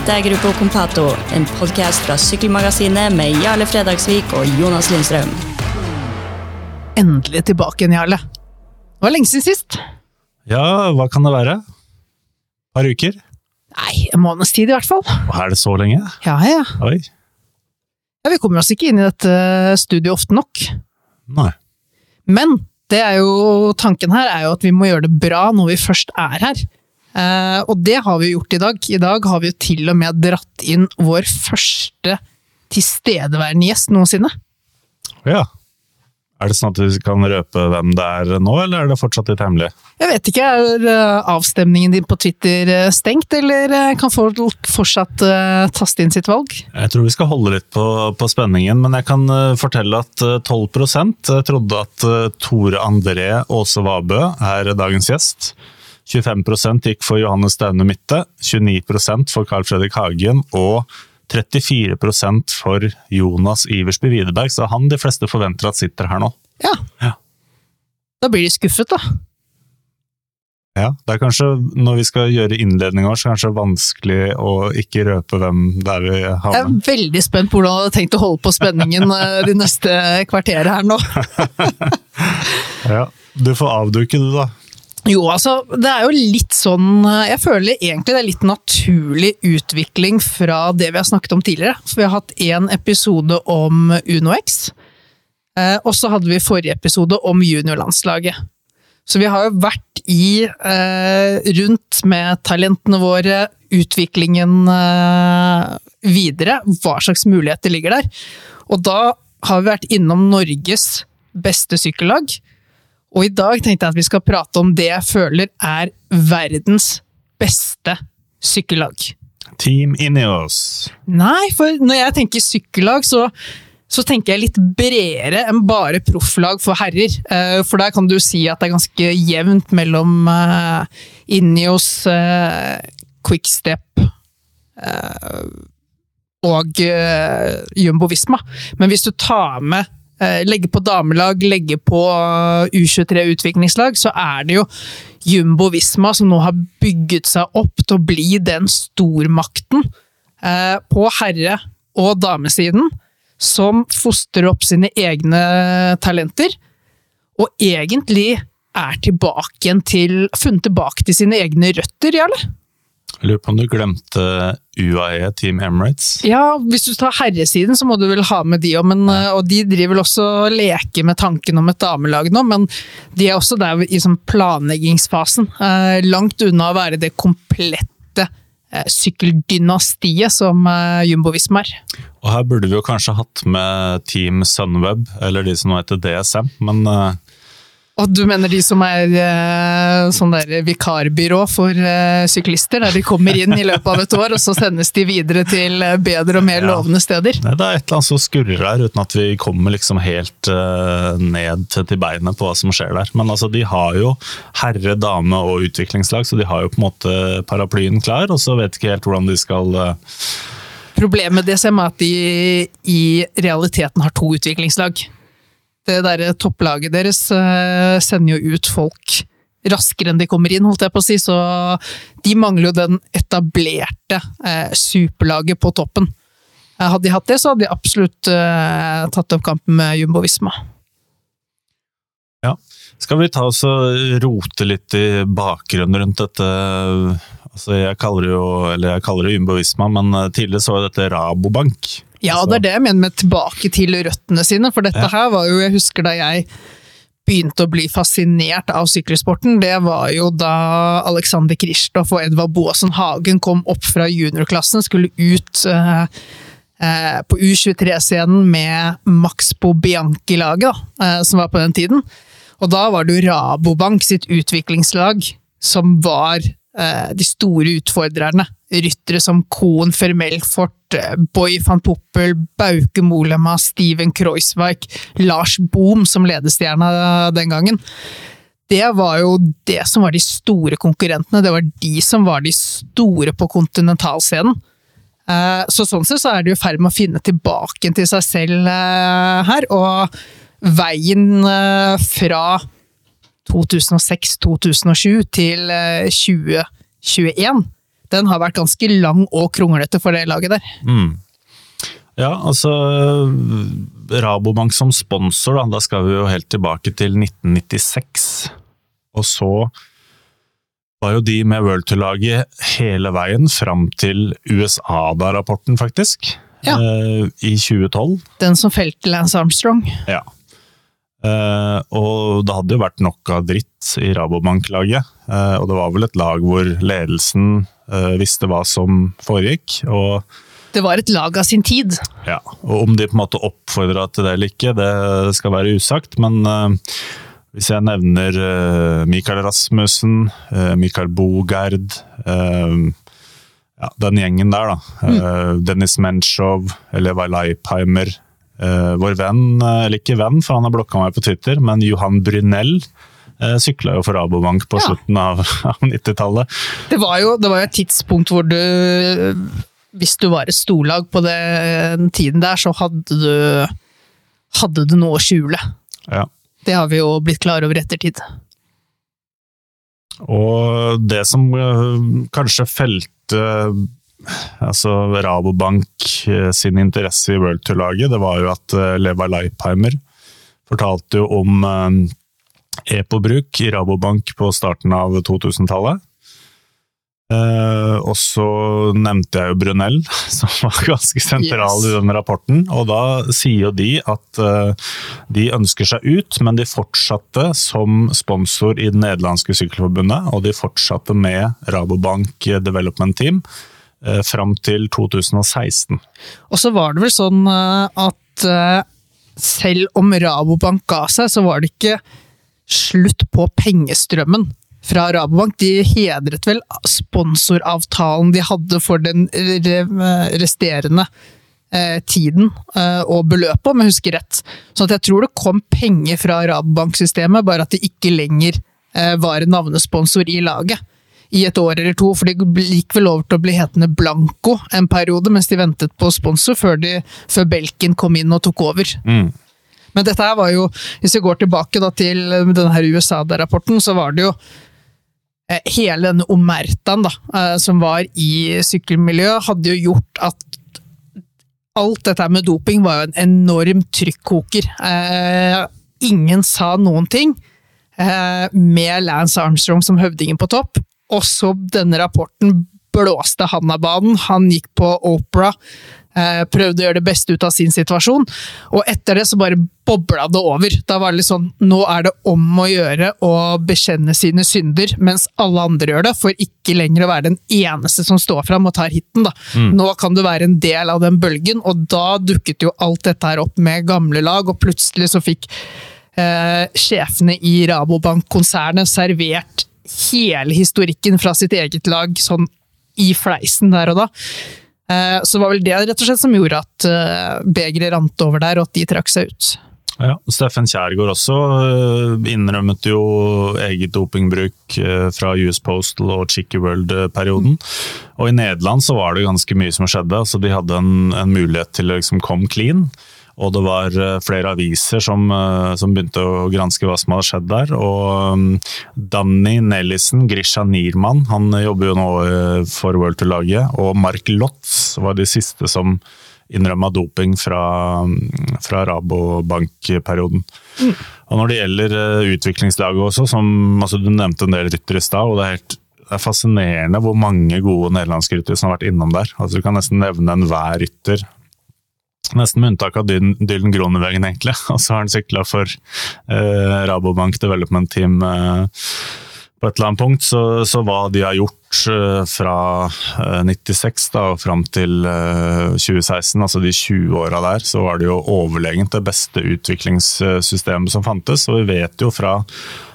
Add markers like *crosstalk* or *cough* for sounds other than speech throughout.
Dette er Gruppo Compato, en podkast fra Sykkelmagasinet med Jarle Fredagsvik og Jonas Lindstrøm. Endelig tilbake igjen, Jarle. Det var lenge siden sist. Ja, hva kan det være? par uker? Nei, en måneds tid i hvert fall. Og er det så lenge? Ja, ja. Oi. ja vi kommer oss ikke inn i dette studioet ofte nok. Nei. Men det er jo, tanken her er jo at vi må gjøre det bra når vi først er her. Eh, og det har vi gjort i dag. I dag har vi jo til og med dratt inn vår første tilstedeværende gjest noensinne. Ja. Er det sånn at vi kan røpe hvem det er nå, eller er det fortsatt litt hemmelig? Jeg vet ikke, er eh, avstemningen din på Twitter eh, stengt, eller kan folk fortsatt taste inn sitt valg? Jeg tror vi skal holde litt på, på spenningen, men jeg kan fortelle at uh, 12% trodde at Tore André Aase Vabø er dagens gjest. 25% gikk for Johannes Staune Mitte, 29% for Carl Fredrik Hagen og 34% for Jonas Iversby Widerberg, så han de fleste forventer at sitter her nå. Ja. Ja. Da blir de skuffet, da. Ja, det er kanskje, Når vi skal gjøre innledninga, så er det kanskje vanskelig å ikke røpe hvem det er vi har med. Jeg er veldig spent på hvordan du hadde tenkt å holde på spenningen *laughs* eh, de neste kvarteret her nå. *laughs* Ja, Du får avduke, du, da. Jo, altså, det er jo litt sånn Jeg føler egentlig det er litt naturlig utvikling fra det vi har snakket om tidligere. For vi har hatt én episode om UnoX, eh, og så hadde vi forrige episode om juniorlandslaget. Så vi har jo vært i eh, rundt med talentene våre, utviklingen eh, videre, hva slags muligheter ligger der. Og da har vi vært innom Norges beste sykkellag. Og i dag tenkte jeg at vi skal prate om det jeg føler er verdens beste sykkellag. Team Ineos. Nei, for når jeg tenker sykkellag, så, så tenker jeg litt bredere enn bare profflag for herrer. Eh, For der kan du si at det er ganske jevnt mellom uh, Ineos, uh, Quickstep uh, og Jumbo Visma. Men hvis du tar med eh, Legger på damelag, legge på eh, U23 utviklingslag, så er det jo Jumbo Visma som nå har bygget seg opp til å bli den stormakten eh, på herre- og damesiden som fostrer opp sine egne talenter, og egentlig er tilbake igjen til Funnet tilbake til sine egne røtter, Jarle? Jeg lurer på om du glemte UAE, Team Emirates? Ja, hvis du tar herresiden, så må du vel ha med de òg, eh, og de driver vel også og leker med tanken om et damelag nå, men de er også der i sånn planleggingsfasen. Eh, langt unna å være det komplette eh, sykkeldynastiet som eh, Jumbo Visma er. Og her burde vi jo kanskje hatt med Team Sunweb, eller de som nå heter DSM, men eh, Og du mener de som er eh, sånn der vikarbyrå for eh, syklister, der de kommer inn i løpet av et år, og så sendes de videre til eh, bedre og mer Ja. lovende steder? Nei, det er et eller annet som skurrer der, uten at vi kommer liksom helt eh, ned til, beinet på hva som skjer der. Men altså, de har jo herre, dame og utviklingslag, så de har jo på en måte paraplyen klar, og så vet ikke helt hvordan de skal eh, Problemet med DSM er at de i realiteten har to utviklingslag. Det derre topplaget deres eh, sender jo ut folk raskere enn de kommer inn, holdt jeg på å si, så de mangler jo den etablerte eh, superlaget på toppen. Eh, hadde de hatt det, så hadde de absolutt tatt opp kampen med Jumbo Visma. Ja. Skal vi ta oss og rote litt i bakgrunnen rundt dette? Altså, jeg kaller det jo, eller jeg kaller det Jumbo Visma, men tidligere så var dette Rabobank. Ja, Altså- det er det jeg mener med tilbake til røttene sine, for dette Ja. her var jo, jeg husker da jeg begynte å bli fascinert av sykkelsporten, det var jo da Alexander Kristoff og Edvard Boasen Hagen kom opp fra juniorklassen, skulle ut uh, på U23-scenen med Maxbo Bianchi-laget, da, eh, som var på den tiden. Og da var det jo Rabobank sitt utviklingslag som var de store utfordrerne. Ryttere som Kohn Fermelfort, eh, Boy van Poppel, Bauke Molema, Steven Kreuzweig, Lars Boom som ledestjerna den gangen. Det var jo det som var de store konkurrentene, det var de som var de store på kontinentalscenen. Eh, Så sånn sett så er det i ferd med å finne tilbake til seg selv eh, her, og veien eh, fra 2006-2007 til eh, 2021, den har vært ganske lang og kronglete for det laget der. Mm. Ja, altså Rabobank som sponsor, da, da skal vi jo helt tilbake til 1996. Og så var jo de med World Tour-laget hele veien fram til USA-da-rapporten, faktisk. Ja. Eh, I 2012. Den som felte Lance Armstrong. Ja. Eh, og det hadde jo vært nok av dritt i Rabobank-laget. Uh, og det var vel et lag hvor ledelsen uh, visste hva som foregikk. og Det var et lag av sin tid. Ja, og Om de på en måte oppfordra til det eller ikke, det skal være usagt. Men uh, hvis jeg nevner uh, Mikael Rasmussen, uh, Mikael Bogerd ja, Den gjengen der, da. Mm. Dennis Menshov, Eleva Leipheimer. vår venn, eller ikke venn, for han har blokka meg på Twitter, men Johan Brynell. Uh, Sykla jo for Rabobank på ja. slutten av, *laughs* av 90-tallet. Det, var jo, det var jo et tidspunkt hvor du hvis du var et storlag på den tiden der, så hadde du, hadde du noe å skjule. Ja. Det har vi jo blitt klar over i ettertid. Og det som uh, kanskje felte altså Rabobank uh, sin interesse i World Tour-laget, det var jo at uh, Leva Leipheimer fortalte jo om EPO-bruk i Rabobank på starten av 2000-tallet. Uh, og så nevnte jeg jo Brunel, *laughs* som var ganske sentral yes. i den rapporten. Og da sier jo de at de ønsker seg ut, men de fortsatte som sponsor i det nederlandske sykkelforbundet. Og de fortsatte med Rabobank Development Team uh, fram til 2016. Og så var det vel sånn at selv om Rabobank ga seg, så var det ikke slutt på pengestrømmen fra Rabobank. De hedret vel sponsoravtalen de hadde for den resterende eh, tiden eh, og beløpet, om jeg husker rett. Så jeg tror det kom penger fra Rabobank-systemet, bare at det ikke lenger eh, var navnesponsor i laget. I et år eller to, for de gikk vel over til å bli hetende Blanco en periode, mens de ventet på sponsor før, de, før Belkin kom inn og tok over. Mm. Men dette her var jo, hvis vi går tilbake til denne USA-rapporten, så var det jo Eh, hele denne omertaen da, eh, som var i sykkelmiljøet, hadde jo gjort at alt dette med doping var jo en enorm trykkoker. Eh, ingen sa noen ting, med Lance Armstrong som høvdingen på topp. Og så denne rapporten blåste han av banen. Han gikk på Opera Eh, prøvde å gjøre det beste ut av sin situasjon. Og etter det så bare bobla det over. Da var det litt sånn Nå er det om å gjøre å bekjenne sine synder, mens alle andre gjør det, for ikke lenger å være den eneste som står fram og tar hiten. da. Mm. Nå kan du være en del av den bølgen, og da dukket jo alt dette her opp med gamle lag, og plutselig så fikk eh, sjefene i Rabobank-konsernet servert hele historikken fra sitt eget lag sånn i fleisen der og da. Eh, så var vel det rett og slett som gjorde at eh, begeret rant over der, og at de trakk seg ut. Ja, Steffen Kjærgaard også eh, innrømmet jo eget dopingbruk fra US Postal og Chicky World-perioden. Og i Nederland så var det ganske mye som skjedde. altså De hadde en, en mulighet til å liksom komme clean. Og det var eh, flere aviser som, eh, som, begynte å granske hva som hadde skjedd der. Og um, Danny Nellisen, Grisha Niermann, han jobber jo nå eh, for World Tour-laget. Og Mark Lotz var de siste som innrømma doping fra, fra Rabobank-perioden. Mm. Og Når det gjelder utviklingslaget også, som altså, du nevnte en del ryttere i stad. og det er helt det er fascinerende hvor mange gode nederlandske ryttere som har vært innom der. Altså, du kan nesten nevne enhver rytter Nesten med unntak av Dylan Gronevegen, egentlig. *laughs* Og så har han sykla for eh, Rabobank Development Team eh, på et eller annet punkt. Så, så hva de har gjort eh, fra 96 eh, da, og fram til 2016, eh, altså de 20 åra der, så var det jo overlegent det beste utviklingssystemet som fantes. Og vi vet jo fra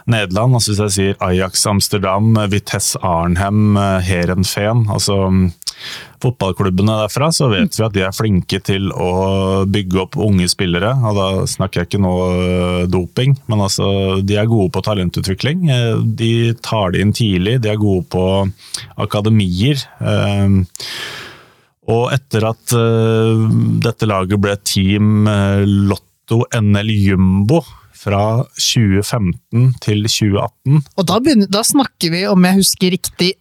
Nederland, altså hvis jeg sier Ajax Amsterdam, Vitesse Arnhem, Herenfen altså fotballklubbene derfra, så vet vi at de er flinke til å bygge opp unge spillere. og Da snakker jeg ikke nå eh, doping, men altså, de er gode på talentutvikling. Eh, de tar det inn tidlig, de er gode på akademier. Eh, og etter at dette laget ble team Lotto NL Jumbo fra 2015 til 2018 Og da, begynner, da snakker vi, om jeg husker riktig,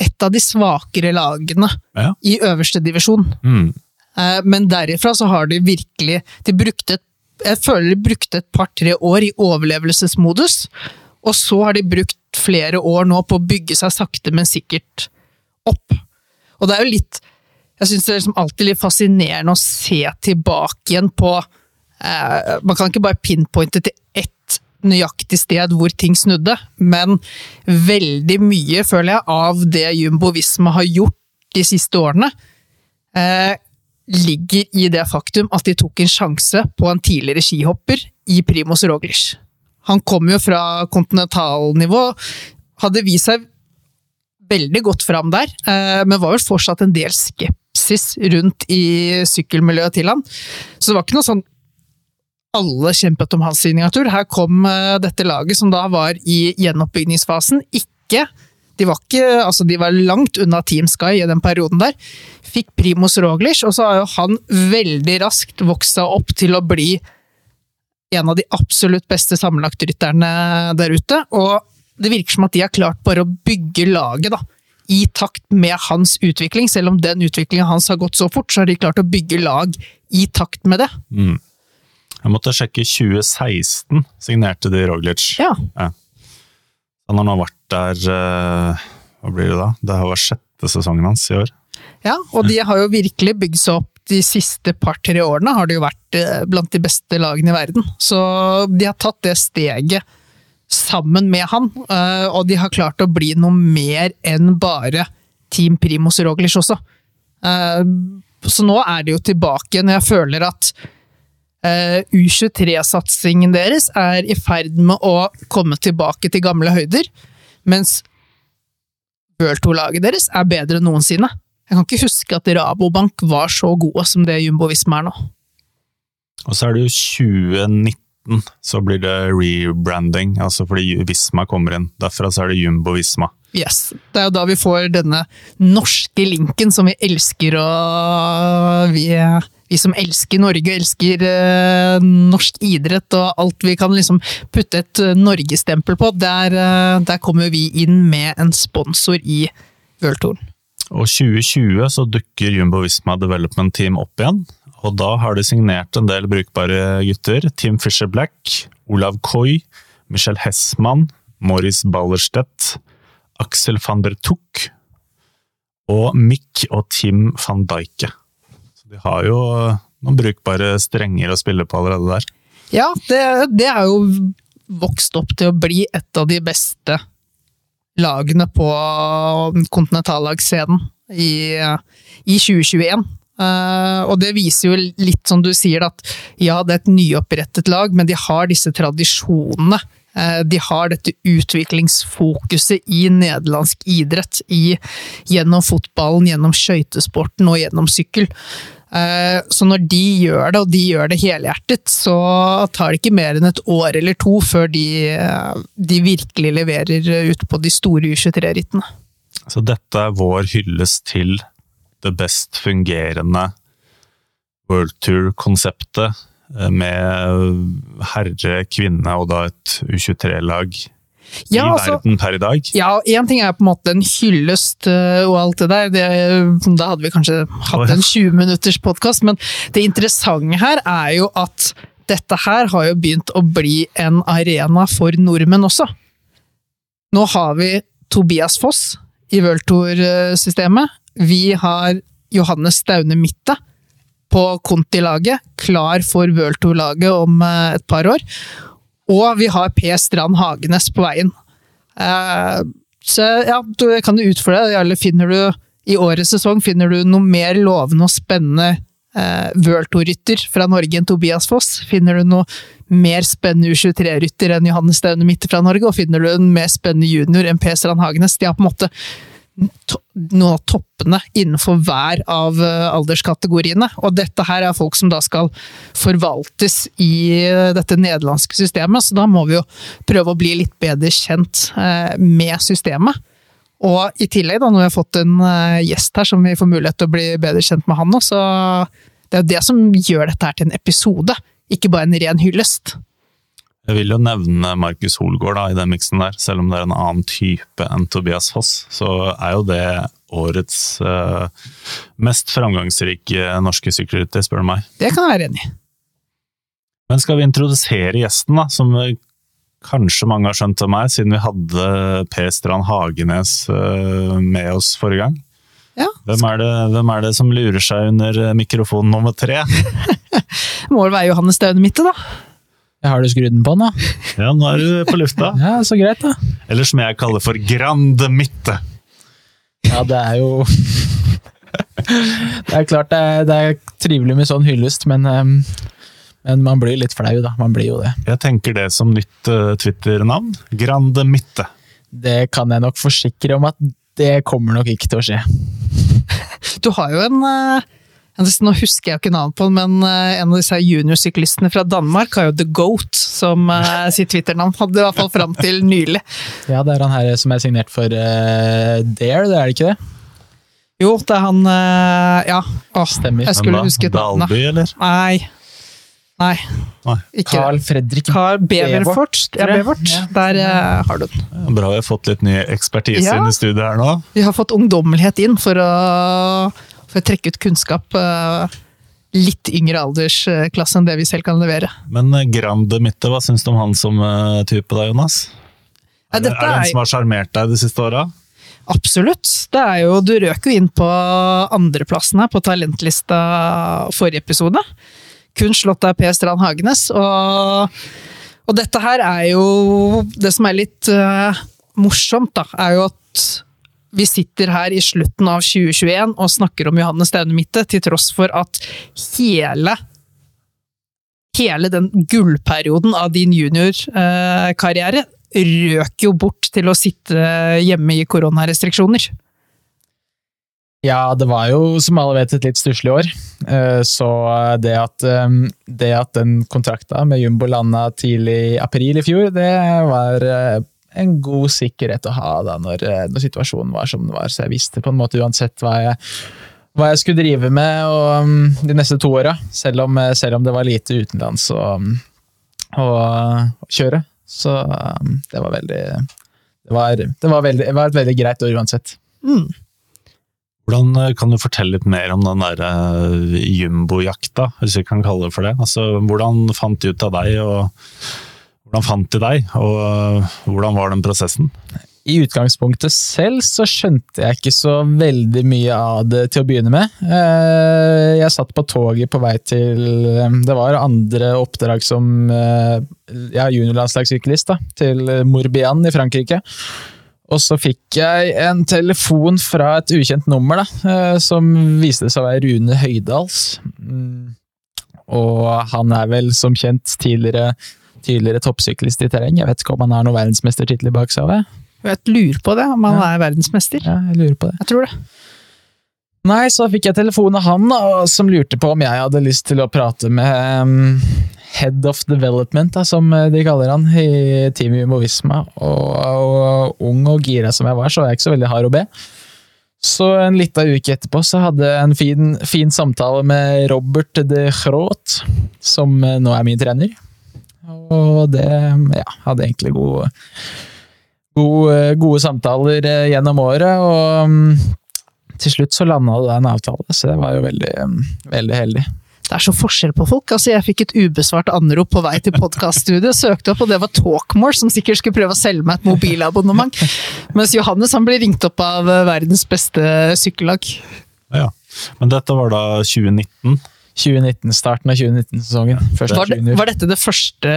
et av de svakere lagene Ja. i øverste divisjon. Mm. Eh, Men derifra så har de virkelig De brukte et, Jeg føler de brukte et par-tre år i overlevelsesmodus, og så har de brukt flere år nå på å bygge seg sakte, men sikkert opp. Og det er jo litt Jeg syns det er liksom alltid litt fascinerende å se tilbake igjen på eh, Man kan ikke bare pinpointe til ett nøyaktig sted hvor ting snudde, men veldig mye, føler jeg, av det Jumbo Visma har gjort de siste årene, eh, ligger i det faktum at de tok en sjanse på en tidligere skihopper i Primoz Roglic. Han kom jo fra kontinentalnivå, hadde vist seg veldig godt fram der, eh, men var vel fortsatt en del skepsis rundt i sykkelmiljøet til han. Så det var ikke noe sånn alle kjempet om hans signatur. Her kom eh, dette laget, som da var i gjenoppbygningsfasen, ikke de var, ikke, altså de var langt unna Team Sky i den perioden der. Fikk Primus Roglic, og så har jo han veldig raskt vokst seg opp til å bli en av de absolutt beste sammenlagtrytterne der ute. Og det virker som at de har klart bare å bygge laget da, i takt med hans utvikling. Selv om den utviklingen hans har gått så fort, så har de klart å bygge lag i takt med det. Mm. Jeg måtte sjekke 2016, signerte de Roglic. Ja, Han har nå vært der eh, Hva blir det da? Det har vært sjette sesongen hans i år. Ja, og de har jo virkelig bygd seg opp de siste par-tre årene, har de jo vært eh, blant de beste lagene i verden. Så de har tatt det steget sammen med han, eh, og de har klart å bli noe mer enn bare Team Primus Roglic også. Så nå er de jo tilbake igjen, og jeg føler at U23-satsingen deres er i ferd med å komme tilbake til gamle høyder, mens World 2-laget deres er bedre enn noensinne. Jeg kan ikke huske at Rabobank var så gode som det Jumbo Visma er nå. Og så er det jo 2019, så blir det rebranding, altså fordi Visma kommer inn. Derfra så er det Jumbo Visma. Yes. Det er jo da vi får denne norske linken som vi elsker å Vi, vi som elsker Norge, elsker eh, norsk idrett og alt vi kan liksom putte et eh, norgesstempel på, der, eh, der kommer vi inn med en sponsor i World Og 2020 så dukker Jumbo Visma Development Team opp igjen, og da har de signert en del brukbare gutter. Tim Fisher Black, Olav Koi, Michel Hessmann, Morris Ballerstedt, Axel van der Tuck og Mick og Tim van Dijke. De har jo noen brukbare strenger å spille på allerede der. Ja, det, det er jo vokst opp til å bli et av de beste lagene på kontinentallagsscenen i, i 2021. Uh, og det viser jo litt som du sier, at ja, det er et nyopprettet lag, men de har disse tradisjonene. Uh, de har dette utviklingsfokuset i nederlandsk idrett, i, gjennom fotballen, gjennom skøytesporten og gjennom sykkel. Eh, Så når de gjør det, og de gjør det helhjertet, så tar det ikke mer enn et år eller to før de, eh, de virkelig leverer ut på de store U23-rittene. Så dette er vår hyllest til det best fungerende World Tour-konseptet eh, med herre, kvinne og da et U23-lag Ja, i altså- verden per i dag. Ja, én ting er på en måte en hyllest øh, og alt det der, det, da hadde vi kanskje hatt en 20 minutters podkast, men det interessante her er jo at dette her har jo begynt å bli en arena for nordmenn også. Nå har vi Tobias Foss i World Tour-systemet. Vi har Johannes Staune Mitte på Conti-laget, klar for World Tour-laget om eh, et par år. Og vi har P. Strand Hagenes på veien. Eh, så ja, du kan du utfordre deg, eller finner du i årets sesong finner du noe mer lovende og spennende eh, World Tour-rytter fra Norge enn Tobias Foss? Finner du noe mer spennende U23-rytter enn Johannes Staune Midte fra Norge? Og finner du en mer spennende junior enn P. Strand Hagenes? De har på en måte noen av toppene innenfor hver av eh, alderskategoriene. Og dette her er folk som da skal forvaltes i eh, dette nederlandske systemet, så da må vi jo prøve å bli litt bedre kjent eh, med systemet. Og i tillegg, da, når vi har fått en gjest her som vi får mulighet til å bli bedre kjent med han nå, så det er jo det som gjør dette her til en episode, ikke bare en ren hyllest. Jeg vil jo nevne Markus Holgaard da, i den miksen der, selv om det er en annen type enn Tobias Foss. Så er jo det årets uh, mest framgangsrike norske sykkelrytter, spør du meg. Det kan jeg være enig i. Men skal vi introdusere gjesten, da, som kanskje mange har skjønt av meg, siden vi hadde Per Strand Hagenes uh, med oss forrige gang? Ja. Hvem er, det, hvem er det som lurer seg under mikrofon nummer tre? *laughs* Må vel være Johannes Daune Mitte, da. Har du skrudd den på nå? Ja, nå er du på lufta. *laughs* Ja, så greit, da. Eller som jeg kaller for Grande Mitte. Ja, det er jo *laughs* Det er klart det er, det er trivelig med sånn hyllest, men, um, men man blir litt flau, da. Man blir jo det. Jeg tenker det som nytt uh, Twitter-navn. Grande Mitte. Det kan jeg nok forsikre om at det kommer nok ikke til å skje. Du har jo en uh, Nå husker jeg jo ikke navnet på den, men uh, en av disse juniorsyklistene fra Danmark har jo The Goat som uh, sitt Twitter-navn. Hadde i hvert fall fram til nylig. Ja, det er han her som er signert for Dare, det er det ikke det? Jo, det er han Ja. Åh, Stemmer. Jeg skulle husket navnet. Dalby, eller? Nei. Nei. Nei. Ikke Carl Fredrik Carl Beverfort. Ja, Bevert. Ja. Der uh, har du den. Bra vi har fått litt ny ekspertise Ja. inn i studiet her nå. Vi har fått ungdommelighet inn for å, for å trekke ut kunnskap. eh, litt yngre aldersklasse enn det vi selv kan levere. Men eh, Grande Mitte, hva syns du om han som eh, type da, Jonas? Ja, Er det, er det en som har sjarmert deg de siste åra? Absolutt. Det er jo, du røk jo inn på andreplassen her på talentlista forrige episode. Kun slått av Per Strand Hagenes. Og, og dette her er jo Det som er litt uh, morsomt, da, er jo at vi sitter her i slutten av 2021 og snakker om Johannes Staune Mitte, til tross for at hele Hele den gullperioden av din juniorkarriere røk jo bort til å sitte hjemme i koronarestriksjoner. Ja, det var jo, som alle vet, et litt stusslig år. Eh, Så det at, eh, det at den kontrakta med Jumbo landa tidlig i april i fjor, det var eh, en god sikkerhet å ha da når, eh, når situasjonen var som den var. Så jeg visste på en måte uansett hva jeg, hva jeg skulle drive med og, um, de neste to åra, selv, om- eh, selv om det var lite utenlands å, å, å kjøre. Så um, det var veldig det var, det, var veldig, det var et veldig greit år uansett. Mm. Hvordan eh, Kan du fortelle litt mer om den der jumbojakta, hvis vi kan kalle det for det? Altså, hvordan fant de ut av deg, og hvordan fant de deg, og eh, hvordan var den prosessen? I utgangspunktet selv så skjønte jeg ikke så veldig mye av det til å begynne med. Eh, Jeg satt på toget på vei til eh, Det var andre oppdrag som Jeg er juniorlandslagssyklist til Morbihan i Frankrike. Og så fikk jeg en telefon fra et ukjent nummer, da, eh, som viste seg å være Rune Høydals. Mm. Og han er vel som kjent tidligere, tidligere toppsyklist i terreng. Jeg vet ikke om han har noen verdensmestertittel bak seg. Vet. Jeg lurer på det, om han Ja. er verdensmester. Ja, jeg lurer på det. Jeg tror det. Nei, så fikk jeg telefon av han, da, som lurte på om jeg hadde lyst til å prate med um, Head of Development, da, som eh, de kaller han, i Team Jumbo Og, Og, og ung og gira som jeg var, så var jeg ikke så veldig hard å be. Så en lita uke etterpå så hadde jeg en fin, fin samtale med Robert de Groot, som eh, nå er min trener. Og det ja, hadde egentlig gode, gode, gode samtaler eh, gjennom året, og mm, til slutt så landa det en avtale, så det var jo veldig, mm, veldig heldig. Det er så forskjell på folk. Altså, jeg fikk et ubesvart anrop på vei til podkaststudio, søkte opp, og det var Talkmore, som sikkert skulle prøve å selge meg et mobilabonnement. Mens Johannes han ble ringt opp av eh, verdens beste sykkellag. Ja. Men dette var da 2019. 2019, Starten av 2019-sesongen. Første Var, det, var dette det første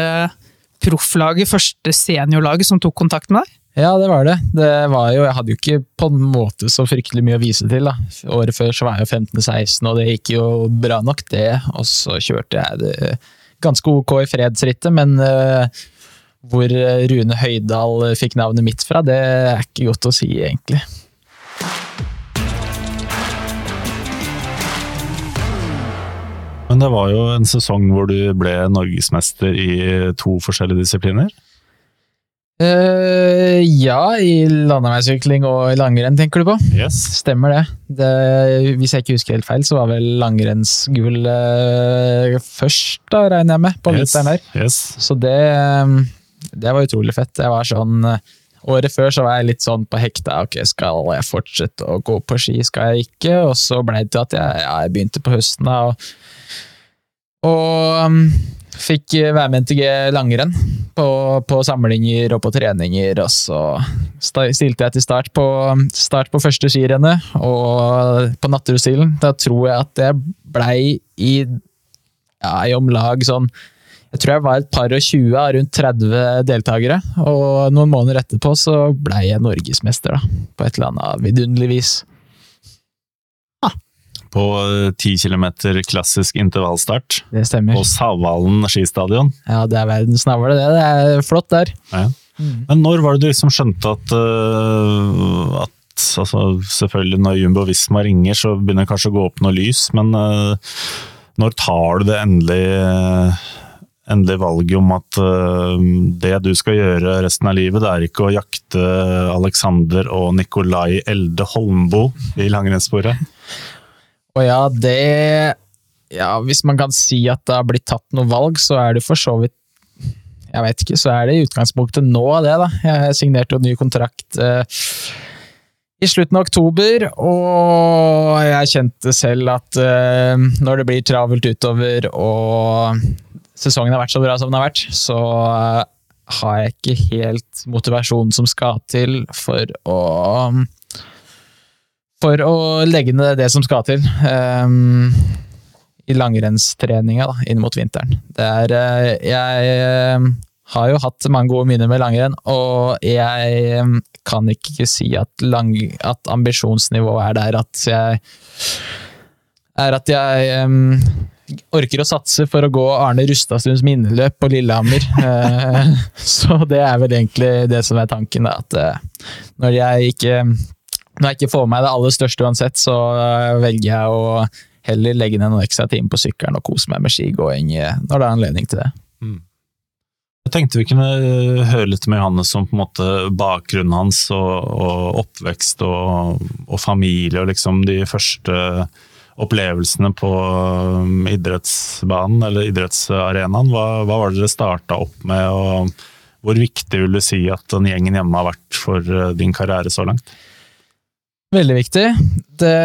profflaget, første seniorlaget, som tok kontakt med deg? Ja, det var det. Det var jo, Jeg hadde jo ikke på en måte så fryktelig mye å vise til. da. Året før så var jeg jo 15-16, og det gikk jo bra nok, det. Og så kjørte jeg det ganske ok i fredsrittet, men uh, hvor Rune Høydal fikk navnet mitt fra, det er ikke godt å si, egentlig. Men det var jo en sesong hvor du ble norgesmester i to forskjellige disipliner. Eh, ja, i landeveissykling og i langrenn, tenker du på? Yes. Stemmer det. det. Hvis jeg ikke husker helt feil, så var vel langrennsgull uh, først, da, regner jeg med, på Yes. vinteren der. yes. Så det, eh, det var utrolig fett. Jeg var sånn Året før så var jeg litt sånn på hekta. Ok, skal jeg fortsette å gå på ski, skal jeg ikke? Og så ble det til at jeg, ja, jeg begynte på høsten, da. Og, og um, fikk eh, være med NTG langrenn på, på samlinger og på treninger. Og så stilte jeg til start på, start på første skirennet, og på Natterudstilen. Da tror jeg at jeg blei i, ja, i om lag sånn jeg tror jeg var et par og tjue av rundt 30 deltakere, og noen måneder etterpå så blei jeg norgesmester, da. På et eller annet vidunderlig vis. På eh, 10 km klassisk intervallstart Det stemmer. på Savalen skistadion. Ja, det er verdens navle, det. Det er flott der. Ja. Men når var det du liksom skjønte at, uh, at altså, Selvfølgelig når Jumbo Visma ringer, så begynner det kanskje å gå opp noe lys, men uh, når tar du det endelige endelig valget om at det du skal gjøre resten av livet, det er ikke å jakte Alexander og Nikolai Elde Holmboe i langrennssporet? *laughs* Og ja, det Ja, hvis man kan si at det har blitt tatt noe valg, så er det for så vidt Jeg vet ikke, så er det i utgangspunktet nå, det, da. Jeg signerte jo ny kontrakt eh, i slutten av oktober, og jeg kjente selv at eh, når det blir travelt utover og sesongen har vært så bra som den har vært, så eh, har jeg ikke helt motivasjonen som skal til for å for å legge ned det som skal til um, i langrennstreninga inn mot vinteren. Det er uh, Jeg eh, har jo hatt mange gode minner med langrenn, og jeg um, kan ikke si at, lang, at ambisjonsnivået er der at jeg er at jeg um, orker å satse for å gå Arne Rustadstunds minneløp på Lillehammer. *laughs* Eh, så det er vel egentlig det som er tanken, da, at når jeg ikke når jeg ikke får meg det aller største uansett, så eh, velger jeg å heller legge ned noen ekstra timer på sykkelen og kose meg med skigåing eh, når det er anledning til det. Jeg tenkte vi kunne øh, høre litt med Johannes om på en måte bakgrunnen hans og, og oppvekst og, og familie, og liksom de første opplevelsene på um, idrettsbanen eller idrettsarenaen. Hva, hva var det dere starta opp med, og hvor viktig vil du si at den gjengen hjemme har vært for uh, din karriere så langt? Veldig viktig. Det,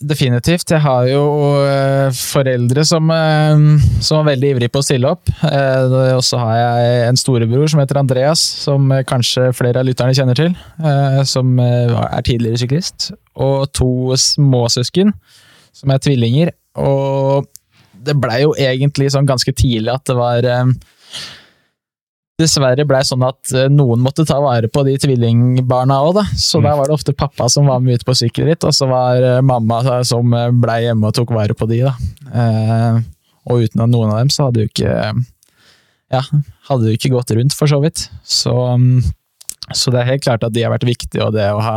definitivt. Jeg har jo eh, foreldre som, eh, som er veldig ivrige på å stille opp. Eh, Og så har jeg en storebror som heter Andreas, som kanskje flere av lytterne kjenner til. Som er tidligere syklist. Og to småsøsken som er tvillinger. Og det blei jo egentlig sånn ganske tidlig at det var Dessverre blei sånn at eh, noen måtte ta vare på de tvillingbarna òg, da. Så Mm. da var det ofte pappa som var med ute på sykkelritt, og så var eh, mamma som eh, blei hjemme og tok vare på de, da. Eh, og uten noen av dem, så hadde jo ikke Ja, hadde jo ikke gått rundt, for så vidt. Så, mm, så det er helt klart at de har vært viktige, og det å ha,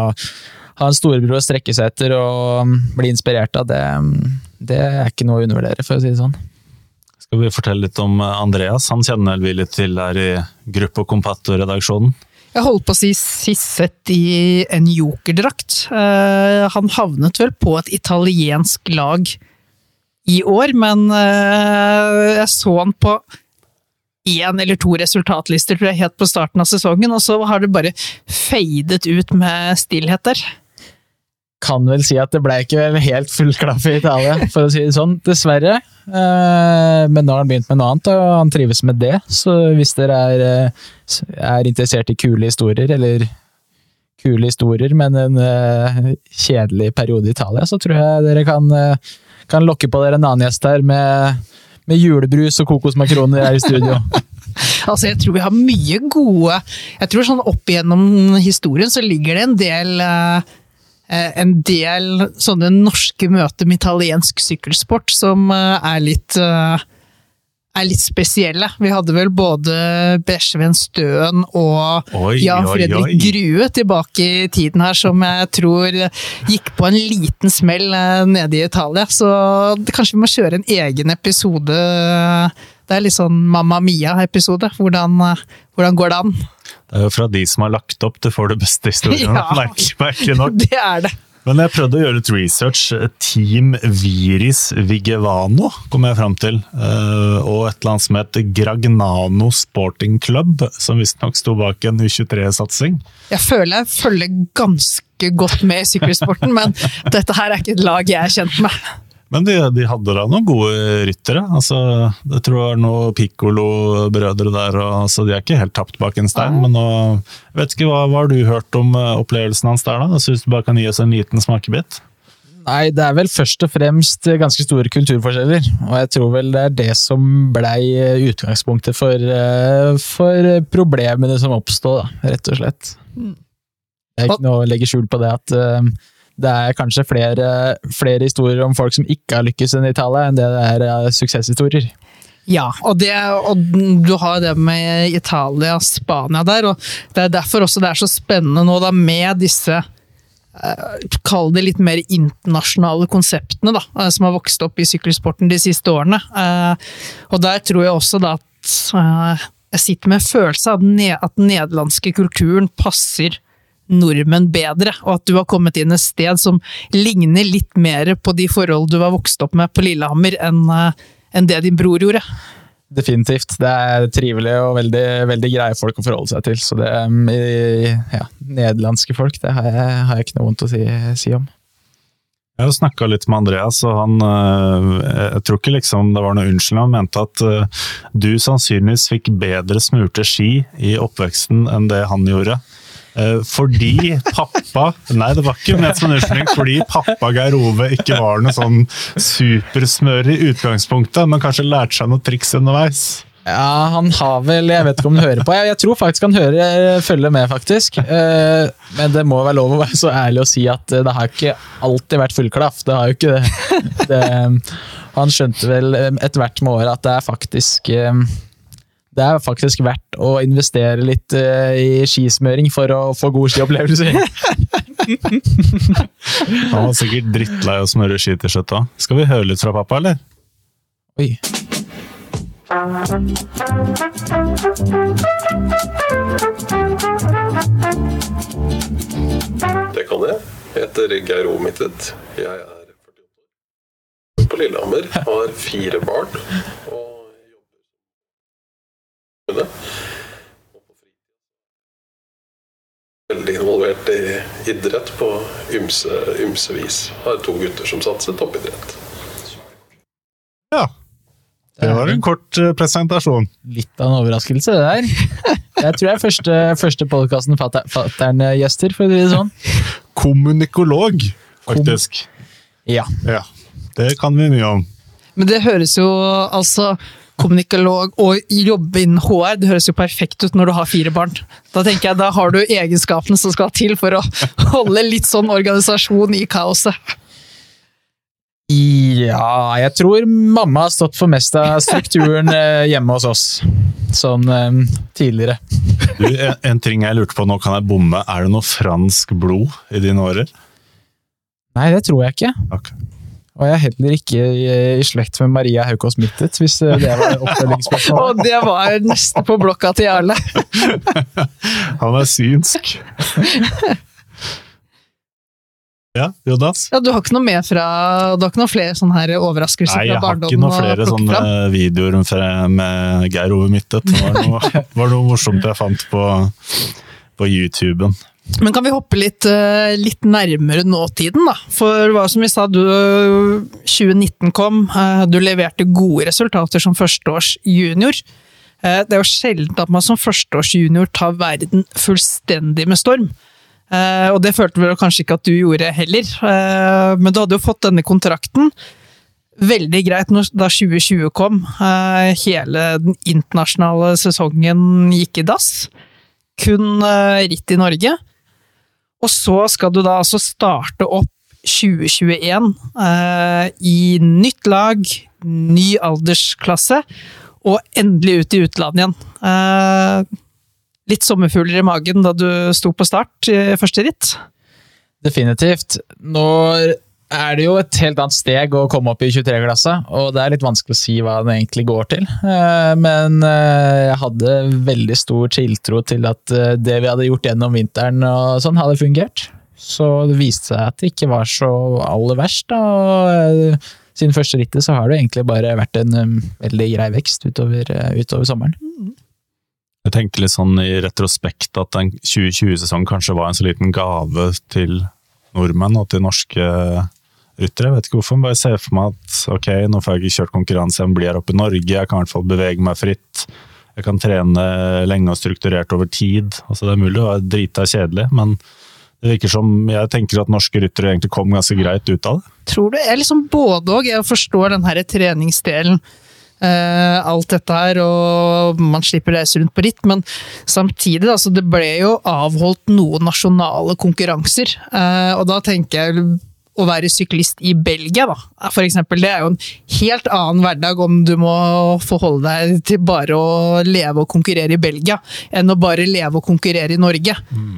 ha en storebror å strekke seg etter og mm, bli inspirert av, det, mm, det er ikke noe å undervurdere, for å si det sånn. Skal vi fortelle litt om uh, Andreas? Han kjenner vi litt til her i Gruppe og Kompatto-redaksjonen. Jeg holdt på å si sisset i en jokerdrakt. Eh, han havnet vel på et italiensk lag i år, men eh, jeg så han på én eller to resultatlister tror jeg, helt på starten av sesongen, og så har det bare fadet ut med stillhet der. Kan vel si at det ble ikke helt full klaff i Italia, for å si det sånn, dessverre. Eh, Men nå har han begynt med noe annet, og han trives med det. Så hvis dere er, eh, er interessert i kule historier, eller kule historier, men en eh, kjedelig periode i Italia, så tror jeg dere kan, kan lokke på dere en annen gjest her med, med julebrus og kokosmakroner her i studio. *laughs* Altså, jeg tror vi har mye gode Jeg tror sånn opp igjennom historien så ligger det en del eh, en del sånne norske møter med italiensk sykkelsport som eh, er litt eh, er litt spesielle. Vi hadde vel både Besjeven Støen og Oi, Jan Fredrik oi. Grue tilbake i tiden her, som jeg tror gikk på en liten smell eh, nede i Italia. Så kanskje vi må kjøre en egen episode Det er litt sånn Mamma Mia-episode. Hvordan, eh, hvordan går det an? Det er jo fra de som har lagt opp til får det beste historien, *laughs* Ja. *laughs* merkelig, merkelig nok. *laughs* Det er det. Men jeg prøvde å gjøre litt research. Team Viris Vigevano kom jeg fram til. eh, Og et eller annet som het Gragnano Sporting Club, som visstnok sto bak en U23-satsing. Jeg føler jeg følger ganske godt med i sykkelsporten, men dette her er ikke et lag jeg er kjent med. Men de, de hadde da noen gode ryttere. altså Jeg tror det er noen Piccolo-brødre der, og, så de er ikke helt tapt bak en stein. Men nå, jeg vet ikke, hva, hva har du hørt om eh, opplevelsen hans der, da? Jeg synes du bare kan gi oss en liten smakebit? Nei, det er vel først og fremst ganske store kulturforskjeller. Og jeg tror vel det er det som blei utgangspunktet for, eh, for problemene som oppstod, da, rett og slett. Det er ikke noe å legge skjul på det at eh, det er kanskje flere, flere historier om folk som ikke har lykkes i Italia, enn det det er eh, suksesshistorier. Ja, og, det, og du har det med Italia og Spania der, og det er derfor også det er så spennende nå da med disse eh, Kall det litt mer internasjonale konseptene da, eh, som har vokst opp i sykkelsporten de siste årene. Og der tror jeg også da at jeg sitter med en følelse av at den nederlandske kulturen passer nordmenn bedre, og at du har kommet inn et sted som ligner litt mer på de forhold du var vokst opp med på Lillehammer, enn eh, enn det din bror gjorde. Definitivt. Det er trivelige og veldig, veldig greie folk å forholde seg til. Så det um, ja, Nederlandske folk, det har jeg, har jeg ikke noe vondt å si, si om. Jeg har snakka litt med Andreas, og han øh, Jeg tror ikke liksom det var noe unnskyldning. Han mente at øh, du sannsynligvis fikk bedre smurte ski i oppveksten enn det han gjorde. Eh, Fordi pappa Nei, det var ikke ment som en unnskyldning. Fordi pappa Geir Ove ikke var noe sånn supersmører i utgangspunktet, men kanskje lærte seg noen triks underveis. Ja, han har vel Jeg vet ikke om han hører på. Jeg, jeg tror faktisk han hører, følger med, faktisk. Eh, men det må være lov å være så ærlig å si at eh, det har ikke alltid vært full klaff. Det har jo ikke det. det han skjønte vel eh, etter hvert med året at det er faktisk eh, det er faktisk verdt å investere litt uh, i skismøring for å få gode skiopplevelser. *laughs* Han var sikkert drittlei av å smøre ski til slutt òg. Skal vi høre litt fra pappa, eller? Oi. Det kan jeg. Jeg heter Geir O. Mittet. Jeg er 48 år. På Lillehammer. Har fire barn. Og jobber Og på fritiden. Veldig involvert i idrett på ymse, ymse vis. Har to gutter som satser toppidrett. Ja. Det var en kort øh, presentasjon. Litt av en overraskelse, det der. Jeg tror jeg er første, første podkasten fatter'n gjester, for å si det sånn. Kommunikolog, faktisk. Ja. Ja. Det kan vi mye om. Men det høres jo altså Kommunikolog og jobbe innen HR, det høres jo perfekt ut når du har fire barn. Da tenker jeg, da har du egenskapene som skal til for å holde litt sånn organisasjon i kaoset. Ja, jeg tror mamma har stått for mest av strukturen eh, hjemme hos oss. Sånn eh, tidligere. Du, en, ting jeg lurte på, nå kan jeg bomme. Er det noe fransk blod i dine årer? Nei, det tror jeg ikke. Ok. Og jeg er heller ikke i, i slekt med Maria Haukås Mittet, hvis eh, det var oppfølgingsspørsmålet. *laughs* Og det var neste på blokka til Jarle. *laughs* Han er synsk. *laughs* Ja, Jonas? Ja, du har ikke noe mer fra Du har ikke noe flere sånne her overraskelser Nei, jeg har ikke noen flere sånne fram? videoer fra- med Geir Ove Mittet. Det var noe, var noe morsomt jeg fant på, på YouTuben. Men kan vi hoppe litt, eh, litt nærmere nåtiden, da? For hva som vi sa, du 2019 kom, eh, du leverte gode resultater som førsteårs junior. Eh, Det er jo sjelden at man som førsteårs junior tar verden fullstendig med storm. Og det følte vi kanskje ikke at du gjorde heller, men du hadde jo fått denne kontrakten. Veldig greit da 2020 kom. Hele den internasjonale sesongen gikk i dass. Kun ritt i Norge. Og så skal du da altså starte opp 2021 eh, i nytt lag, ny aldersklasse, og endelig ut i utlandet igjen. Eh, litt sommerfugler i magen da du sto på start i første ritt. Definitivt. Når er det jo et helt annet steg å komme opp i 23-klassa, og det er litt vanskelig å si hva den egentlig går til. Eh, Men eh, jeg hadde veldig stor tiltro til at eh, det vi hadde gjort gjennom vinteren, og sånn, hadde fungert. Så det viste seg at det ikke var så aller verst. Da. Siden første rittet så har det egentlig bare vært en veldig grei vekst utover, utover sommeren. Jeg tenker litt sånn i retrospekt at den 2020-sesongen kanskje var en så liten gave til nordmenn og til norske ryttere. Jeg vet ikke hvorfor, men bare ser for meg at ok, nå får jeg ikke kjørt konkurranse, jeg blir her oppe i Norge, jeg kan i hvert fall bevege meg fritt. Jeg kan trene lenge og strukturert over tid. Altså, det er mulig å være drita kjedelig, men det virker som jeg tenker at norske ryttere egentlig kom ganske greit ut av det. Tror du? Jeg liksom både og. Jeg forstår den her treningsdelen. Uh, alt dette her, og man slipper reise rundt på ritt, men samtidig, altså, det ble jo avholdt noen nasjonale konkurranser. Uh, og da tenker jeg å være syklist i Belgia, da, for eksempel. Det er jo en helt annen hverdag om du må forholde deg til bare å leve og konkurrere i Belgia, enn å bare leve og konkurrere i Norge.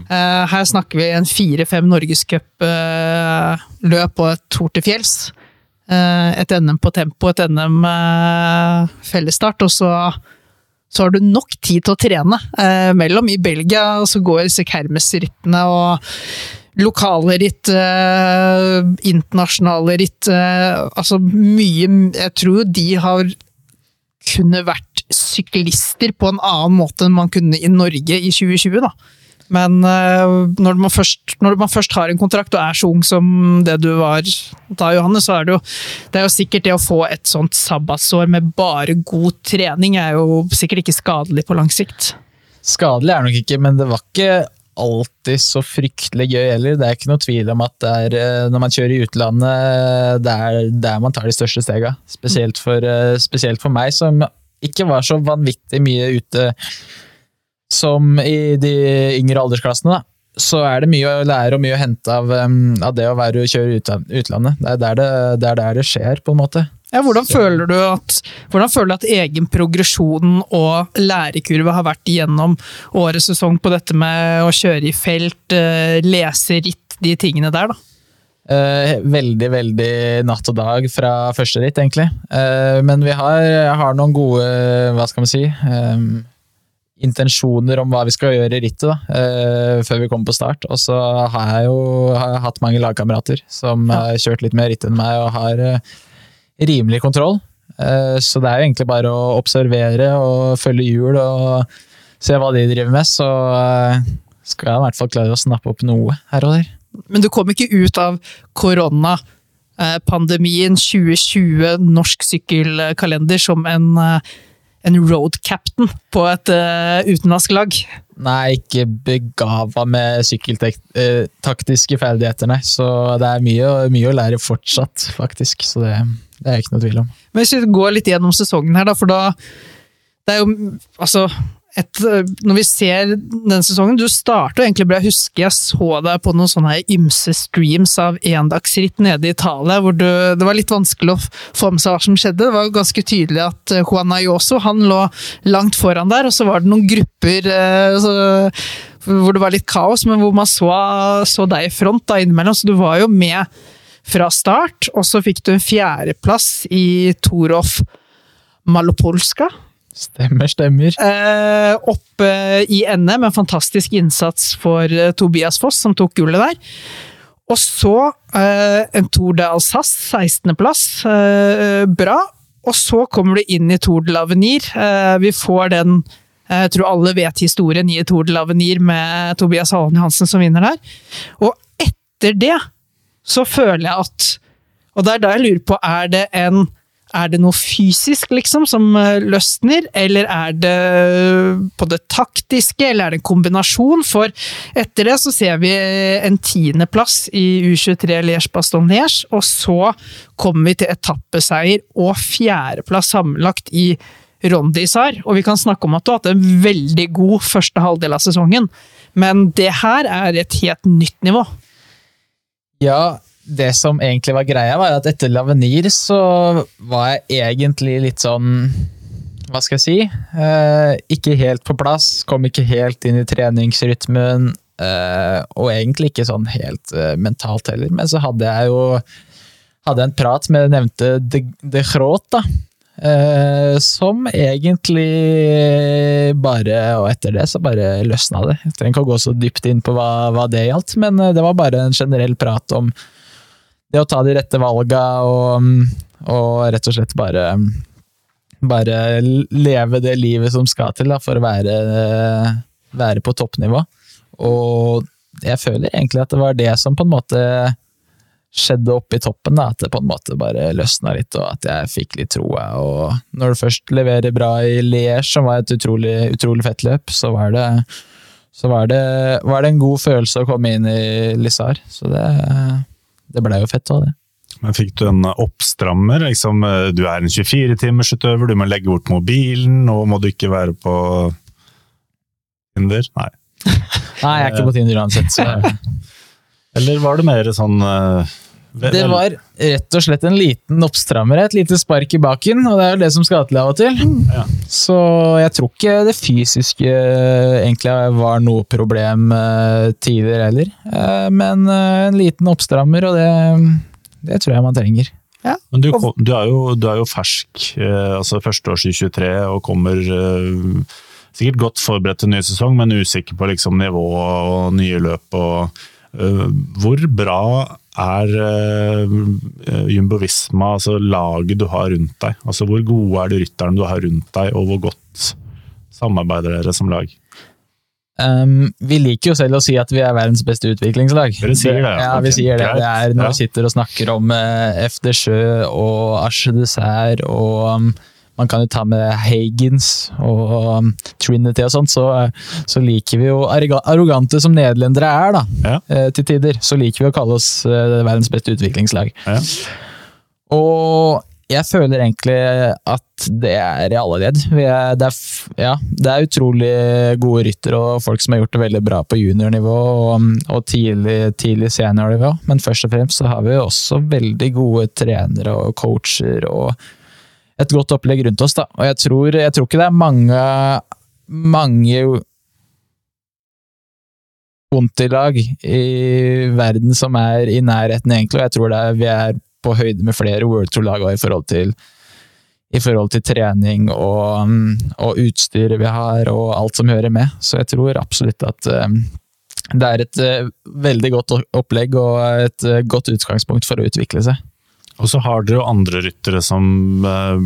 Eh, her snakker vi en fire-fem norgescupløp og et Tour til fjells. Uh, et NM på tempo, et NM eh, fellesstart, og så, så har du nok tid til å trene eh, mellom i Belgia, så går disse Kermes-rittene og lokale ritt, eh, internasjonale ritt eh, Altså mye Jeg tror de har kunne vært syklister på en annen måte enn man kunne i Norge i 2020, da. Men eh, når, man først, når man først har en kontrakt og er så ung som det du var da, Johanne, så er det jo det er jo sikkert det å få et sånt sabbatsår med bare god trening er jo sikkert ikke skadelig på lang sikt. Skadelig er det nok ikke, men det var ikke alltid så fryktelig gøy heller. Det er ikke noe tvil om at det er eh, når man kjører i utlandet, det er der man tar de største stega. Spesielt for, eh, spesielt for meg, som ikke var så vanvittig mye ute som i de yngre aldersklassene. da. Så er det mye å lære og mye å hente av, av det å være kjøre ut utlandet. Det er der det, det er der det skjer, på en måte. Ja, hvordan, føler du at, hvordan føler du at egen progresjon og lærekurve har vært gjennom årets sesong på dette med å kjøre i felt, eh, lese ritt, de tingene der, da? Eh, veldig, veldig natt og dag fra første ritt, egentlig. Eh, men vi har, har noen gode, hva skal man si, eh, intensjoner om hva vi skal gjøre i rittet, da, eh, før vi kommer på start. Og så har jeg jo har jeg hatt mange lagkamerater som har kjørt litt mer ritt enn meg, og har eh, rimelig kontroll. Eh, så det er jo egentlig bare å observere og følge hjul og se hva de driver med, så eh, skal jeg i hvert fall klare å snappe opp noe her og der. Men du kom ikke ut av korona, eh, pandemien 2020, norsk sykkelkalender, som en, en road captain på et uh, utenlandsk lag. Nei, ikke begava med sykkeltaktiske ferdigheter, nei. Så det er mye, mye å lære fortsatt, faktisk. Så det, det er ikke noe tvil om. Men hvis vi går litt gjennom sesongen her, da, for da Det er jo altså et, Når vi ser den sesongen Du starter egentlig bra. Jeg husker jeg så deg på noen sånne ymse streams av endagsritt nede i Italia, hvor du, det var litt vanskelig å få med seg hva som skjedde. Det var jo ganske tydelig at eh, Juan Ayoso han lå langt foran der, og så var det noen grupper eh, så, hvor det var litt kaos, men hvor man så, så deg i front da innimellom. Så du var jo med fra start, og så fikk du en fjerdeplass i Torov Malopolska. Stemmer, stemmer. Eh, oppe i NM, en fantastisk innsats for eh, Tobias Foss, som tok gullet der. Og så eh, en Tour de Alsace, 16.-plass. Eh, bra. Og så kommer du inn i Tour de l'Avenir. Eh, vi får den eh, Jeg tror alle vet historien i Tour de l'Avenir med Tobias Hallen Johansen som vinner der. Og etter det så føler jeg at Og det er da jeg lurer på, er det en er det noe fysisk, liksom, som eh, løsner, eller er det på det taktiske, eller er det en kombinasjon? For etter det så ser vi en tiendeplass i U23 Liège-Bastogne-Liège, og så kommer vi til etappeseier og fjerdeplass sammenlagt i Rondisar. Og vi kan snakke om at du har hatt en veldig god første halvdel av sesongen, men det her er et helt nytt nivå. Ja, det som egentlig var greia, var at etter Lavenir så var jeg egentlig litt sånn Hva skal jeg si? Eh, ikke helt på plass, kom ikke helt inn i treningsrytmen. Eh, og egentlig ikke sånn helt eh, mentalt heller, men så hadde jeg jo hadde en prat med nevnte De, de Groot, da. Eh, som egentlig bare Og etter det så bare løsna det. Jeg trenger ikke å gå så dypt inn på hva, hva det gjaldt, men eh, det var bare en generell prat om det å ta de rette valga og, og rett og slett bare bare leve det livet som skal til da, for å være, være på toppnivå. Og jeg føler egentlig at det var det som på en måte skjedde oppe i toppen, da, at det på en måte bare løsna litt, og at jeg fikk litt troa. Og når du først leverer bra i Liège, som var et utrolig, utrolig fett løp, så var det så var det, var det en god følelse å komme inn i Lissar. Så det, det blei jo fett òg, det. Men Fikk du en oppstrammer? Liksom, du er en 24-timersutøver, du må legge bort mobilen, nå må du ikke være på Tinder? Nei. *laughs* Nei, jeg er ikke på Tinder uansett. Så. *laughs* Eller var det mer sånn uh, Det var rett og slett en liten oppstrammer, et lite spark i baken, og det er jo det som skal til av og til. Ja. Så jeg tror ikke det fysiske egentlig var noe problem uh, tidligere heller. Uh, men en liten oppstrammer, og det, det tror jeg man trenger. Ja. Men du, du, er jo, du, er jo, fersk, altså førsteårs i 23, og kommer sikkert godt forberedt til ny sesong, men usikker på liksom nivå og nye løp. og Hvor bra er uh, Jumbo Visma, altså laget du har rundt deg? Altså Hvor gode er de rytterne du har rundt deg, og hvor godt samarbeider dere som lag? Um, vi liker jo selv å si at vi er verdens beste utviklingslag. Dere sier det? Ja, vi sier det. Det er når vi sitter og snakker om uh, FD Sjø og Asje Dessert og um, man kan jo ta med Hagens og um, Trinity og sånt, så, så, liker vi jo arrogante som nederlendere er, da, ja. Eh, til tider, så liker vi å kalle oss uh, verdens beste utviklingslag. Ja. Og jeg føler egentlig at det er i alle ledd. Er, det, er, ja, det er utrolig gode ryttere og folk som har gjort det veldig bra på juniornivå og, og tidlig, tidlig seniornivå, men først og fremst så har vi også veldig gode trenere og coacher og et godt opplegg rundt oss, da. Og jeg tror, jeg tror ikke det er mange mange Conti-lag i verden som er i nærheten, egentlig, og jeg tror er, vi er på høyde med flere World Tour-lag i forhold til i forhold til trening og, og utstyret vi har, og alt som hører med. Så jeg tror absolutt at um, det er et uh, veldig godt opplegg og et uh, godt utgangspunkt for å utvikle seg. Og så har dere jo andre ryttere som eh,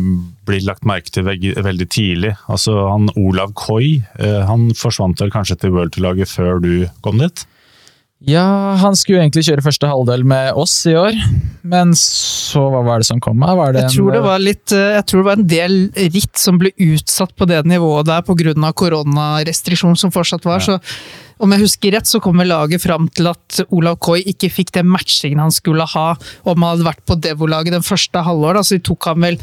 blir lagt merke til veldig, veldig tidlig. Altså han Olav Koi, eh, han forsvant vel kanskje til World Tour-laget før du kom dit? Ja, han skulle egentlig kjøre første halvdel med oss i år, men så hva var det som kom av? jeg, tror det var litt, eh, jeg tror det var en del ritt som ble utsatt på det nivået der pga. koronarestriksjonen som fortsatt var. Ja. så om jeg husker rett, så kommer laget fram til at Olav Koi ikke fikk den matchingen han skulle ha om han hadde vært på Devo-laget den første halvåret. Så de tok han vel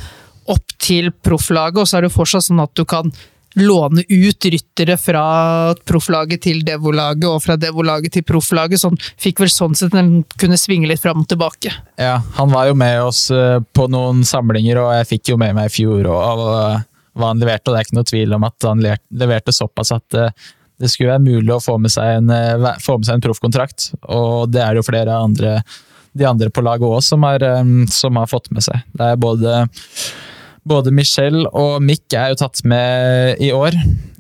opp til profflaget, og så er det fortsatt sånn at du kan låne ut ryttere fra profflaget til Devo-laget og fra Devo-laget til profflaget. Sånn, fikk vel sånn sett den kunne svinge litt fram og tilbake. Ja, han var jo med oss eh, på noen samlinger, og jeg fikk jo med meg i fjor og hva han leverte, og det er ikke noe tvil om at han leverte såpass at eh, det skulle være mulig å få med seg en, eh, en proffkontrakt. Og det er det jo flere andre, de andre på laget òg som, eh, som, har fått med seg. Det er både, både Michelle og Mick er jo tatt med i år.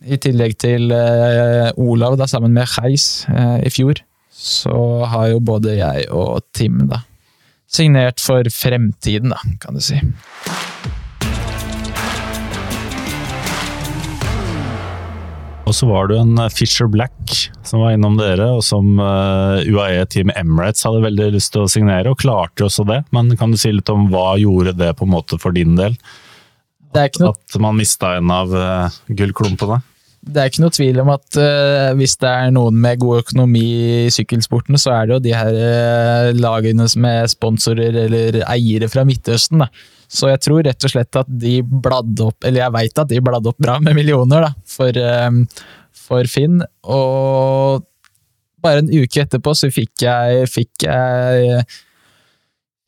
I tillegg til uh, Olav, da, sammen med Heis uh, i fjor. Så har jo både jeg og Tim da signert for fremtiden, da, kan du si. Og så var det en eh, Fisher Black som var innom dere, og som uh, UAE Team Emirates hadde veldig lyst til å signere, og klarte også det. Men kan du si litt om hva gjorde det på en måte for din del? Noe... at man mista en av uh, gullklumpene? Det er ikke noe tvil om at uh, hvis det er noen med god økonomi i sykkelsporten, så er det jo de her uh, lagene som er sponsorer eller eiere fra Midtøsten. da så jeg tror rett og slett at de bladde opp, eller jeg veit at de bladde opp bra med millioner da, for, for, Finn. Og bare en uke etterpå så fikk jeg, fikk jeg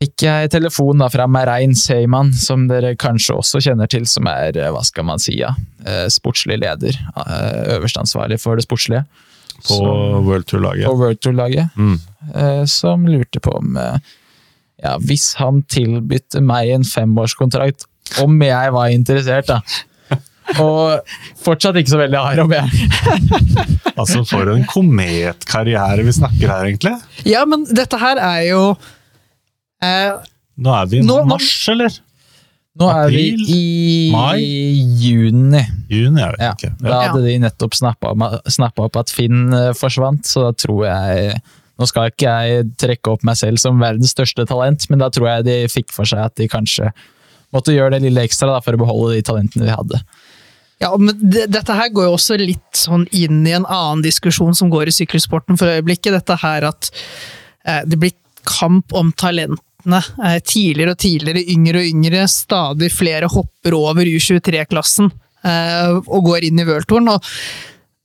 fikk jeg telefon da fra Marein Seyman, som dere kanskje også kjenner til, som er hva skal man si, ja, eh, sportslig leder. Eh, øverste ansvarlig for det sportslige. På World Tour-laget. På World Tour-laget. Mm. Eh, som lurte på om Ja, hvis han tilbydde meg en femårskontrakt, om jeg var interessert, da. *laughs* Og fortsatt ikke så veldig hard om jeg. Altså, for en kometkarriere vi snakker her, egentlig. Ja, men dette her er jo eh, Nå er vi i mars, eller? Nå er vi April? i Mai? juni. Juni, er vet Ja, ikke. da hadde de nettopp snappa, snappa opp at Finn eh, forsvant, så da tror jeg Nå skal ikke jeg trekke opp meg selv som verdens største talent, men da tror jeg de fikk for seg at de kanskje måtte gjøre det lille ekstra da, for å beholde de talentene de hadde. Ja, men det, dette her går jo også litt sånn inn i en annen diskusjon som går i sykkelsporten for øyeblikket. Dette her at eh, det blir kamp om talentene. Eh, tidligere og tidligere, yngre og yngre. Stadig flere hopper over U23-klassen eh, og går inn i worldtouren. Og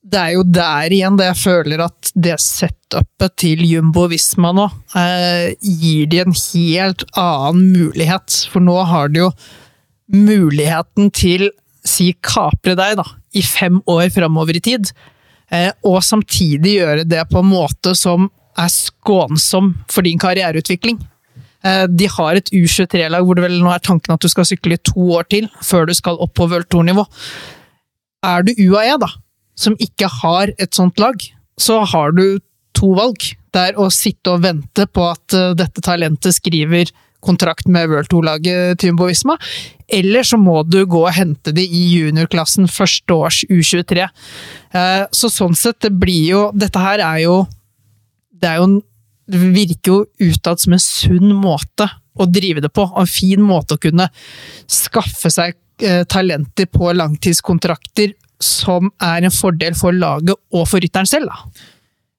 det er jo der igjen det jeg føler at det setupet til Jumbo Visma nå eh, gir de en helt annen mulighet. For nå har de jo muligheten til si kapre deg da, i fem år framover i tid, eh, og samtidig gjøre det på en måte som er skånsom for din karriereutvikling. Eh, de har et U23-lag hvor det vel nå er tanken at du skal sykle i to år til før du skal opp på World Tour-nivå. Er du UAE, da, som ikke har et sånt lag, så har du to valg. Det er å sitte og vente på at eh, dette talentet skriver kontrakt med World Tour-laget Tymbo Visma, eller så må du gå og hente de i juniorklassen første års U23. Eh, Så sånn sett, det blir jo Dette her er jo Det er jo en det virker jo utad som en sunn måte å drive det på, og en fin måte å kunne skaffe seg eh, talenter på langtidskontrakter som er en fordel for laget og for rytteren selv. Da.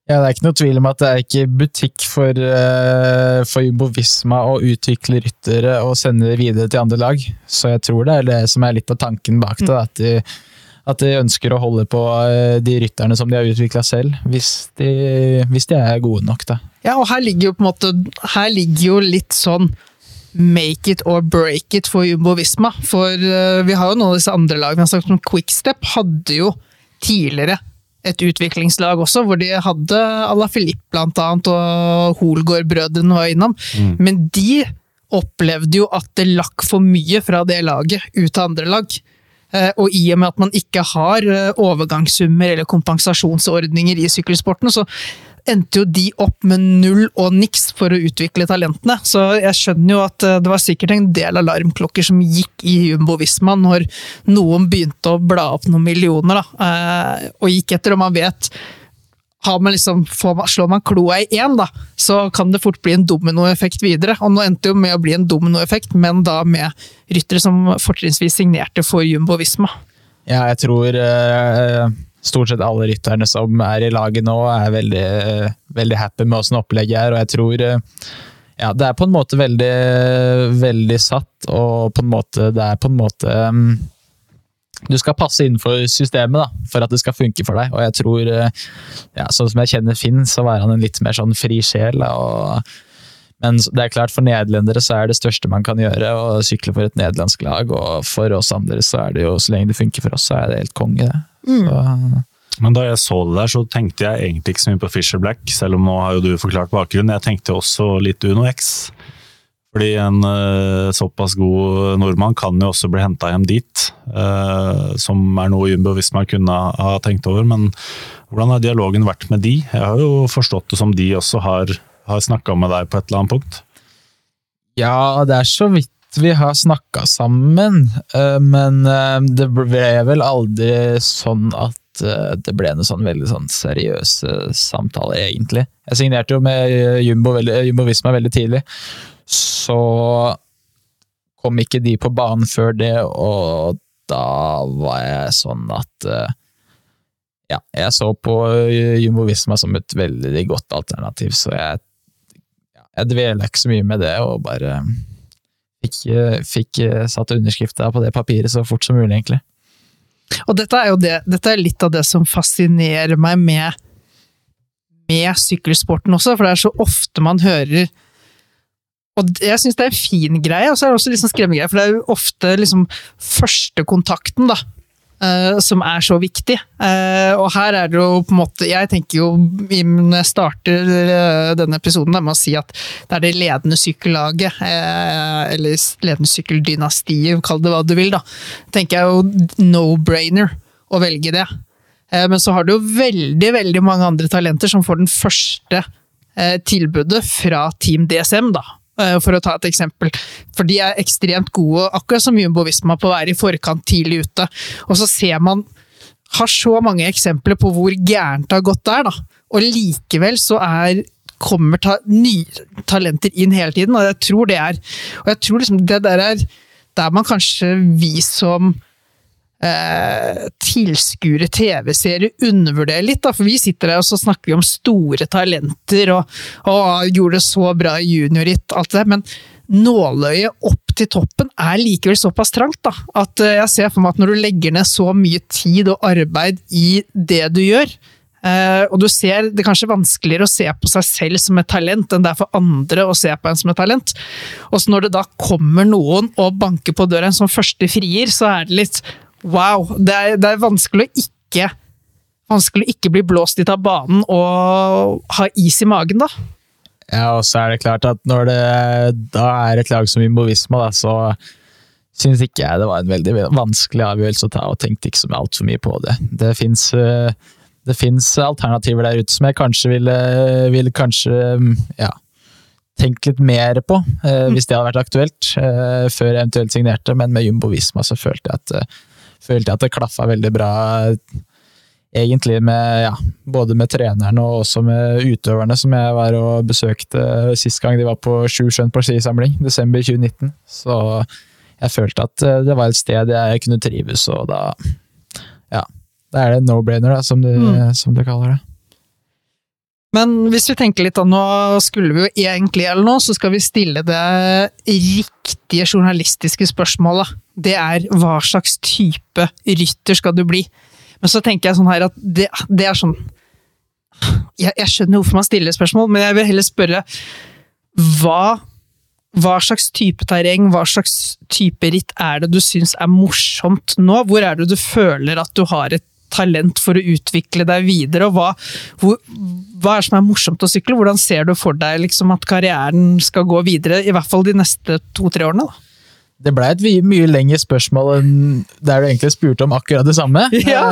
Ja, Det er ikke noe tvil om at det er ikke butikk for, uh, for Jumbo Visma å utvikle ryttere og sende det videre til andre lag. Så jeg tror det er det som er litt av tanken bak det. At de, at de ønsker å holde på eh, de rytterne som de har utvikla selv, hvis de, hvis de er gode nok. da. Ja, og her ligger jo på en måte Her ligger jo litt sånn make it or break it for Jumbo Visma. For uh, vi har jo noen av disse andre lagene, altså, som Quickstep hadde jo tidligere et utviklingslag også, hvor de hadde Ala Filip blant annet, og Hoelgaard-brødrene var innom. Men de opplevde jo at det lakk for mye fra det laget ut til andre lag. Eh, Og i og med at man ikke har eh, overgangssummer eller kompensasjonsordninger i sykkelsporten, så endte jo de opp med null og niks for å utvikle talentene. Så jeg skjønner jo at eh, det var sikkert en del alarmklokker som gikk i Jumbo Visma når noen begynte å bla opp noen millioner, da, og gikk etter, og man vet man liksom, man, slår man kloa i én, da, så kan det fort bli en dominoeffekt videre. Og nå endte det jo med å bli en dominoeffekt, men da med ryttere som fortrinnsvis signerte for Jumbo Visma. Ja, jeg tror uh, stort sett alle rytterne som er i laget nå, er veldig, uh, veldig happy med åssen opplegget er, og jeg tror uh, ja, det er på en måte veldig, veldig satt, og på en måte, det er på en måte mm, du skal passe innenfor systemet da, for at det skal funke for deg. Og jeg tror, eh, ja, sånn som jeg kjenner Finn, så var han en litt mer sånn fri sjel. da, Og, men det er klart, for nederlendere så er det største man kan gjøre å sykle for et nederlandsk lag. Og for oss andre så er det jo, så lenge det funker for oss, så er det helt konge. det. Så, Men da jeg så det der, så tenkte jeg egentlig ikke så mye på Fisher Black, selv om nå har jo du forklart bakgrunnen. Jeg tenkte også litt Uno X. Fordi en uh, såpass god nordmann kan jo også bli henta hjem dit, uh, som er noe Jumbo Visma kunne ha tenkt over. Men hvordan har dialogen vært med de? Jeg har jo forstått det som de også har, har snakka med deg på et eller annet punkt. ja, det er så vidt vi har snakka sammen, uh, men det ble vel aldri sånn at det ble noe sånn veldig sånn seriøse samtaler, egentlig. Jeg signerte jo med Jumbo, Jumbo Visma veldig tidlig, så kom ikke de på banen før det, og da var jeg sånn at eh, ja, jeg så på Jumbo Visma som et veldig godt alternativ, så jeg, jeg dveler ikke så mye med det, og bare fikk, fikk satt underskrifta på det papiret så fort som mulig, egentlig. Og dette er jo det, dette er litt av det som fascinerer meg med, med sykkelsporten også, for det er så ofte man hører og jeg syns det er en fin greie, og så er det også liksom skremmegreie, for det er jo ofte liksom første kontakten, da, Uh, som er så viktig. Uh, og her er det jo på en måte Jeg tenker jo når jeg starter uh, denne episoden med å si at det er det ledende sykkellaget, eller ledende sykkeldynastiet, kall det hva du vil, da. Tenker jeg jo no-brainer å velge det. Men så har du jo veldig, veldig mange andre talenter som får den første tilbudet fra Team DSM, da. Eh, For å ta et eksempel. For de er ekstremt gode, akkurat som Jumbo Visma, på å være i forkant tidlig ute. Og så ser man har så mange eksempler på hvor gærent det har gått der, da. Og likevel så er kommer ta, nye talenter inn hele tiden, og jeg tror det er Og jeg tror liksom det der er der man kanskje vi som eh, tilskuere TV-serier undervurderer litt, da, for vi sitter der og så snakker vi om store talenter og, og gjorde det så bra i juniorritt, alt det der, men nåløyet opp til toppen er likevel såpass trangt da, at eh, jeg ser for meg at når du legger ned så mye tid og arbeid i det du gjør, Uh, og du ser det kanskje vanskeligere å se på seg selv som et talent enn det er for andre å se på en som et talent, og så når det da kommer noen og banker på døren som første frier, så er det litt wow, det er, det er vanskelig å ikke vanskelig å ikke bli blåst ut av banen og ha is i magen, da. Ja, og så er det klart at når det da er et lag som Jumbo da, så syns ikke jeg det var en veldig vanskelig avgjørelse å ta, og tenkte ikke så altfor mye på det. Det fins det finnes alternativer der ute som jeg kanskje ville, ville kanskje ja, tenkt litt mer på, eh, hvis det hadde vært aktuelt, eh, før jeg eventuelt signerte, men med Jumbo Visma så følte jeg at, eh, følte jeg at det klaffa veldig bra egentlig med ja, både med trenerne og også med utøverne som jeg var og besøkte sist gang de var på Sju skjønn partisamling, desember 2019. Så jeg følte at eh, det var et sted jeg kunne trives, og da ja, da er det no-brainer, da, som du, Mm. som du kaller det. Men hvis vi tenker litt, da, nå skulle vi jo egentlig, eller noe, så skal vi stille det riktige journalistiske spørsmålet. Det er hva slags type rytter skal du bli? Men så tenker jeg sånn her at det, det er sånn jeg, jeg skjønner hvorfor man stiller spørsmål, men jeg vil heller spørre hva, hva slags type terreng, hva slags type ritt er det du syns er morsomt nå? Hvor er det du føler at du har et talent for å utvikle deg videre, og hva, hvor, hva er det som er morsomt å sykle? Hvordan ser du for deg liksom, at karrieren skal gå videre, i hvert fall de neste to-tre årene? Da? Det ble et mye, lengre spørsmål enn der du egentlig spurte om akkurat det samme. *laughs* Ja,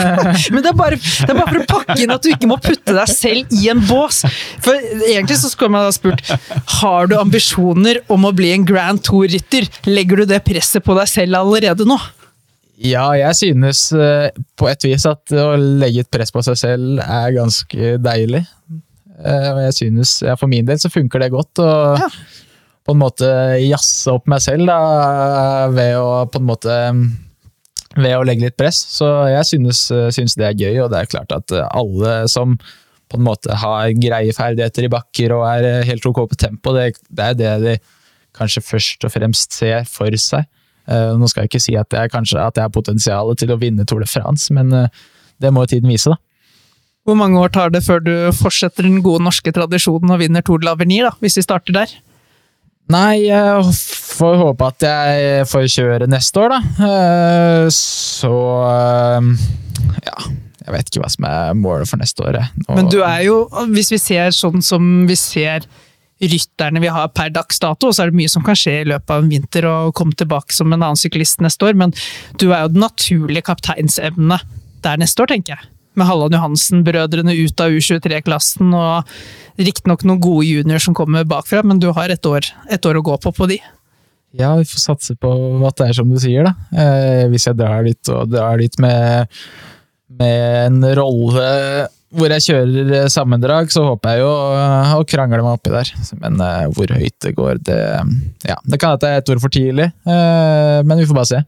men det er, bare, det er bare for å pakke inn at du ikke må putte deg selv i en bås. For egentlig så skulle man ha spurt har du ambisjoner om å bli en Grand Tour-rytter. Legger du det presset på deg selv allerede nå? Ja, jeg synes eh, på et vis at å legge et press på seg selv er ganske deilig. Eh, Og jeg synes, ja, For min del så funker det godt og Ja. På en måte jazze opp meg selv da, ved å på en måte ved å legge litt press. Så jeg synes, synes det er gøy, og det er klart at alle som på en måte har greie ferdigheter i bakker og er helt ok på tempo, det, det er det de kanskje først og fremst ser for seg. Eh, nå skal jeg ikke si at jeg, kanskje, at jeg har potensial til å vinne Tour de France, men eh, det må tiden vise, da. Hvor mange år tar det før du fortsetter den gode norske tradisjonen og vinner Tour de l'Avenir, da, hvis vi starter der? Nei, jeg får håpe at jeg får kjøre neste år, da. Eh, Så eh, Ja, jeg vet ikke hva som er målet for neste år. Nå- Men du er jo, hvis vi ser sånn som vi ser rytterne vi har per dags dato, så er det mye som kan skje i løpet av en vinter og komme tilbake som en annen syklist neste år, men du er jo den naturlige kapteinsemnet der neste år, tenker jeg. Med Halland Johansen-brødrene ut av U23-klassen, og riktignok noen gode junior som kommer bakfra, men du har et år, et år å gå på på de. Ja, vi får satse på at det er som du sier, da. Eh, hvis jeg drar dit og drar dit med, med en rolle hvor jeg kjører sammendrag, så håper jeg jo eh, å krangle meg oppi der. Men eh, hvor høyt det går, det Ja, det kan hende det er et år for tidlig, eh, men vi får bare se.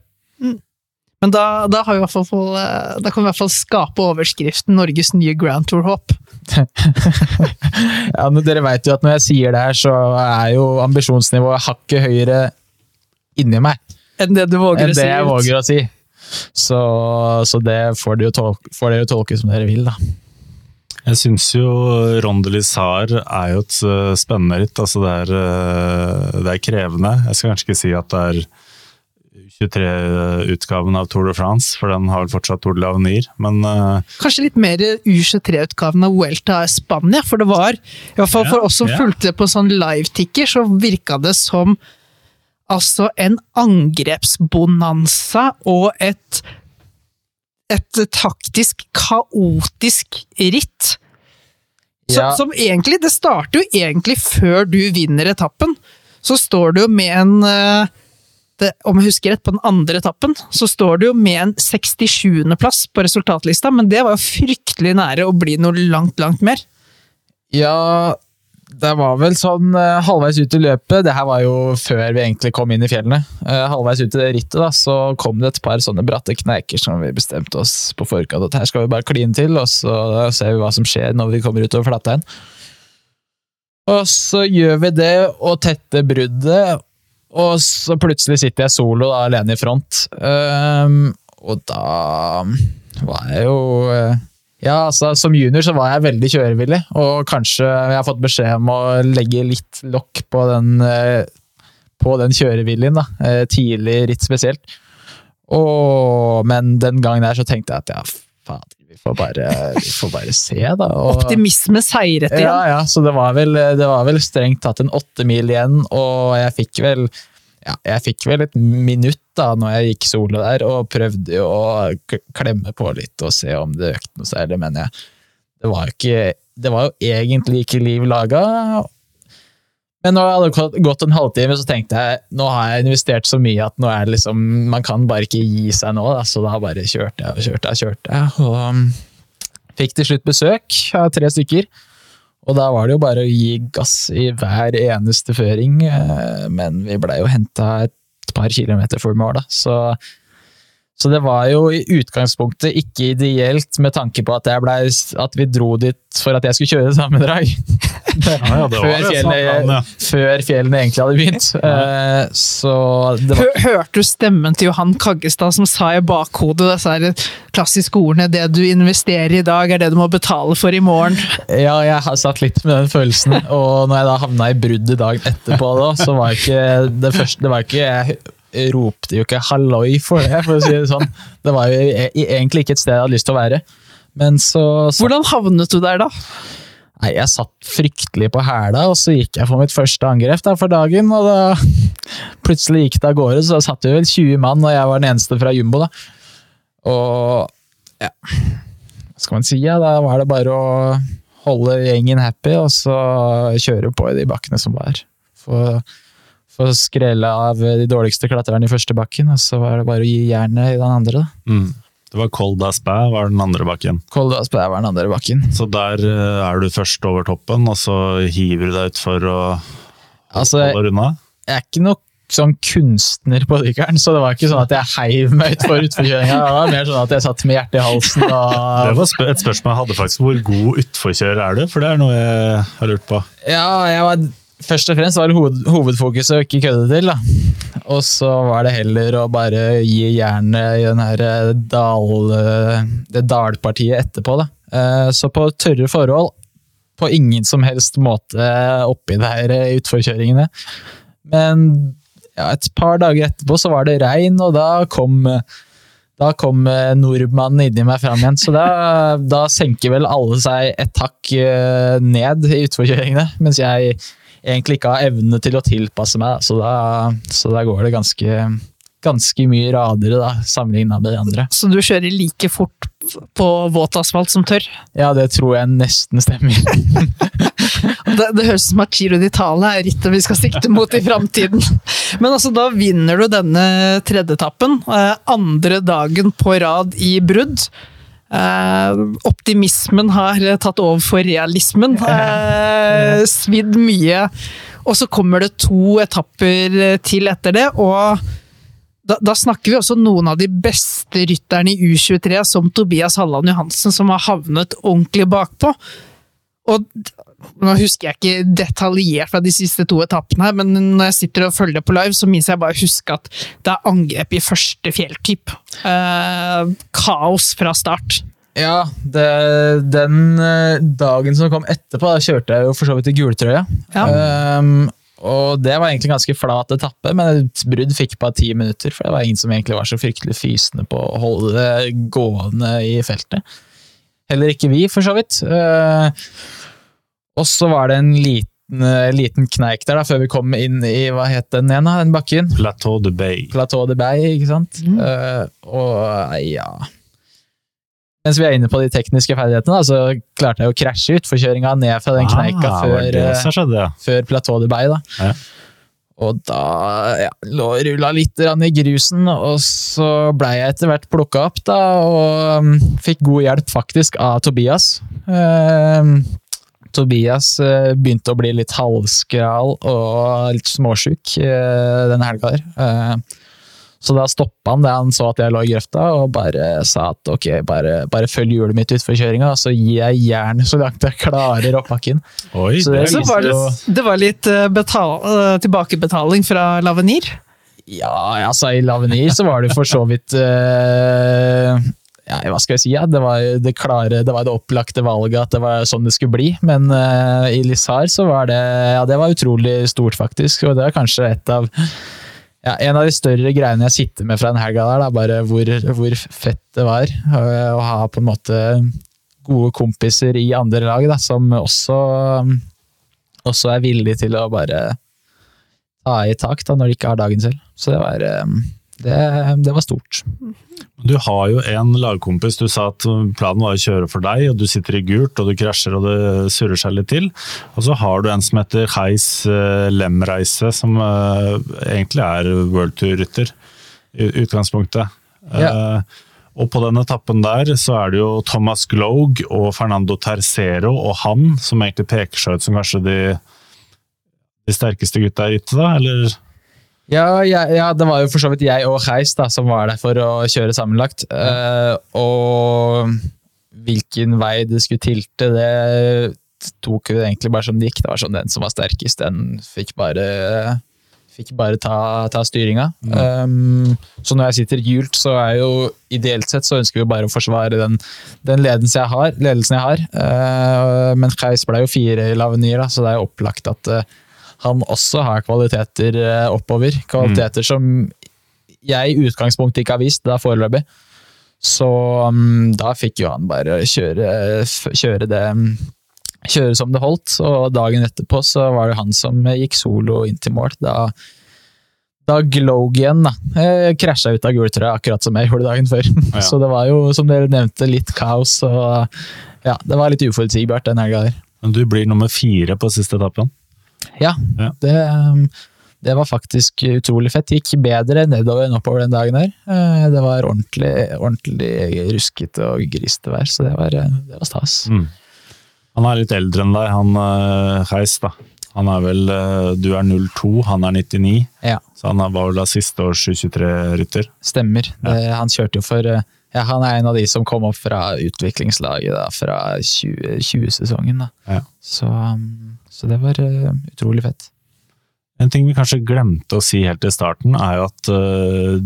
Men da, da, har vi hvert fall, eh, da kan vi i hvert fall skape overskriften 'Norges nye Grand Tour-håp'. *laughs* Ja, men Dere vet jo at når jeg sier det her, så er jo ambisjonsnivået hakket høyere inni meg Enn det du våger enn å si. det jeg våger å si. Så, så det får dere, jo tolke, får dere tolke som dere vil, da. Jeg syns jo Rondelisar er jo et eh, spennende ritt. Altså det, er, eh, det er krevende. Jeg skal kanskje ikke si at det er 23-utgaven av Tour de France, for den har vel fortsatt Tour de l'Avenir. Men uh, Kanskje litt mer U23-utgaven av Vuelta i Spania, for det var, i hvert fall for oss som fulgte på sånn live-ticker, så virka det som altså en angrepsbonanza og et et taktisk kaotisk ritt. Så, Ja. Som egentlig Det starter jo egentlig før du vinner etappen. Så står du jo med en eh, det, Om jeg husker rett, på den andre etappen, så står du jo med en 67.-plass på resultatlista, men det var jo fryktelig nære å bli noe langt, langt mer. Ja, det var vel sånn eh, halvveis ut i løpet. Det her var jo før vi egentlig kom inn i fjellene. Eh, halvveis ut i det rittet da, så kom det et par sånne bratte kneiker som vi bestemte oss på forkant at her skal vi bare kline til, og så ser vi hva som skjer når vi kommer utover Flatteien. Og så gjør vi det og tetter bruddet, og så plutselig sitter jeg solo da, alene i front. Um, og da var jeg jo eh, ja, altså Som junior så var jeg veldig kjørevillig, og kanskje jeg har fått beskjed om å legge litt lokk på den, eh, på den kjøreviljen, da, eh, tidlig ritt spesielt. Og, men den gangen der så tenkte jeg at ja, fader, vi får bare, vi får bare se, da. Og, Optimisme seiret igjen. ja, ja, så det var, vel, det var vel strengt tatt en åtte mil igjen, og jeg fikk vel ja, jeg fikk vel et minutt da når jeg gikk solo der, og prøvde å klemme på litt og se om det økte noe særlig, men jeg, det var jo ikke Det var jo egentlig ikke liv laga. Men når det hadde gått- en halvtime, så tenkte jeg nå har jeg investert så mye at nå er det liksom Man kan bare ikke gi seg nå, da, så da bare kjørte jeg og kjørte jeg. kjørte jeg, og um, Fikk til slutt besøk av tre stykker. Og da var det jo bare å gi gass i hver eneste føring, eh, men vi blei jo henta et par kilometer for mål, da. Så, så det var jo i utgangspunktet ikke ideelt med tanke på at, jeg ble, at vi dro dit for at jeg skulle kjøre sammendrag. ja, det var før, fjellene, ja. før fjellene egentlig hadde begynt. Uh, Så det var Hørte du stemmen til Johan Kaggestad som sa i bakhodet disse klassiske ordene 'det du investerer i dag, er det du må betale for i morgen'? Ja, jeg har satt litt med den følelsen, og når jeg da havna i bruddet dagen etterpå, da, så var ikke det første det var ikke, Jeg ropte jo ikke 'halloi' for det, for å si det sånn. Det var jo e- egentlig ikke et sted jeg hadde lyst til å være. Men så, så Hvordan havnet du der da? Nei, jeg satt fryktelig på hæla, og så gikk jeg for mitt første angrep da, for dagen, og da *laughs* plutselig gikk det av gårde, så da satt vi vel 20 mann, og jeg var den eneste fra Jumbo, da. Og ja, hva skal man si, ja, da var det bare å holde gjengen happy, og så kjøre på i de bakkene som var. Få få skrelle av de dårligste klatrerne i første bakken, og så var det bare å gi jernet i den andre. Mm. Det var Kolda Spæ, var den andre bakken. Koldas på var den andre bakken. Så der eh, er du først over toppen, og så hiver du deg utfor og Altså, holder unna? jeg er ikke noe sånn kunstner på dykkeren, så det var ikke sånn at jeg heiv meg utfor utforkjøringa. Det var mer sånn at jeg satt med hjertet i halsen Det var spør et spørsmål jeg hadde faktisk. Hvor god utforkjører er du? For det er noe jeg har lurt på. Ja, jeg var Først og fremst var hoved, hovedfokuset å ikke kødde til, da. Og så var det heller å bare gi jernet i den her eh, dal, eh, det dalpartiet etterpå, da. Eh, Så på tørre forhold, på ingen som helst måte oppi der utforkjøringene. Men ja, et par dager etterpå så var det regn, og da kom da kom nordmannen inni meg fram igjen, så da, da senker vel alle seg et hakk ned i utforkjøringene, mens jeg egentlig ikke har evne til å tilpasse meg, så da, så da går det ganske, ganske mye radere da, sammenlignet med de andre. Så du kjører like fort på våt asfalt som tørr? Ja, det tror jeg nesten stemmer. *laughs* Det, det høres ut som at Giro d'Italia er rittet vi skal sikte mot i framtiden. Men altså, da vinner du denne tredjeetappen. Eh, andre dagen på rad i brudd. Eh, optimismen har tatt over for realismen. *laughs* Eh, svidd mye. Og så kommer det to etapper til etter det, og da, da snakker vi også noen av de beste rytterne i U23, som Tobias Halland Johansen, som har havnet ordentlig bakpå. Og nå husker jeg ikke detaljert fra de siste to etappene, her, men når jeg sitter og følger på live, så minnes jeg bare huske at det er angrep i første fjelltyp. Eh, kaos fra start. Ja, det, den eh, dagen som kom etterpå, da kjørte jeg jo for så vidt i gultrøya. Ja. Um, og det var egentlig ganske flat etappe, men et brudd fikk bare ti minutter, for det var ingen som egentlig var så fryktelig fysende på å holde det gående i feltet. Heller ikke vi, for så vidt. Eh, og så var det en liten, eh, liten kneik der, da, før vi kom inn i hva het den igjen, da, den bakken? Plateau de Bay. Plateau de Bay, ikke sant? Mm. Uh, og ja Mens vi er inne på de tekniske ferdighetene, da, så klarte jeg å krasje utforkjøringa ned fra den kneika ah, før, eh, skjedde, ja. før Plateau de Bay. Da. Ja. Og da ja, lå rulla litt i grusen, og så blei jeg etter hvert plukka opp, da, og um, fikk god hjelp faktisk av Tobias. Eh, Tobias eh, begynte å bli litt halvskral og litt småsjuk eh, denne helga der. Eh, så da stoppa han det han så at jeg lå i grøfta, og bare sa at ok, bare, bare følg hjulet mitt utfor kjøringa, så gir jeg jernet så langt jeg klarer oppbakken. Oi, Så det det Så var det, det var litt betal, tilbakebetaling fra Lavenir. Ja, altså i Lavenir så var det for så vidt eh, ja, Hva skal jeg si? Ja, det var det klare, det var det opplagte valget at det var sånn det skulle bli. Men uh, i Lissar så var det ja, det var utrolig stort, faktisk. Og det var kanskje et av ja, en av de større greiene jeg sitter med fra den helga der, da, bare hvor, hvor fett det var øh, å ha på en måte gode kompiser i andre lag, da, som også, også er villige til å bare ta i tak da, når de ikke har dagen selv. Så det var, øh, det, det var stort. Du har jo en lagkompis, du sa at planen var å kjøre for deg, og du sitter i gult, og du krasjer og det surrer seg litt til. Og så har du en som heter Heis eh, Lemreise, som eh, egentlig er World Tour-rytter i utgangspunktet. Ja. Eh, og på den etappen der så er det jo Thomas Glogue og Fernando Tercero og han som egentlig peker seg ut som kanskje de, de sterkeste gutta i rittet, da, eller? Ja, ja, ja, det var jo for så vidt jeg og Heis da, som var der for å kjøre sammenlagt. Uh, og hvilken vei det skulle tilte, det tok jo egentlig bare som det gikk. Det var sånn den som var sterkest, den fikk bare, fikk bare ta, ta styringa. Um, så når jeg sitter gult, så er jo ideelt sett så ønsker vi bare å forsvare den, den ledelsen jeg har. Ledelsen jeg har. Uh, men Heis ble jo fire i Lavenir, da, så det er jo opplagt at eh, han også har kvaliteter eh, oppover. Kvaliteter som jeg i utgangspunktet ikke har vist, det er foreløpig. Så um, da fikk jo han bare kjøre, kjøre det mm, Kjøre som det holdt, og dagen etterpå så var det han som gikk solo inn til mål. Da, da Glogue igjen da, eh, krasja ut av gultrøya, akkurat som jeg gjorde dagen før. *laughs* Ja. Så det var jo, som dere nevnte, litt kaos, og ja, det var litt uforutsigbart den helga der. Men du blir nummer fire på siste etappen. Ja, Ja. Det, um, det var faktisk utrolig fett. Det gikk bedre nedover enn oppover den dagen der. Eh, Det var ordentlig, ordentlig ruskete og grisete vær, så det var, eh, det var stas. Mm. Han er litt eldre enn deg, han eh, Heis, da. Han er vel Du er 02, han er 99, Ja, så han var vel da siste års 23-rytter. stemmer. Det, han kjørte jo for ja, Han er en av de som kom opp fra utviklingslaget da, fra 2020-sesongen. da. Ja. Så, um, så det var eh, utrolig fett. En ting vi kanskje glemte å si helt i starten, er jo at uh,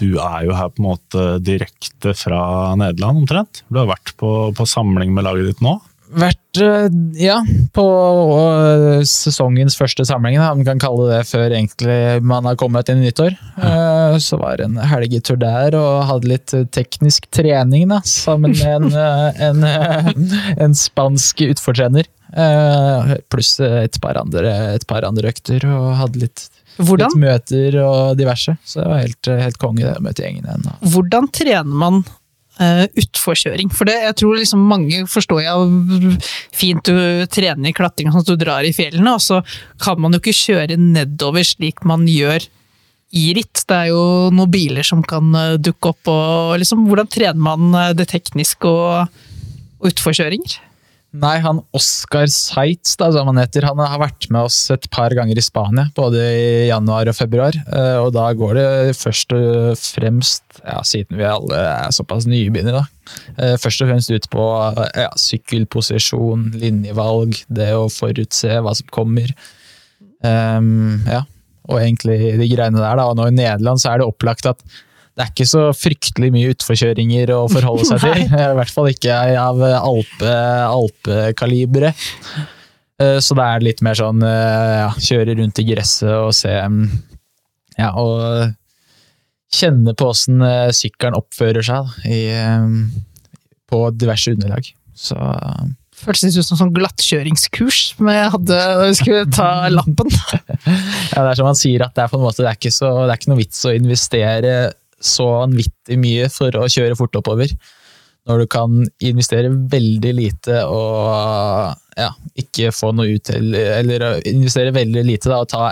du er jo her på en måte direkte fra Nederland, omtrent. Du har vært på, på samling med laget ditt nå. Vært, uh, ja, på uh, sesongens første samling, da, man kan kalle det før egentlig man har kommet inn i nyttår. Eh, Så var det en helgetur der og hadde litt teknisk trening da, sammen med en, en, eh, en spansk utfortrener. Eh, Pluss et par, andre, et par andre økter og hadde litt, litt møter og diverse. Så det var helt, helt konge det å møte gjengen igjen. hvordan trener man uh, utforkjøring? For det, jeg tror liksom mange forstår jeg fint du trener i klatring, sånn at du drar i fjellene, og så kan man jo ikke kjøre nedover slik man gjør i ritt. Det er jo noen biler som kan eh, dukke opp, og liksom, hvordan trener man eh, det tekniske og, og utforkjøringer? Nei, han Oscar Seitz, da, som han heter, han har vært med oss et par ganger i Spania, både i januar og februar. eh, Og da går det først og fremst, ja, siden vi alle er såpass nybegynnere, da, eh, først og fremst ut på ja, sykkelposisjon, linjevalg, det å forutse hva som kommer. Um, ja, og egentlig de greiene der, da. Og nå i Nederland så er det opplagt at det er ikke så fryktelig mye utforkjøringer å forholde seg til. *laughs* I hvert fall ikke av alpe, alpekaliberet. Alpe Så da er det litt mer sånn eh, ja, kjøre rundt i gresset og se mm, Ja, og kjenne på åssen eh, sykkelen oppfører seg i, eh, på diverse underlag. Så Føltes ut som sånn glattkjøringskurs jeg hadde da vi skulle ta lappen. *laughs* ja, det er som han sier, at det er på en måte det er ikke, så, det er ikke noe vits å investere så vanvittig mye for å kjøre fort oppover. Når du kan investere veldig lite og ja, ikke få noe ut Eller investere veldig lite da, og ta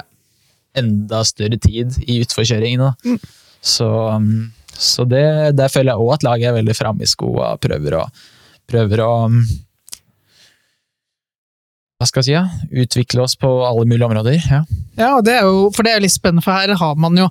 enda større tid i utforkjøringen. Da. Så, um, så det, der føler jeg òg at laget er veldig framme i skoa prøver å, prøver å um, hva skal jeg si, ja? utvikle oss på alle mulige områder. Ja. Ja, det er jo, for det er litt spennende, for her har man jo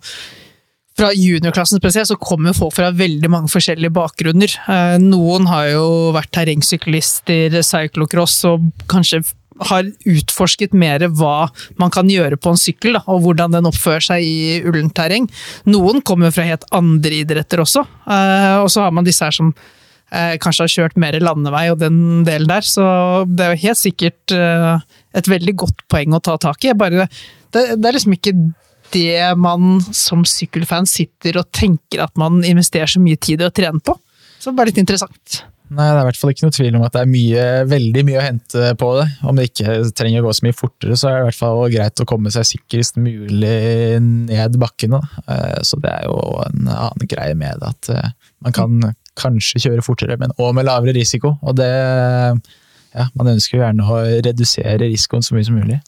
fra juniorklassen spesielt, så kommer folk fra veldig mange forskjellige bakgrunner. Eh, Noen har jo vært terrengsyklister, cyclocross, og kanskje har utforsket mer hva man kan gjøre på en sykkel, da, og hvordan den oppfører seg i ullent terreng. Noen kommer fra helt andre idretter også, eh, og så har man disse her som eh, kanskje har kjørt mer landevei og den delen der, så det er jo helt sikkert et veldig godt poeng å ta tak i. Bare, det, det er liksom ikke det man som sykkelfan sitter og tenker at man investerer så mye tid i å trene på. Så bare litt interessant. Nei, det er i hvert fall ikke noe tvil om at det er mye, veldig mye å hente på det. Om det ikke trenger å gå så mye fortere, så er det i hvert fall greit å komme seg sikrest mulig ned bakkene. Eh, Så det er jo en annen greie med det, at eh, man kan kanskje kjøre fortere, men òg med lavere risiko. Og det Ja, man ønsker jo gjerne å redusere risikoen så mye som mulig.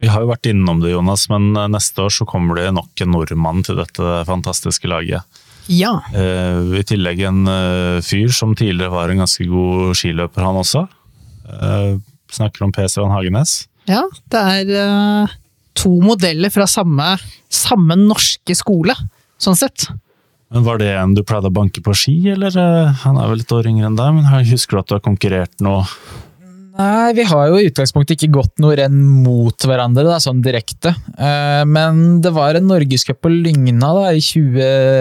Vi har jo vært innom det, Jonas, men eh, neste år så kommer det nok en nordmann til dette fantastiske laget. Ja. Uh, I tillegg en uh, fyr som tidligere var en ganske god skiløper, han også. Uh, snakker om Per Strand Hagenes. ja det er to modeller fra samme, samme norske skole, sånn sett. Men Var det en du pleide å banke på ski, eller? Han er vel litt år yngre enn deg, men husker du at du har konkurrert nå? Nei, vi har jo i utgangspunktet ikke gått noe renn mot hverandre, da, sånn direkte. Eh, Men det var en norgescup på Lygna da, i 20,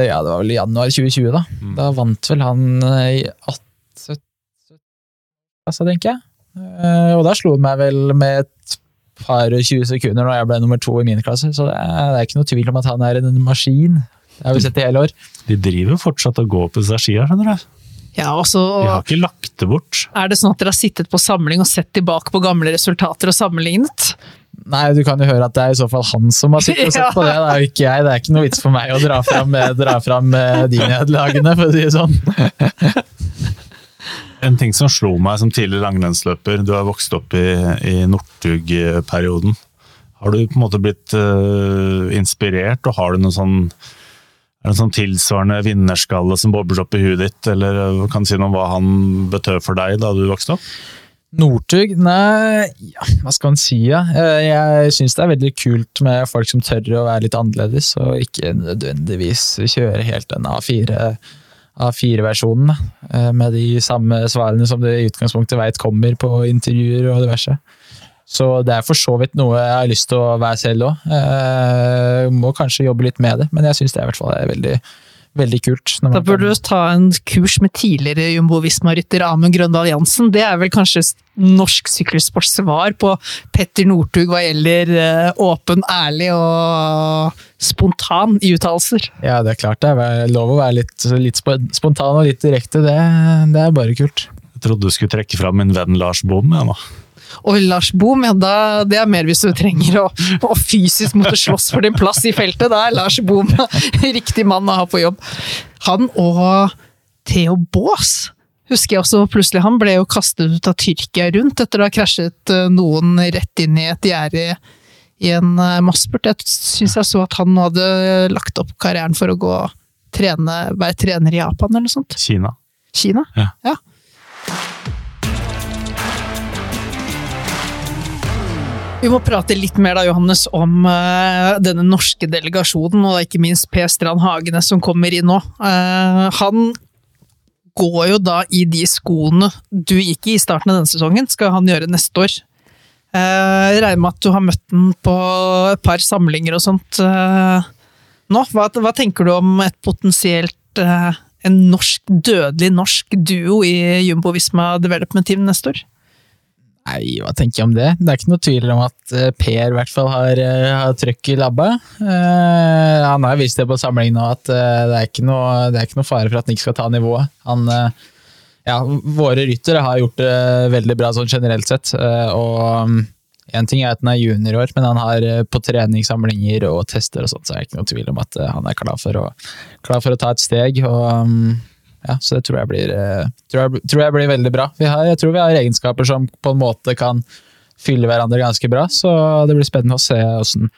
ja, det var vel januar 2020. Da Da vant vel han eh, i 18 altså, tenker jeg. Eh, Og da slo han meg vel med et par og 20 sekunder når jeg ble nummer to i min klasse, så det er, det er ikke noe tvil om at han er en maskin. Det har vi sett i hele år. De driver fortsatt og går på seg skia, skjønner du. Ja, og Vi har ikke lagt det bort. er det sånn at dere har sittet på samling og sett tilbake på gamle resultater og sammenlignet. Nei, du kan jo høre at det er i så fall han som har sittet og sett på det, *laughs* det er jo ikke jeg. Det er ikke noe vits for meg å dra fram, dra fram eh, de nederlagene, for å si det sånn. *laughs* En ting som slo meg som tidligere langrennsløper, du har vokst opp i, i Northug-perioden. Har du på en måte blitt uh, inspirert, og har du noen sånn er det en sånn tilsvarende vinnerskalle som bobler opp i huet ditt, eller eh, kan du si noe om hva han betød for deg da du vokste opp? Northug? Nei, ja, hva skal man si? Ja? Eh, Jeg syns det er veldig kult med folk som tør å være litt annerledes, og ikke nødvendigvis kjøre helt den A4 A4-versjonen, med de samme svarene som du i utgangspunktet veit kommer på intervjuer og diverse. Så det er for så vidt noe jeg har lyst til å være selv òg. Må kanskje jobbe litt med det, men jeg syns det er i hvert fall er veldig, veldig kult. når Da burde du ta en kurs med tidligere Jumbo Visma-rytter Amund Grøndal Jansen. Det er vel kanskje norsk sykkelsports svar på Petter Northug hva gjelder eh, åpen, ærlig og spontan i uttalelser. Ja, det er klart det er lov å være litt, litt spontan og litt direkte. Det, det er bare kult. Jeg trodde du skulle trekke fram min venn Lars Bom. Ja, nå. Og Lars Bohm, ja, da, det er mer hvis du trenger å, å fysisk måtte slåss for din plass i feltet. Da er Lars Bohm *laughs* riktig mann å ha på jobb. Han og Theo Baas husker jeg også plutselig. Han ble jo kastet ut av Tyrkia rundt etter å ha krasjet eh, noen rett inn i et gjerde i en eh. Jeg syns jeg så at han nå hadde lagt opp karrieren for å gå trene, være trener i Japan eller noe sånt. Kina. Kina? Ja. ja. Vi må prate litt mer da, Johannes, om uh, denne norske delegasjonen, og ikke minst Per Strand Hagenes som kommer inn nå. Uh, han går jo da i de skoene du gikk i i starten av denne sesongen, skal han gjøre neste år. Uh, regner med at du har møtt den på et par samlinger og sånt nå. Hva, hva tenker du om et potensielt en norsk, dødelig norsk duo i Jumbo Visma Development Team neste år? Nei, hva tenker jeg om det? Det er ikke noe tvil om at eh, Per i hvert fall har, eh, har trøkk i labba. Eh, han har vist det på samling nå, at eh, det, er noe, det er ikke noe fare for at han ikke skal ta nivået. Han, ja, våre ryttere har gjort det veldig bra sånn generelt sett. og Én en ting er at han er junior i år, men han har på treningssamlinger og tester og sånt, så er det ikke noe tvil om at han er klar for å, klar for å ta et steg. og mm, ja, så det tror jeg blir, eh, tror jeg, tror jeg blir veldig bra. Har, jeg tror vi har egenskaper som på en måte kan fylle hverandre ganske bra, så det blir spennende å se åssen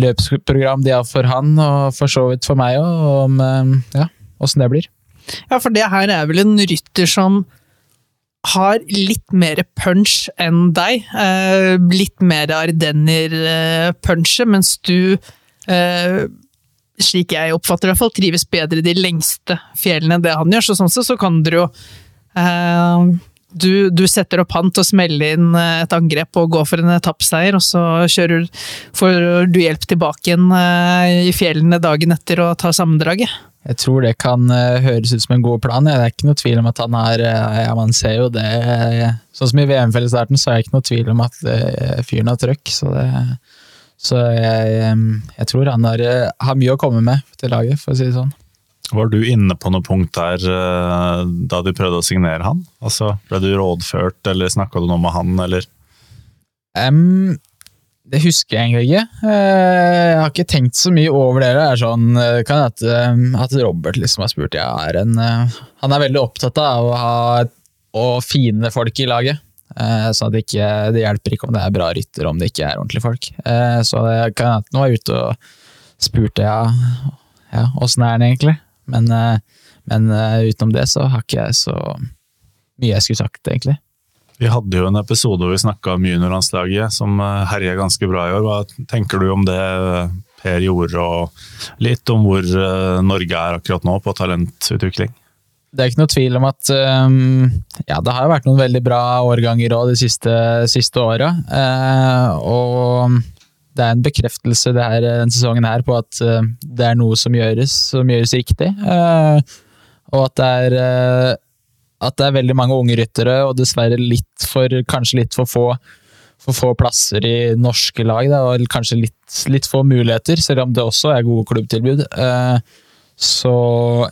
løpsprogram de har for han, og for så vidt for meg òg, og eh, ja, åssen det blir. Ja, for det her er vel en rytter som har litt mer punch enn deg. Eh, litt mer Ardenner-punchet, mens du, slik jeg oppfatter i hvert fall, trives bedre i de lengste fjellene enn det han gjør. Så sånn sett så kan dere jo eh, du, du setter opp han til å smelle inn eh, et angrep og gå for en etappeseier, og så kjører, får du hjelp tilbake igjen eh, i fjellene dagen etter og tar sammendraget. Jeg tror det kan eh, høres ut som en god plan. Det er ikke noe tvil om at han er eh, ja, Man ser jo det Sånn som i VM-fellesstarten, så er det ikke noe tvil om at fyren har trøkk. Så, det, så jeg, jeg tror han har, eh, har mye å komme med til laget, for å si det sånn. Var du inne på noe punkt der eh, da du prøvde å signere han? Altså, Ble du rådført, eller snakka du noe med han, eller? Um, det husker jeg egentlig ikke. Eh, Jeg har ikke tenkt så mye over det. Det er sånn, kan at, at Robert liksom har spurt. Jeg er en, han er veldig opptatt av å ha og fine folk i laget. Eh, Så det, ikke, det hjelper ikke om det er bra rytter om det ikke er ordentlige folk. Eh, Så det kan hende er jeg ute og spurte ja, ja, åssen er den egentlig? Men, eh, men utenom det så har ikke jeg så mye jeg skulle sagt, egentlig. Vi hadde jo en episode hvor vi snakka om juniorlandslaget, som herja ganske bra i år. Hva tenker du om det Per gjorde, og litt om hvor Norge er akkurat nå på talentutvikling? Det er ikke noe tvil om at um, ja, det har vært noen veldig bra årganger òg de siste, siste åra. Uh, og det er en bekreftelse her, denne sesongen her på at uh, det er noe som gjøres, som gjøres riktig. Uh, og at det er eh, at det er veldig mange unge ryttere, og dessverre litt for, kanskje litt for få, for få plasser i norske lag. Da, og kanskje litt, litt få muligheter, selv om det også er gode klubbtilbud. Eh, så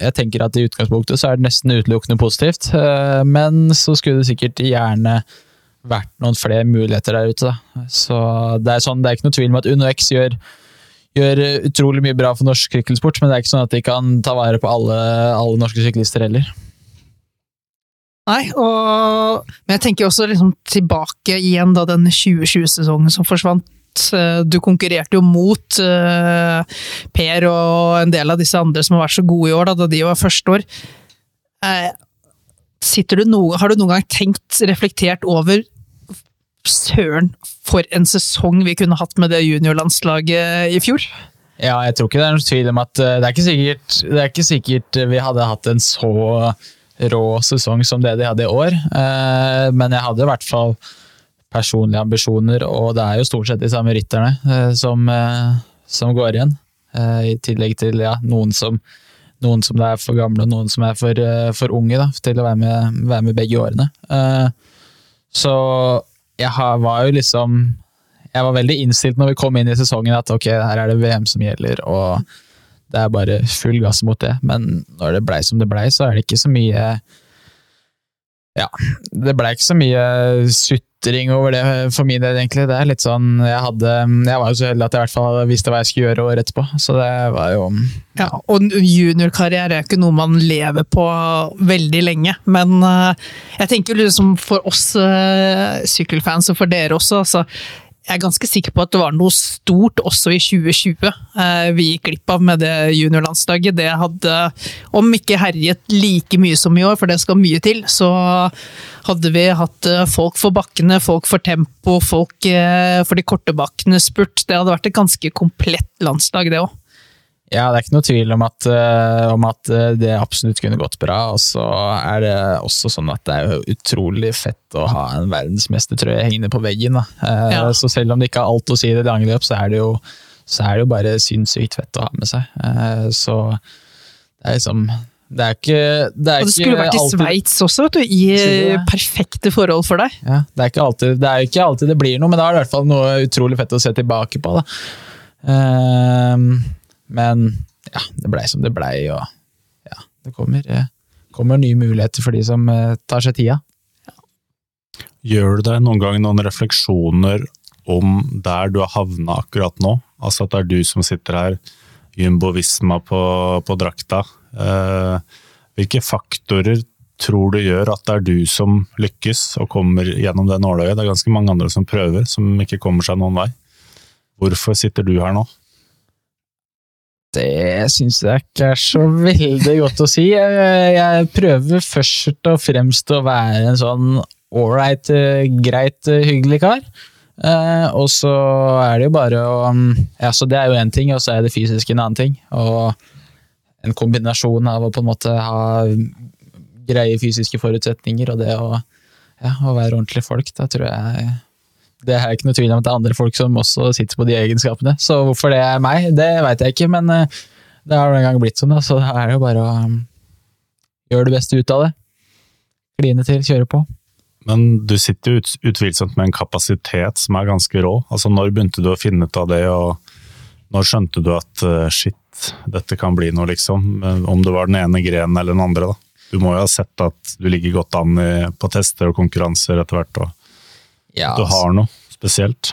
jeg tenker at i utgangspunktet så er det nesten utelukkende positivt. Eh, men så skulle det sikkert gjerne vært noen flere muligheter der ute. Da. Så det er, sånn, det er ikke noe tvil om at UnoX gjør, gjør utrolig mye bra for norsk sykkelsport, men det er ikke sånn at de kan ta vare på alle, alle norske syklister heller. Nei, og, men jeg tenker også liksom tilbake igjen da den 2020-sesongen som forsvant. Eh, Du konkurrerte jo mot eh, Per og en del av disse andre som har vært så gode i år, da, de var førsteår. år sitter du noe, har du noen gang tenkt, reflektert over Søren, for en sesong vi kunne hatt med det juniorlandslaget i fjor? Ja, jeg tror ikke det er noen tvil om at eh, det er ikke sikkert, det er ikke sikkert vi hadde hatt en så rå sesong som det de hadde i år, Eh, men jeg hadde i hvert fall personlige ambisjoner, og det er jo stort sett de samme rytterne eh, som, eh, som går igjen. Eh, I tillegg til ja, noen som noen som er for gamle, og noen som er for, for unge da, til å være med, være med begge årene. Så jeg var jo liksom Jeg var veldig innstilt når vi kom inn i sesongen at ok, her er det VM som gjelder, og det er bare full gass mot det. Men når det blei som det blei, så er det ikke så mye Ja, det blei ikke så mye sutring over det for min del, egentlig. Det er litt sånn Jeg hadde Jeg var jo så heldig at jeg i hvert fall visste hva jeg skulle gjøre året etterpå, så det var jo Ja, og juniorkarriere er ikke noe man lever på veldig lenge, men eh, jeg tenker liksom for oss eh, sykkelfans, og for dere også, altså, jeg er ganske sikker på at det var noe stort også i 2020 eh, vi gikk glipp av med det juniorlandslaget. Det hadde, om ikke herjet like mye som i år, for det skal mye til, så hadde vi hatt eh, folk for bakkene, folk for tempo, folk eh, for de korte bakkene spurt. Det hadde vært et ganske komplett landslag, det òg. Ja, det er ikke noe tvil om at, eh, om at det absolutt kunne gått bra. Og så er det også sånn at det er utrolig fett å ha en verdensmestertrøye hengende på veggen. Ja. Så selv om det ikke har alt å si i det lange løp, så er det jo, så er det jo bare sinnssykt fett å ha med seg. Så det er liksom Det er ikke Det, er Og det skulle ikke vært i alltid- Sveits også, vet du. I perfekte forhold for deg. Ja, det er, ikke alltid, det er ikke alltid det blir noe, men da er det i hvert fall noe utrolig fett å se tilbake på. Da. Ehm, men ja, det blei som det blei, og ja, det kommer, eh, kommer nye muligheter for de som eh, tar seg tida. Gjør du deg noen gang noen refleksjoner om der du har havna akkurat nå? Altså at det er du som sitter her, Jumbo Visma på, på drakta. Eh, hvilke faktorer tror du gjør at det er du som lykkes og kommer gjennom det nåløyet? Det er ganske mange andre som prøver, som ikke kommer seg noen vei. Hvorfor sitter du her nå? Det syns jeg ikke er så veldig godt å si. Jeg, prøver først og fremst å være en sånn ålreit, greit, hyggelig kar. Eh, og så er det jo bare å Ja, så det er jo én ting, og så er det fysisk en annen ting. Og en kombinasjon av å på en måte ha greie fysiske forutsetninger og det å, ja, å være ordentlige folk, da tror jeg det er ikke noe tvil om at det er andre folk som også sitter på de egenskapene. Så hvorfor det er meg, det veit jeg ikke, men eh, det har en gang blitt sånn, da, så det er jo bare å um, gjøre det beste ut av det. Kline til, kjøre på. Men du sitter jo ut, utvilsomt med en kapasitet som er ganske rå. Altså Når begynte du å finne ut av det, og når skjønte du at eh, dette kan bli noe, liksom? Eh, Om det var den ene grenen eller den andre, da. Du må jo ha sett at du ligger godt an på tester og konkurranser etter hvert, og Ja, du har noe spesielt.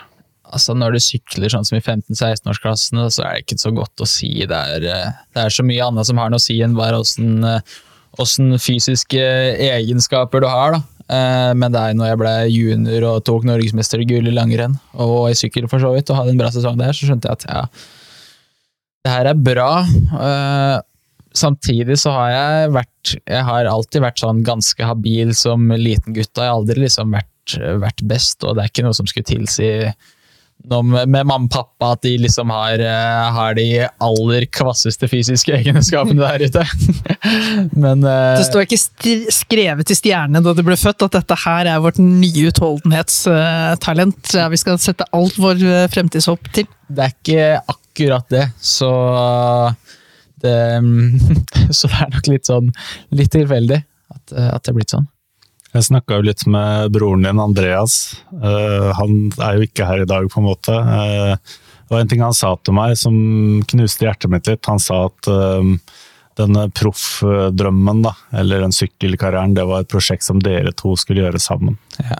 altså Når du sykler sånn som i 15-16-årsklassene, så er det ikke så godt å si. Det er, eh, det er så mye annet som har noe å si enn bare åssen eh, åssen fysiske egenskaper du har. da. Men det er når jeg ble junior og tok norgesmestergull i langrenn, og i sykkel for så vidt, og hadde en bra sesong der, så skjønte jeg at ja, det her er bra. Uh, Samtidig så har jeg vært Jeg har alltid vært sånn ganske habil som liten gutt. Jeg har aldri liksom vært, vært best, og det er ikke noe som skulle tilsi med, mamma og pappa at de liksom har, eh, har de aller kvasseste fysiske egenskapene der ute. *laughs* Men eh, Det står ikke skrevet i stjernene da du ble født at dette her er vårt nye utholdenhetstalent. Vi skal sette alt vår eh, fremtidshåp til. det er ikke akkurat det, så *laughs* det, så det er nok litt sånn litt tilfeldig at, at det er blitt sånn. Jeg snakka jo litt med broren din, Andreas. Uh, han er jo ikke her i dag, på en måte. Uh, det var en ting han sa til meg som knuste hjertet mitt litt. Han sa at uh, denne proffdrømmen, da, eller den sykkelkarrieren, det var et prosjekt som dere to skulle gjøre sammen. Ja.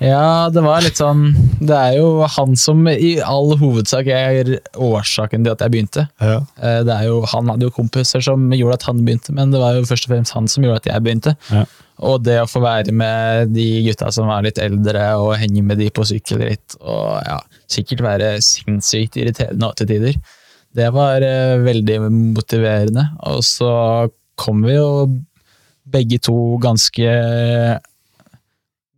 ja, det var litt sånn Det er jo han som i all hovedsak er årsaken til at jeg begynte. Ja. Eh, Det er jo, han hadde jo kompiser som gjorde at han begynte, men det var jo først og fremst han som gjorde at jeg begynte. Ja. Og det å få være med de gutta som er litt eldre, og henge med de på sykkel litt, og ja, sikkert være sinnssykt irriterende til tider, det var eh, veldig motiverende. Og så kom vi jo begge to ganske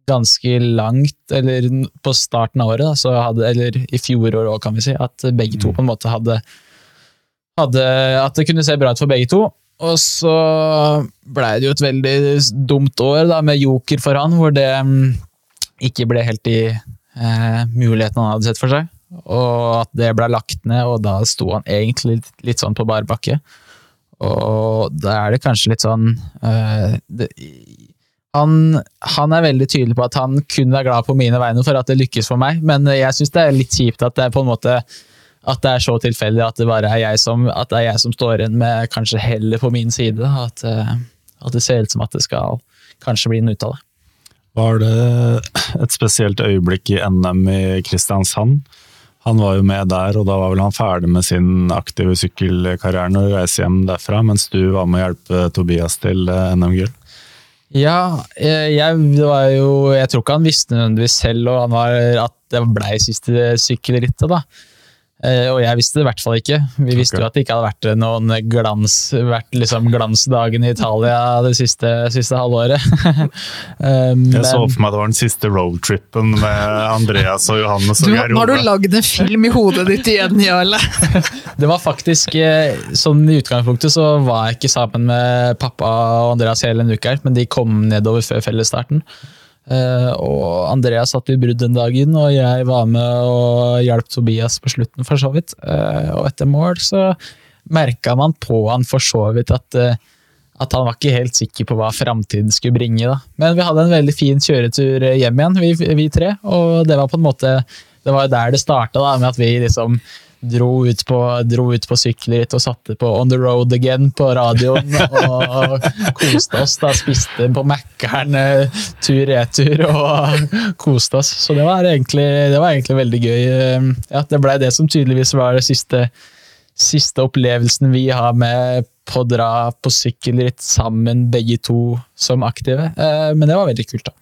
ganske langt, eller på starten av året, da, så hadde, eller i fjoråret òg, kan vi si, at begge to på en måte hadde, hadde At det kunne se bra ut for begge to. Og så blei det jo et veldig dumt år da, med joker for han, hvor det mm, ikke ble helt de eh, mulighetene han hadde sett for seg. Og at det blei lagt ned, og da sto han egentlig litt, litt sånn på bar bakke. Og da er det kanskje litt sånn eh, det, han, han er veldig tydelig på at han kun er glad på mine vegne for at det lykkes for meg, men jeg syns det er litt kjipt at det er på en måte at det er så tilfeldig at det bare er jeg som, er jeg som står igjen med kanskje heller på min side. At, eh, at det ser ut som at det skal kanskje bli en uttale. Var det et spesielt øyeblikk i NM i Kristiansand? Han var jo med der, og da var vel han ferdig med sin aktive sykkelkarriere når du reiser hjem derfra, mens du var med å hjelpe Tobias til eh, NM-gull. Ja, jeg, jeg, det var jo, jeg tror ikke han visste nødvendigvis selv og han var, at det blei siste sykkelrittet. da. Eh, og jeg visste det i hvert fall ikke. Vi visste jo at det ikke hadde vært noen glans, vært liksom glansdagen i Italia det siste, siste halvåret. *laughs* Um, Jeg så for meg det var den siste roadtripen med Andreas og Johannes Du, og nå har du lagd en film i hodet ditt igjen, Jarle. *laughs* Det var faktisk eh, sånn i utgangspunktet så var jeg ikke sammen med pappa og Andreas hele en uke her, men de kom nedover før fellesstarten. Eh, og Andreas satt i brudd den dagen, og jeg var med og hjalp Tobias på slutten, for så vidt. Eh, og etter mål så merka man på han for så vidt at, eh, at han var ikke helt sikker på hva framtiden skulle bringe. da. Men vi hadde en veldig fin kjøretur hjem igjen, vi, vi tre. Og det var på en måte det var der det starta, med at vi liksom dro ut på, dro ut på sykkelritt og satte på On the Road Again på radioen og koste oss. da, Spiste på Mækkern eh, tur-retur og koste oss. Så det var, egentlig, det var egentlig veldig gøy. Ja, Det blei det som tydeligvis var det siste, siste opplevelsen vi har med på dra på sykkelritt sammen, begge to som aktive. Eh, men det var veldig kult, da.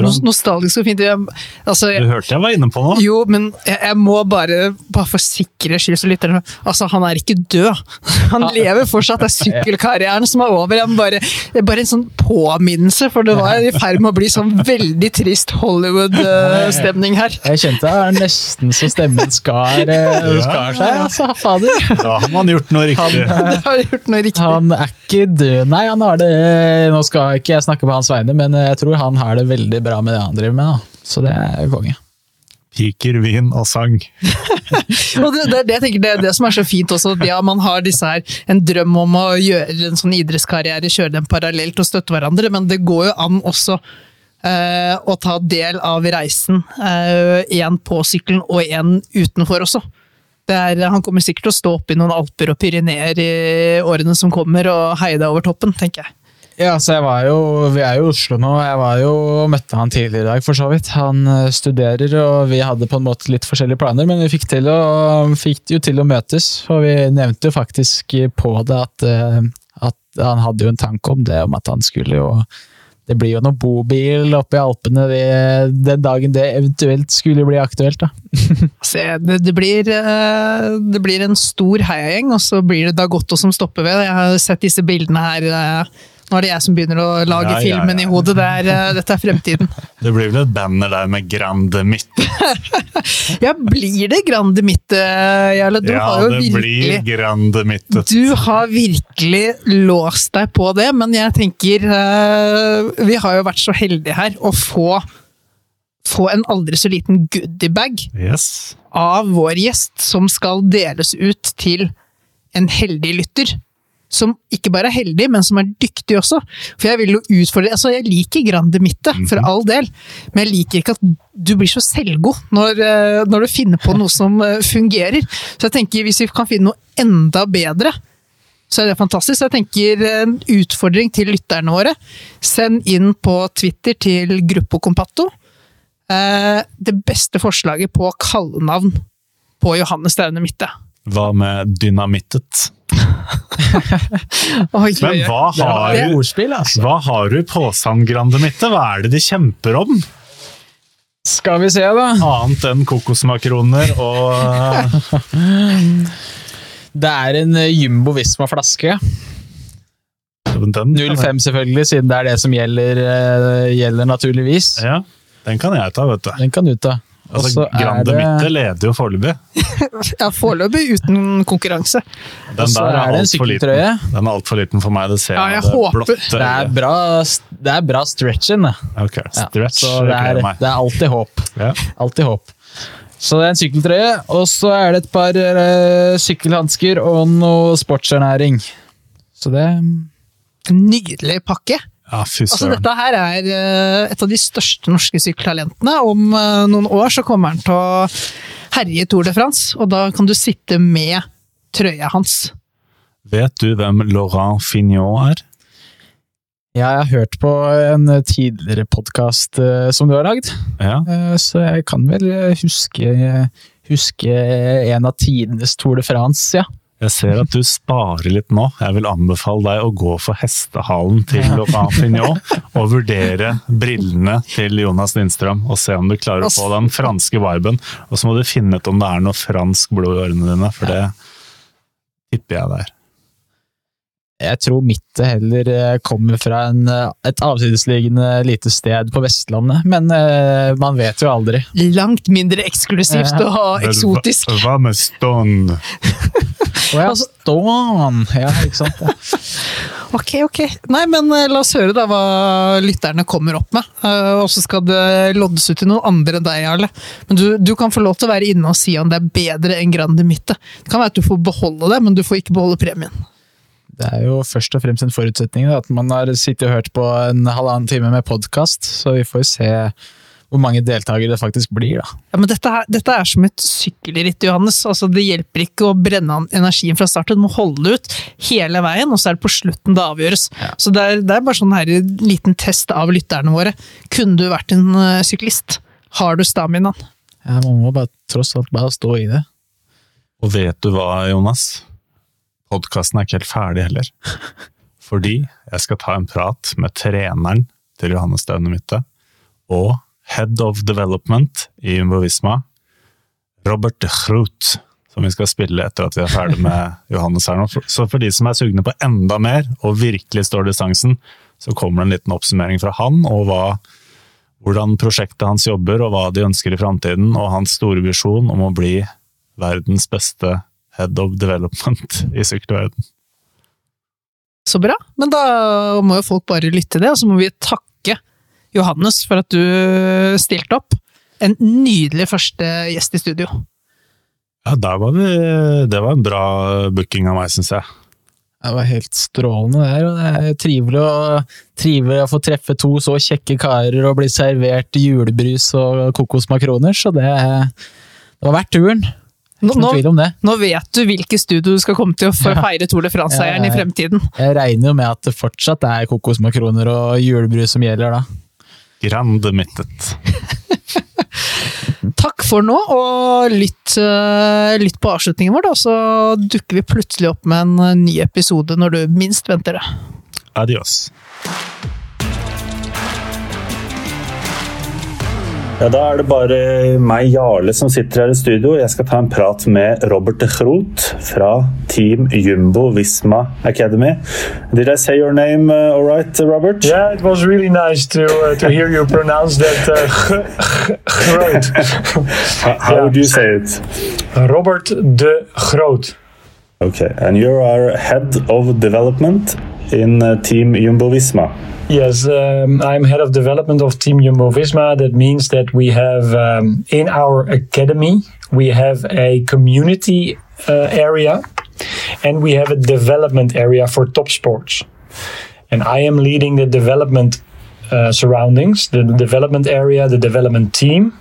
Nos- Nostalgisk og fint. Jeg, altså, Du hørte jeg var inne på noe? jo, men jeg, jeg må bare, bare for sikkerhets skyld, så lytterne Altså, han er ikke død. *laughs* Han lever fortsatt. Det er sykkelkarrieren som er over. Han bare, det er bare en sånn påminnelse, for det var i ferd med å bli sånn veldig trist Hollywood-stemning her. Jeg kjente det er nesten så stemmen skar, eh, skar seg. altså, fader. Da har man gjort noe riktig. *laughs* Det har gjort noe riktig. Han er ikke død, nei. han har det, Nå skal ikke jeg snakke på hans vegne, men jeg tror han har det veldig bra med det han driver med. da. Så det er konge. Piker, vin og sang. *laughs* Og det, det, det, jeg tenker, det er det som er så fint også, det at man har disse her, en drøm om å gjøre en sånn idrettskarriere, kjøre den parallelt og støtte hverandre, men det går jo an også eh, å ta del av reisen. Én på sykkelen og én utenfor også. Det er, han kommer sikkert til å stå opp i noen alper og pyreneer i årene som kommer, og heie deg over toppen, tenker jeg. Ja, så jeg var jo, Vi er jo i Oslo nå. Jeg var jo, møtte han tidligere i dag, for så vidt. Han eh, studerer, og vi hadde på en måte litt forskjellige planer, men vi fikk, til å, fikk jo til å møtes. Og vi nevnte jo faktisk på det at, eh, at han hadde jo en tanke om det, om at han skulle jo Det blir jo noe bobil oppe i Alpene det- den dagen det eventuelt skulle bli aktuelt. da. *laughs* Se, det, det, blir, eh, det blir en stor heiagjeng, og så blir det Dagotto som stopper ved. Jeg har sett disse bildene her. Eh, Nå er det jeg som begynner å lage Ja, ja, filmen ja. i hodet. Det er, eh, dette er fremtiden. *laughs* Det blir vel et banner der med Grande Mitt? *laughs* Ja, blir det Grande Mitt, Jarle? Du Ja, har jo det blir virkelig Grande Mitt. du har virkelig låst deg på det, men jeg tenker eh, Vi har jo vært så heldige her å få, få en aldri så liten goodiebag Yes. av vår gjest, som skal deles ut til en heldig lytter. Som ikke bare er heldig, men som er dyktig også. For jeg vil jo utfordre altså Jeg liker Grande Mitte, for all del, men jeg liker ikke at du blir så selvgod når, eh, når du finner på noe som eh, fungerer. Så jeg tenker hvis vi kan finne noe enda bedre, så er det fantastisk. Så jeg tenker en utfordring til lytterne våre. Send inn på Twitter til Gruppo Compatto eh, det beste forslaget på kallenavn på Johannes Staune Mitte. Hva med Dynamittet? *laughs* Oi, Men hva har du, ordspill, altså. hva har du på Sandgrande Grande Mitte? Hva er det de kjemper om? Skal vi se, da. Annet enn kokosmakroner og *laughs* Det er en eh, Jumbo Visma-flaske. den, 05 selvfølgelig, siden det er det som gjelder, eh, gjelder naturligvis. Ja, den kan jeg ta, vet du. Den kan du ta. Altså, så er Grande det- leder jo foreløpig. *laughs* Ja, Foreløpig uten konkurranse. Den der er er altfor alt for liten. Den er altfor liten for meg. Det ser Ja, jeg det håper- blotte Det er bra, det er bra stretching, det. Ok, Ja, stretch. så det er, det er alltid håp. Ja. Alltid håp. Så det er en sykkeltrøye, og så er det et par uh, sykkelhansker og noe sportsernæring. Så det En nydelig pakke. Ja, Altså, dette her er eh, et av de største norske sykkeltalentene. Om eh, noen år så kommer han til å herje Tour de France, og da kan du sitte med trøya hans. Vet du hvem Laurent Fignon er? Jeg har hørt på en tidligere podkast som du har lagd, Ja. eh, så jeg kan vel huske, huske en av tidenes Tour de France, ja. Jeg ser at du sparer litt nå. Jeg vil anbefale deg å gå for hestehalen til Laurent Fignon og vurdere brillene til Jonas Lindstrøm og se om du klarer å få den franske viben. Og så må du finne ut om det er noe fransk blod i ørene dine, for det tipper jeg det er. Jeg tror mitt heller eh, kommer fra en, eh, et avsidesliggende lite sted på Vestlandet, men eh, man vet jo aldri. Langt mindre eksklusivt Ja. og eksotisk. Hva, hva med Stone? *laughs* Å ja, Ståan! Ja, ikke sant. Ja. *laughs* Ok, ok. Nei, men eh, la oss høre da hva lytterne kommer opp med. Eh, og så skal det loddes ut til noen andre enn deg, Jarle. Men du, du kan få lov til å være inne og si om det er bedre enn Grande Mitte. Det kan være at du får beholde det, men du får ikke beholde premien. Det er jo først og fremst en forutsetning da, at man har sittet og hørt på en halvannen time med podkast, så vi får se hvor mange deltakere det faktisk blir, da. Ja, men dette, er- dette er som et sykkelritt, Johannes. Altså, det hjelper ikke å brenne an energien fra starten. Du må holde ut hele veien, og så er det på slutten det avgjøres. Så det er, det er bare sånn her liten test av lytterne våre. Kunne du vært en uh, syklist? Har du staminaen? Ja, man må bare tross alt bare stå i det. Og vet du hva, Jonas? Podkasten er ikke helt ferdig heller. Fordi jeg skal ta en prat med treneren til Johannes Staune Mitte og Head of Development i Umbovisma, Robert Groot, som vi skal spille etter at vi er ferdig med *laughs* Johannes her nå. Så for de som er sugne på enda mer, og virkelig står distansen, så kommer det en liten oppsummering fra han, og hva, hvordan prosjektet hans jobber, og hva de ønsker i framtiden, og hans store visjon om å bli verdens beste head of development *laughs* i sykkelverden. Så bra. Men da må jo folk bare lytte til det, og så må vi takke Johannes for at du stilte opp. En nydelig første gjest i studio. Ja, der var vi, det var en bra booking av meg, syns jeg. Det var helt strålende det her. og det er trivelig å, trivelig å få treffe to så kjekke karer og bli servert julebrus og kokosmakroner, så det, det var verdt turen. Nå, nå, det. vet du hvilke studio du skal komme til for å *laughs* feire Tour de France-seieren i fremtiden. Jeg regner jo med at det fortsatt er kokosmakroner og julebrus som gjelder da. Grand Mittet. *laughs* Takk for nå, og lytt, eh, lytt på avslutningen vår, da, så dukker vi plutselig opp med en eh, ny episode når du minst venter det. Adios. Ja, Da er det bare meg, Jarle, som sitter her i studio. Jeg skal ta en prat med Robert de Groot fra Team Jumbo Visma Academy. Did I say your name uh, all right, Robert? Yeah, it was really nice to uh, to hear you pronounce that uh, g- g- Groot. How, how Yeah. would you say it? Robert de Groot. Okay, and you are head of development in uh, Team Jumbo Visma. Yes, um, I'm head of development of Team Jumbo Visma. That means that we have um, in our academy we have a community uh, area, and we have a development area for top sports. And I am leading the development uh, surroundings, the development area, the development team.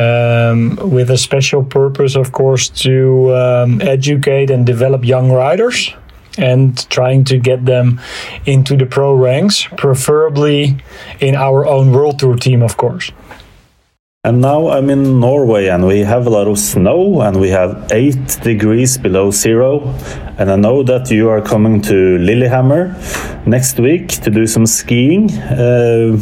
Um, with a special purpose, of course, to um, educate and develop young riders and trying to get them into the pro ranks, preferably in our own World Tour team, of course. And now I'm in Norway and we have a lot of snow and we have 8 degrees below zero. And I know that you are coming to Lillehammer next week to do some skiing. Uh,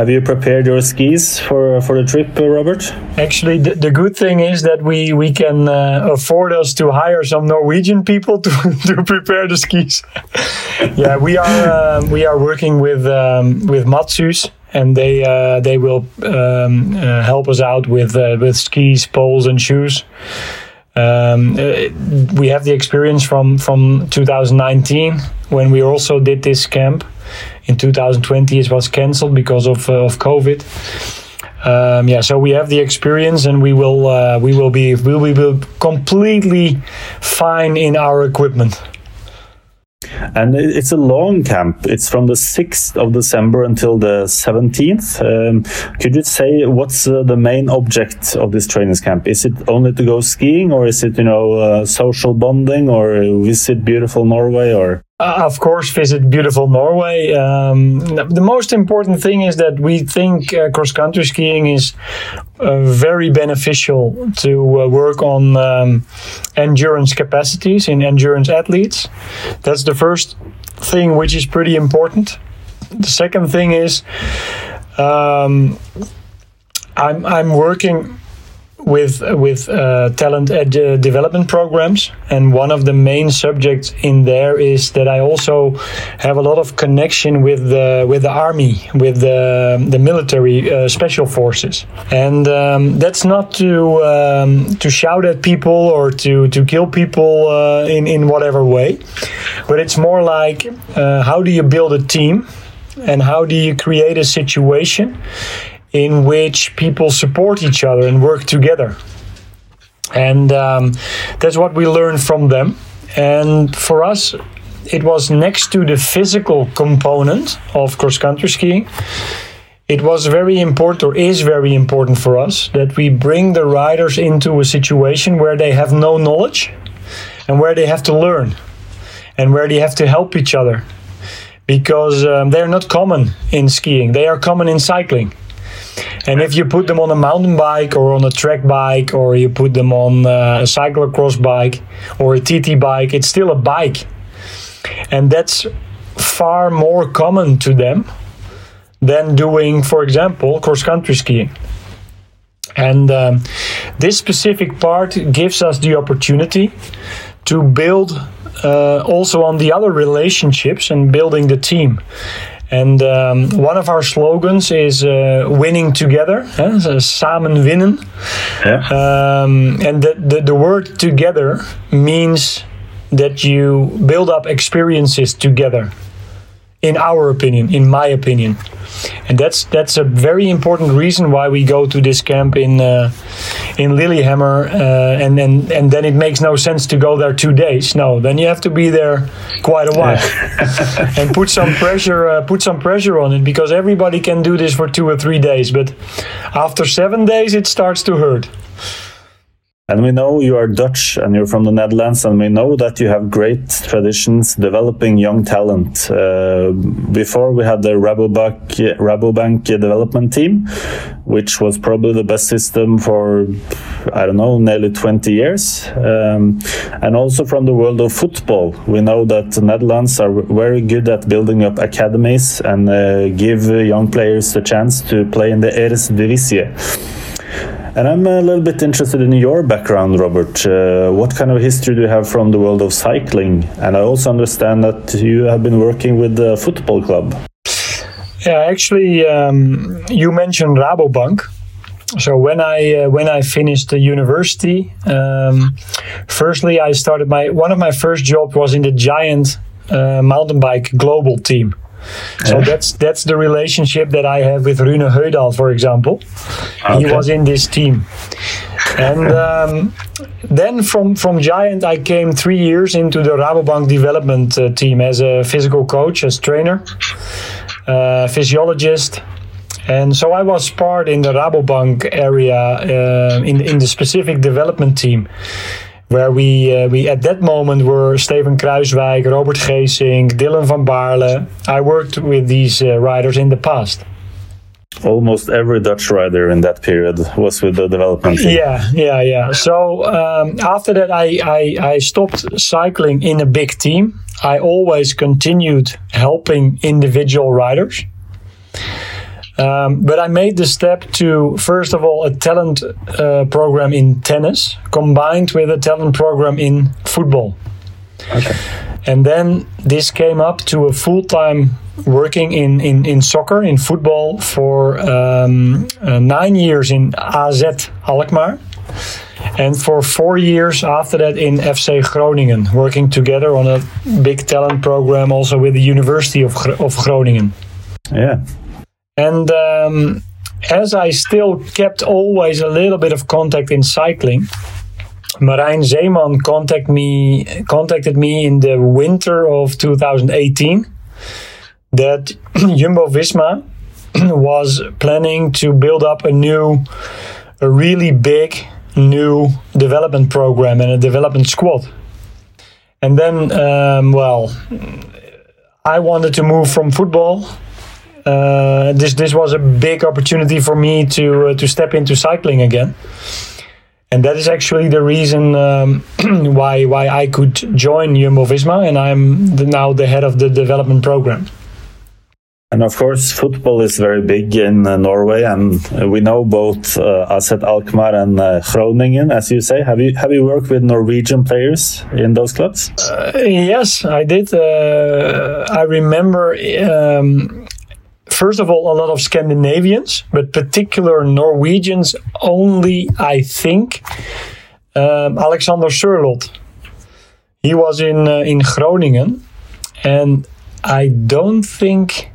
have you prepared your skis for, for the trip, uh, Robert? Actually, the, the good thing is that we we can uh, afford us to hire some Norwegian people to, *laughs* to prepare the skis. *laughs* yeah, we are uh, we are working with um, with Matsus, and they uh, they will um, uh, help us out with uh, with skis, poles, and shoes. Um, uh, we have the experience from from 2019 when we also did this camp. In 2020, it was cancelled because of uh, of COVID. Um, yeah, so we have the experience, and we will uh, we will be we will be completely fine in our equipment. And it's a long camp. It's from the 6th of December until the 17th. Um, could you say what's uh, the main object of this training camp? Is it only to go skiing or is it, you know, uh, social bonding or visit beautiful Norway or? Uh, of course, visit beautiful Norway. Um, the most important thing is that we think uh, cross country skiing is uh, very beneficial to uh, work on um, endurance capacities in endurance athletes. That's the first thing, which is pretty important. The second thing is um, I'm I'm working with with uh, talent ed- uh, development programs, and one of the main subjects in there is that I also have a lot of connection with the with the army, with the the military uh, special forces, and um, that's not to um, to shout at people or to to kill people uh, in in whatever way, but it's more like uh, how do you build a team, and how do you create a situation in which people support each other and work together. And um, that's what we learn from them. And for us, it was next to the physical component of cross country skiing. It was very important, or is very important for us, that we bring the riders into a situation where they have no knowledge and where they have to learn and where they have to help each other because um, they're not common in skiing, they are common in cycling. And if you put them on a mountain bike or on a track bike or you put them on uh, a cyclocross bike or a TT bike, it's still a bike. And that's far more common to them than doing, for example, cross country skiing. And um, this specific part gives us the opportunity to build uh, also on the other relationships and building the team. And um, one of our slogans is uh, winning together, hè? so samen winnen. Yeah. Um, and the, the, the word together means that you build up experiences together. In our opinion, in my opinion, and that's that's a very important reason why we go to this camp in uh, in Lillehammer, uh, and then and then it makes no sense to go there two days. No, then you have to be there quite a while *laughs* and put some pressure uh, put some pressure on it because everybody can do this for two or three days, but after seven days it starts to hurt. And we know you are Dutch and you're from the Netherlands, and we know that you have great traditions developing young talent. Uh, before we had the Rabobank, Rabobank development team, which was probably the best system for, I don't know, nearly 20 years. Um, and also from the world of football, we know that the Netherlands are very good at building up academies and uh, give young players the chance to play in the Eredivisie. And I'm a little bit interested in your background, Robert. Uh, what kind of history do you have from the world of cycling? And I also understand that you have been working with the football club. Yeah, actually, um, you mentioned Rabobank. So when I uh, when I finished the university, um, firstly I started my one of my first jobs was in the giant uh, mountain bike global team. So that's that's the relationship that I have with Rune Heudal, for example. He was in this team, and *laughs* um, then from from Giant I came three years into the Rabobank development uh, team as a physical coach, as trainer, uh, physiologist. And so I was part in the Rabobank area uh, in in the specific development team, where we uh, we at that moment were Steven Kruiswijk, Robert Geesink, Dylan van Baarle. I worked with these uh, riders in the past. Almost every Dutch rider in that period was with the development team. Yeah, yeah, yeah. So um, after that, I, I I stopped cycling in a big team. I always continued helping individual riders. Um, but I made the step to, first of all, a talent uh, program in tennis combined with a talent program in football. Okay. And then this came up to a full time working in, in, in soccer, in football, for um, uh, nine years in AZ Alkmaar. And for four years after that in FC Groningen, working together on a big talent program also with the University of, Gro- of Groningen. Yeah. And um, as I still kept always a little bit of contact in cycling, Marijn Zeeman contact me, contacted me in the winter of 2018 that *clears throat* Jumbo Visma *clears throat* was planning to build up a new, a really big new development program and a development squad. And then, um, well, I wanted to move from football uh, this this was a big opportunity for me to uh, to step into cycling again, and that is actually the reason um, *clears throat* why why I could join Jumbo Visma, and I'm the, now the head of the development program. And of course, football is very big in uh, Norway, and uh, we know both uh, AZ Alkmaar and uh, Groningen, as you say. Have you have you worked with Norwegian players in those clubs? Yes, I did. Uh, I remember. Um, First of all, a lot of Scandinavians, but particular Norwegians only, I think. Um, Alexander Surlot. He was in uh, in Groningen, and I don't think,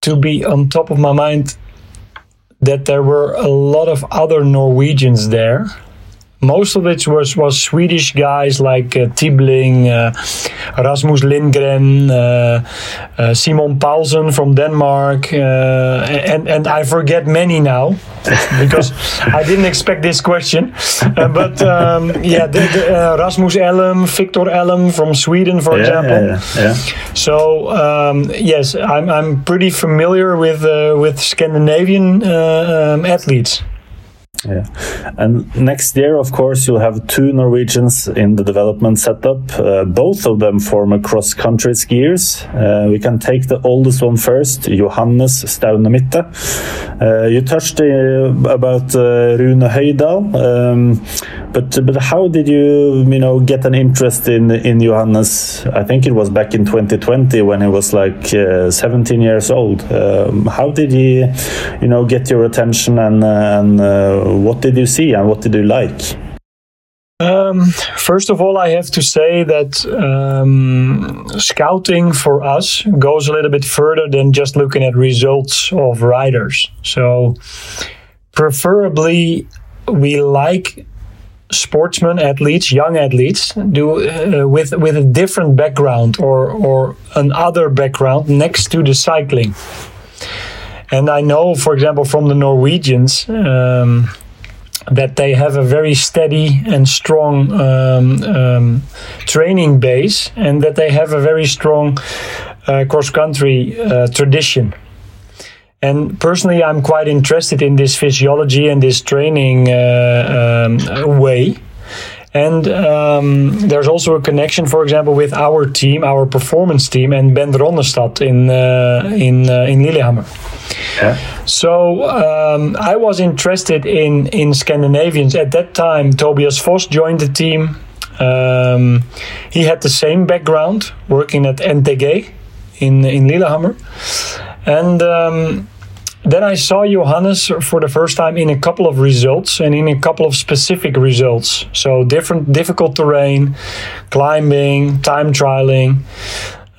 to be on top of my mind, that there were a lot of other Norwegians there. Most of it was was Swedish guys like uh, Tibling, uh, Rasmus Lindgren, uh, uh, Simon Paulsen from Denmark, uh, and and I forget many now *laughs* because I didn't expect this question. Uh, but um, yeah, the, the, Rasmus Elm, Victor Elm from Sweden, for Yeah, example. yeah, yeah. So um, yes, I'm I'm pretty familiar with uh, with Scandinavian uh, um, athletes. Yeah. And next year, of course, you'll have two Norwegians in the development setup. Uh, both of them former cross country skiers. Uh, we can take the oldest one first, Johannes Staunemitte. Uh, you touched uh, about uh, Rune Høydal, um, but but how did you you know get an interest in in Johannes? I think it was back in 2020 when he was like uh, 17 years old. Um, how did he you know get your attention and uh, and uh, what did you see and what did you like? Um, first of all, I have to say that um, scouting for us goes a little bit further than just looking at results of riders. So, preferably, we like sportsmen, athletes, young athletes, do uh, with with a different background or or another background next to the cycling. And I know, for example, from the Norwegians. Um, that they have a very steady and strong um, um, training base, and that they have a very strong uh, cross country uh, tradition. And personally, I'm quite interested in this physiology and this training uh, um, way. And um, there's also a connection, for example, with our team, our performance team, and Ben Ronnestad in uh, in uh, in Lillehammer. Yeah. So um, I was interested in in Scandinavians at that time. Tobias Vos joined the team. Um, he had the same background, working at NTG in in Lillehammer, and. Um, then I saw Johannes for the first time in a couple of results and in a couple of specific results. So different, difficult terrain, climbing, time trialing.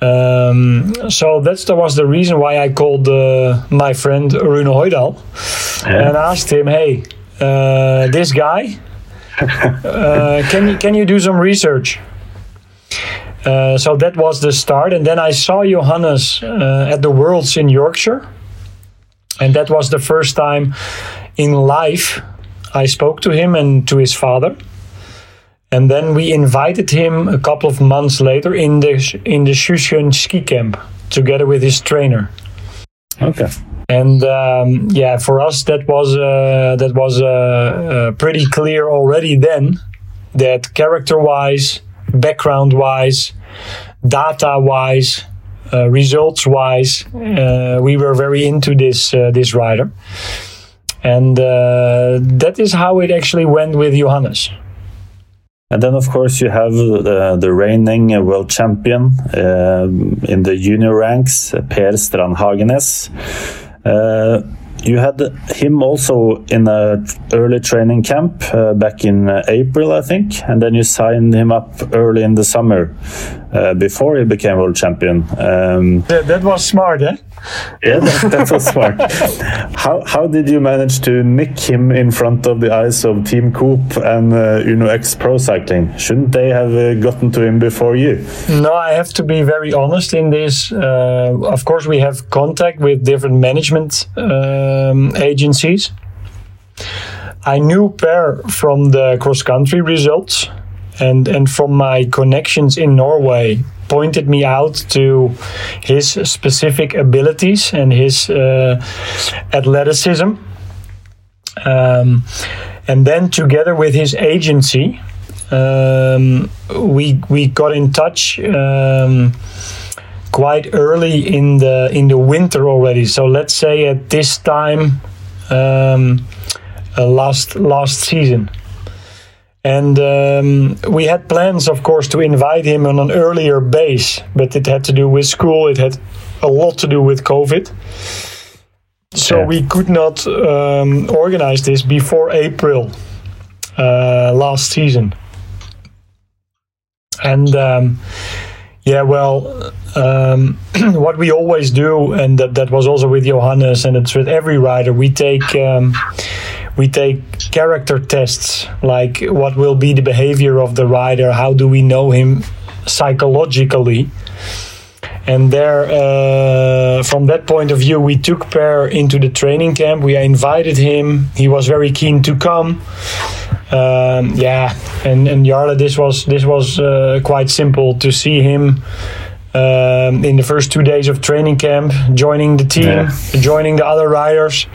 Um, so that's that was the reason why I called uh, my friend Rune Hoydal and asked him, "Hey, uh, this guy, *laughs* uh, can you can you do some research?" Uh, so that was the start, and then I saw Johannes uh, at the Worlds in Yorkshire, and that was the first time in life I spoke to him and to his father. And then we invited him a couple of months later in the in the Shushan ski camp together with his trainer. Okay. And um, yeah, for us that was uh, that was uh, uh, pretty clear already then that character-wise, background-wise, data-wise, uh, results-wise, uh, we were very into this uh, this rider, and uh, that is how it actually went with Johannes. And then, of course, you have uh, the reigning uh, world champion um in the junior ranks, uh, Per Strandhagenes. Uh, you had him also in a early training camp uh, back in uh, April, I think, and then you signed him up early in the summer uh, before he became world champion. Um, That, that was smart, eh? yeah, that, that was smart. *laughs* how how did you manage to nick him in front of the eyes of Team Coop and uh, Uno X Pro Cycling? Shouldn't they have uh, gotten to him before you? No, I have to be very honest in this. Uh, of course, we have contact with different management um, agencies. I knew Per from the cross country results, and and from my connections in Norway, pointed me out to his specific abilities and his uh, athleticism. Um, and then together with his agency, um, we we got in touch um, quite early in the in the winter already. So let's say at this time uh, last last season. And um, we had plans, of course, to invite him on an earlier base, but it had to do with school. It had a lot to do with COVID. So Yeah. we could not um, organize this before April uh, last season. And um, yeah, well, um, *clears throat* what we always do, and that, that was also with Johannes, and it's with every rider, we take um, we take character tests like what will be the behavior of the rider how do we know him psychologically? And there uh, from that point of view we took Per into the training camp. We invited him. He was very keen to come. Um, yeah and and Jarle this was this was uh, quite simple to see him um, in the first two days of training camp joining the team Yeah. joining the other riders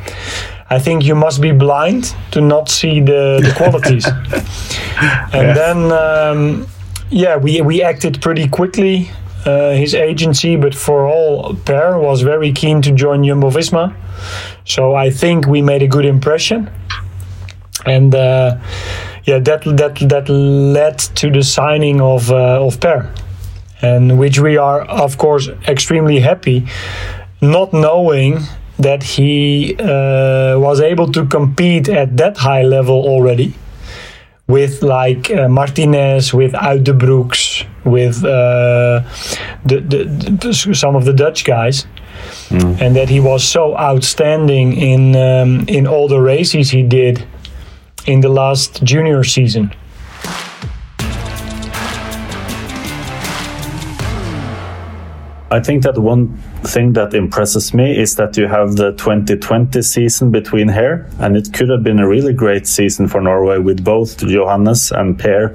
I think you must be blind to not see the, the *laughs* qualities. and Yeah. then, um, yeah, we, we acted pretty quickly. Uh, his agency, but for all, Per was very keen to join Jumbo Visma. So I think we made a good impression. And uh, yeah, that, that, that led to the signing of, uh, of Per. And which we are, of course, extremely happy, not knowing that he uh, was able to compete at that high level already with like uh, Martinez, with Uitebrooks, with uh, the, the, the, some of the Dutch guys, and that he was so outstanding in um, in all the races he did in the last junior season. I think that one thing that impresses me is that you have the 2020 season between here, and it could have been a really great season for Norway with both Johannes and Per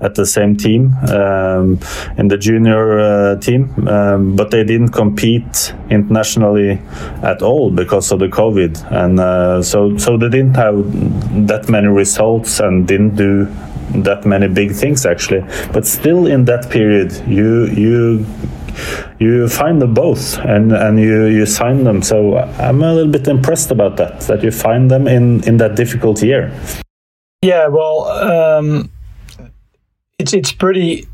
at the same team um, in the junior uh, team, um, but they didn't compete internationally at all because of the COVID, and uh, so so they didn't have that many results and didn't do that many big things actually. But still, in that period, you you you find them both and and you you sign them so i'm a little bit impressed about that that you find them in in that difficult year Yeah, well, um, it's it's pretty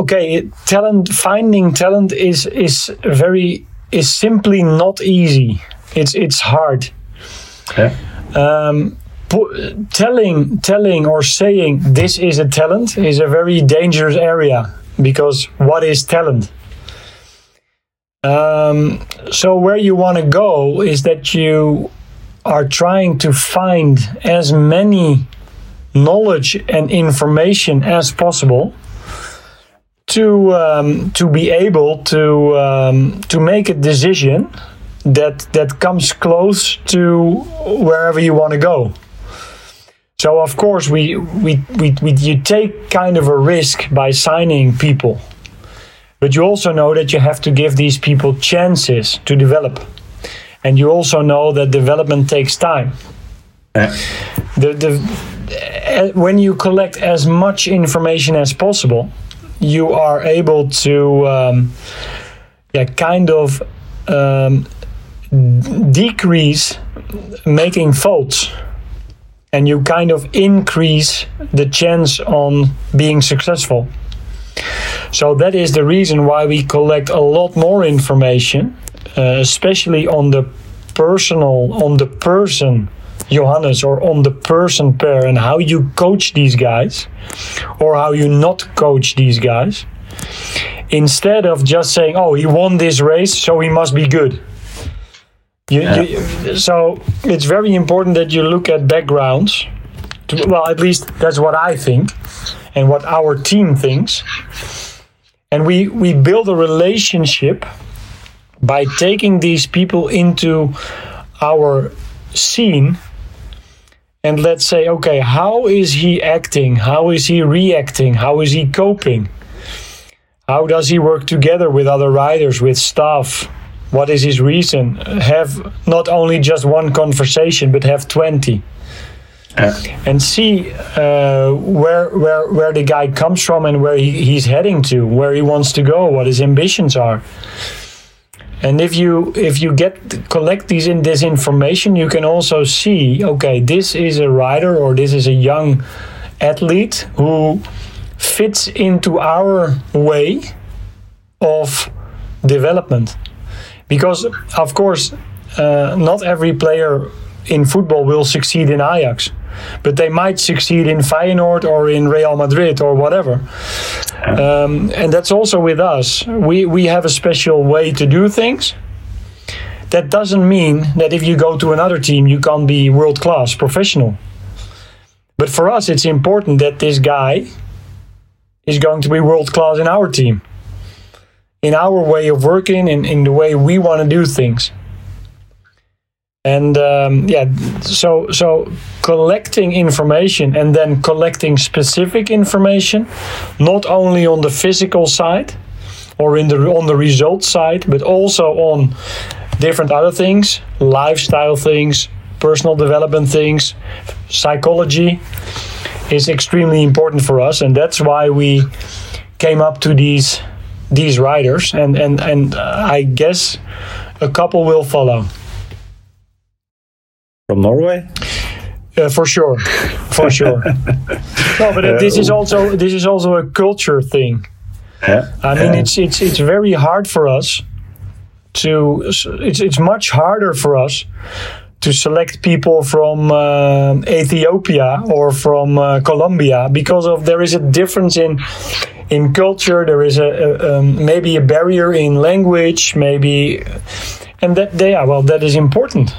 okay. Talent finding talent is is very is simply not easy. It's it's hard. yeah Um, telling telling or saying this is a talent is a very dangerous area because what is talent? Um, so where you want to go is that you are trying to find as many knowledge and information as possible to um, to be able to um, to make a decision that that comes close to wherever you want to go. So of course we, we we we you take kind of a risk by signing people, but you also know that you have to give these people chances to develop, and you also know that development takes time. Yeah the, the eh, when you collect as much information as possible, you are able to um, yeah kind of um, decrease making faults. And you kind of increase the chance on being successful. So that is the reason why we collect a lot more information, uh, especially on the personal, on the person Johannes or on the person pair and how you coach these guys or how you not coach these guys. Instead of just saying, oh, he won this race, so he must be good. You, you, so it's very important that you look at backgrounds. To, well, at least that's what I think, and what our team thinks. And we we build a relationship by taking these people into our scene and let's say okay how is he acting? How is he reacting? How is he coping? How does he work together with other riders with staff? What is his reason? Have not only just one conversation but have 20 and see uh, where where where the guy comes from and where he, he's heading to where he wants to go what his ambitions are. And if you if you get collect these in this information you can also see okay this is a rider or this is a young athlete who fits into our way of development. Because of course uh, not every player in football will succeed in Ajax but they might succeed in Feyenoord or in Real Madrid or whatever. Um, and that's also with us. We we have a special way to do things. That doesn't mean that if you go to another team, you can't be world class professional. But for us, it's important that this guy is going to be world class in our team, in our way of working, in, in the way we want to do things. And um, yeah, so so collecting information and then collecting specific information, not only on the physical side or in the on the result side, but also on different other things, lifestyle things, personal development things, psychology is extremely important for us, and that's why we came up to these these riders, and and and uh, I guess a couple will follow. From Norway? Uh, for sure, for sure. *laughs* no, but uh, this is also this is also a culture thing. Yeah. I mean, Yeah. it's it's it's very hard for us to. It's it's much harder for us to select people from uh, Ethiopia or from uh, Colombia because of there is a difference in in culture. There is a, a um, maybe a barrier in language, maybe, and that they are well. That is important.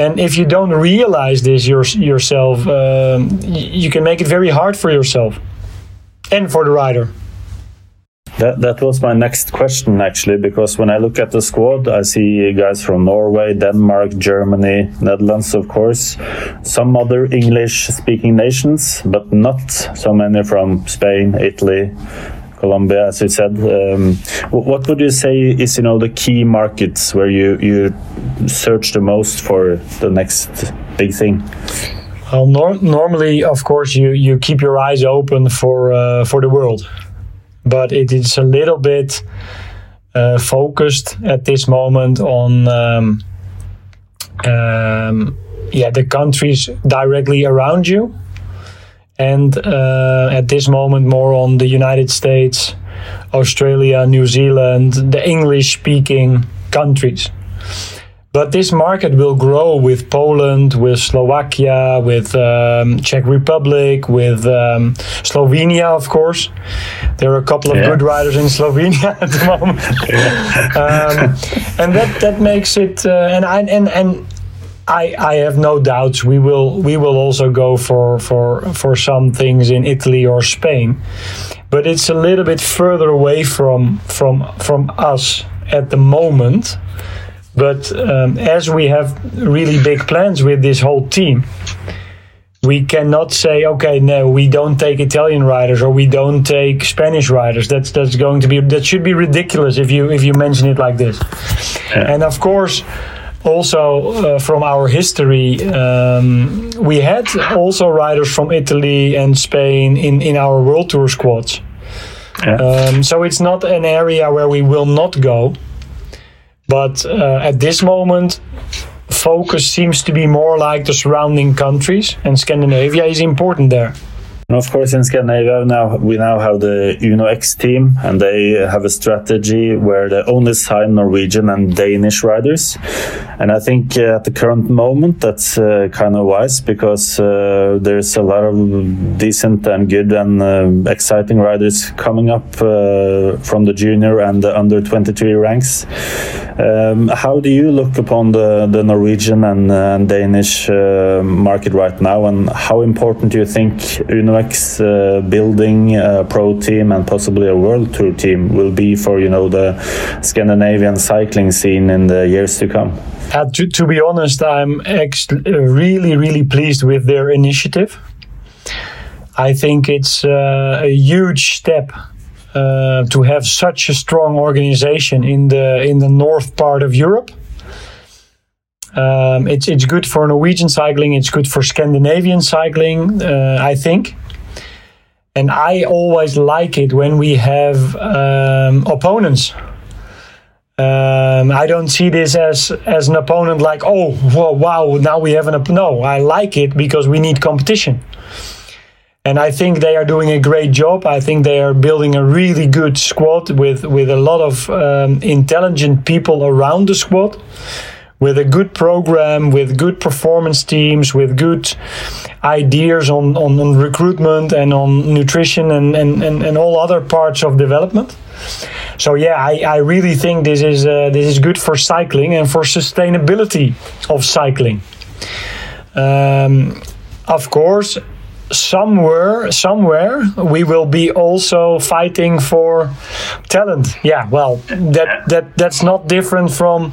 And if you don't realize this your, yourself, um, you can make it very hard for yourself and for the rider. That, that was my next question, actually, because when I look at the squad, I see guys from Norway, Denmark, Germany, Netherlands, of course, some other English speaking nations, but not so many from Spain, Italy, Colombia, as you said. Um, what would you say is, you know, the key markets where you, you search the most for the next big thing? Well, nor- normally, of course, you, you keep your eyes open for uh, for the world, but it is a little bit uh, focused at this moment on um, um, yeah the countries directly around you, and uh, at this moment more on the United States, Australia, New Zealand, the English-speaking countries. But this market will grow with Poland, with Slovakia, with um, Czech Republic, with um, Slovenia, of course. There are a couple of Yeah. good riders in Slovenia *laughs* at the moment, *laughs* um, and that that makes it. Uh, and I and and I I have no doubts we will we will also go for for for some things in Italy or Spain, but it's a little bit further away from from from us at the moment. But um, as we have really big plans with this whole team, we cannot say, okay, no, we don't take Italian riders or we don't take Spanish riders. That's that's going to be that should be ridiculous if you if you mention it like this. And of course, also uh, from our history, um, we had also riders from Italy and Spain in in our World Tour squads. Yeah. Um, so it's not an area where we will not go. But uh, at this moment, focus seems to be more like the surrounding countries, and Scandinavia is important there. And of course, in Scandinavia now we now have the Uno X team, and they have a strategy where they only sign Norwegian and Danish riders. And I think uh, at the current moment that's uh, kind of wise because uh, there's a lot of decent and good and uh, exciting riders coming up uh, from the junior and the under 23 ranks. Um, how do you look upon the, the Norwegian and, uh, Danish uh, market right now, and how important do you think UNOX uh, building a pro team and possibly a world tour team will be for you know the Scandinavian cycling scene in the years to come? Uh, to, to be honest, I'm really, really pleased with their initiative. I think it's uh, a huge step uh, to have such a strong organization in the in the north part of Europe. Um, it's it's good for Norwegian cycling. It's good for Scandinavian cycling. Uh, I think. And I always like it when we have um, opponents um, I don't see this as as an opponent like, oh, wow, now we have an op-" no. I like it because we need competition, and I think they are doing a great job. I think they are building a really good squad with with a lot of um, intelligent people around the squad, with a good program, with good performance teams, with good ideas on on, on recruitment and on nutrition and, and and and all other parts of development So yeah, I, I really think this is uh, this is good for cycling and for sustainability of cycling. Um, of course, somewhere somewhere we will be also fighting for talent. Yeah well that that that's not different from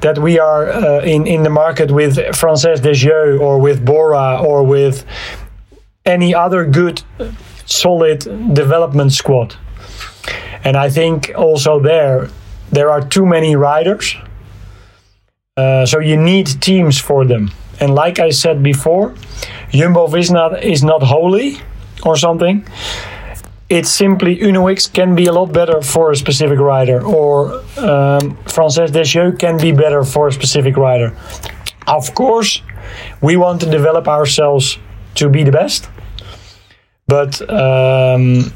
that we are uh, in in the market with Frances Desjeux or with Bora or with any other good solid development squad. And i think also there there are too many riders uh, so you need teams for them and like i said before Jumbo Visma is not holy or something. It's simply Uno-X can be a lot better for a specific rider, or um, Frances Desjeux can be better for a specific rider. Of course, we want to develop ourselves to be the best, but um,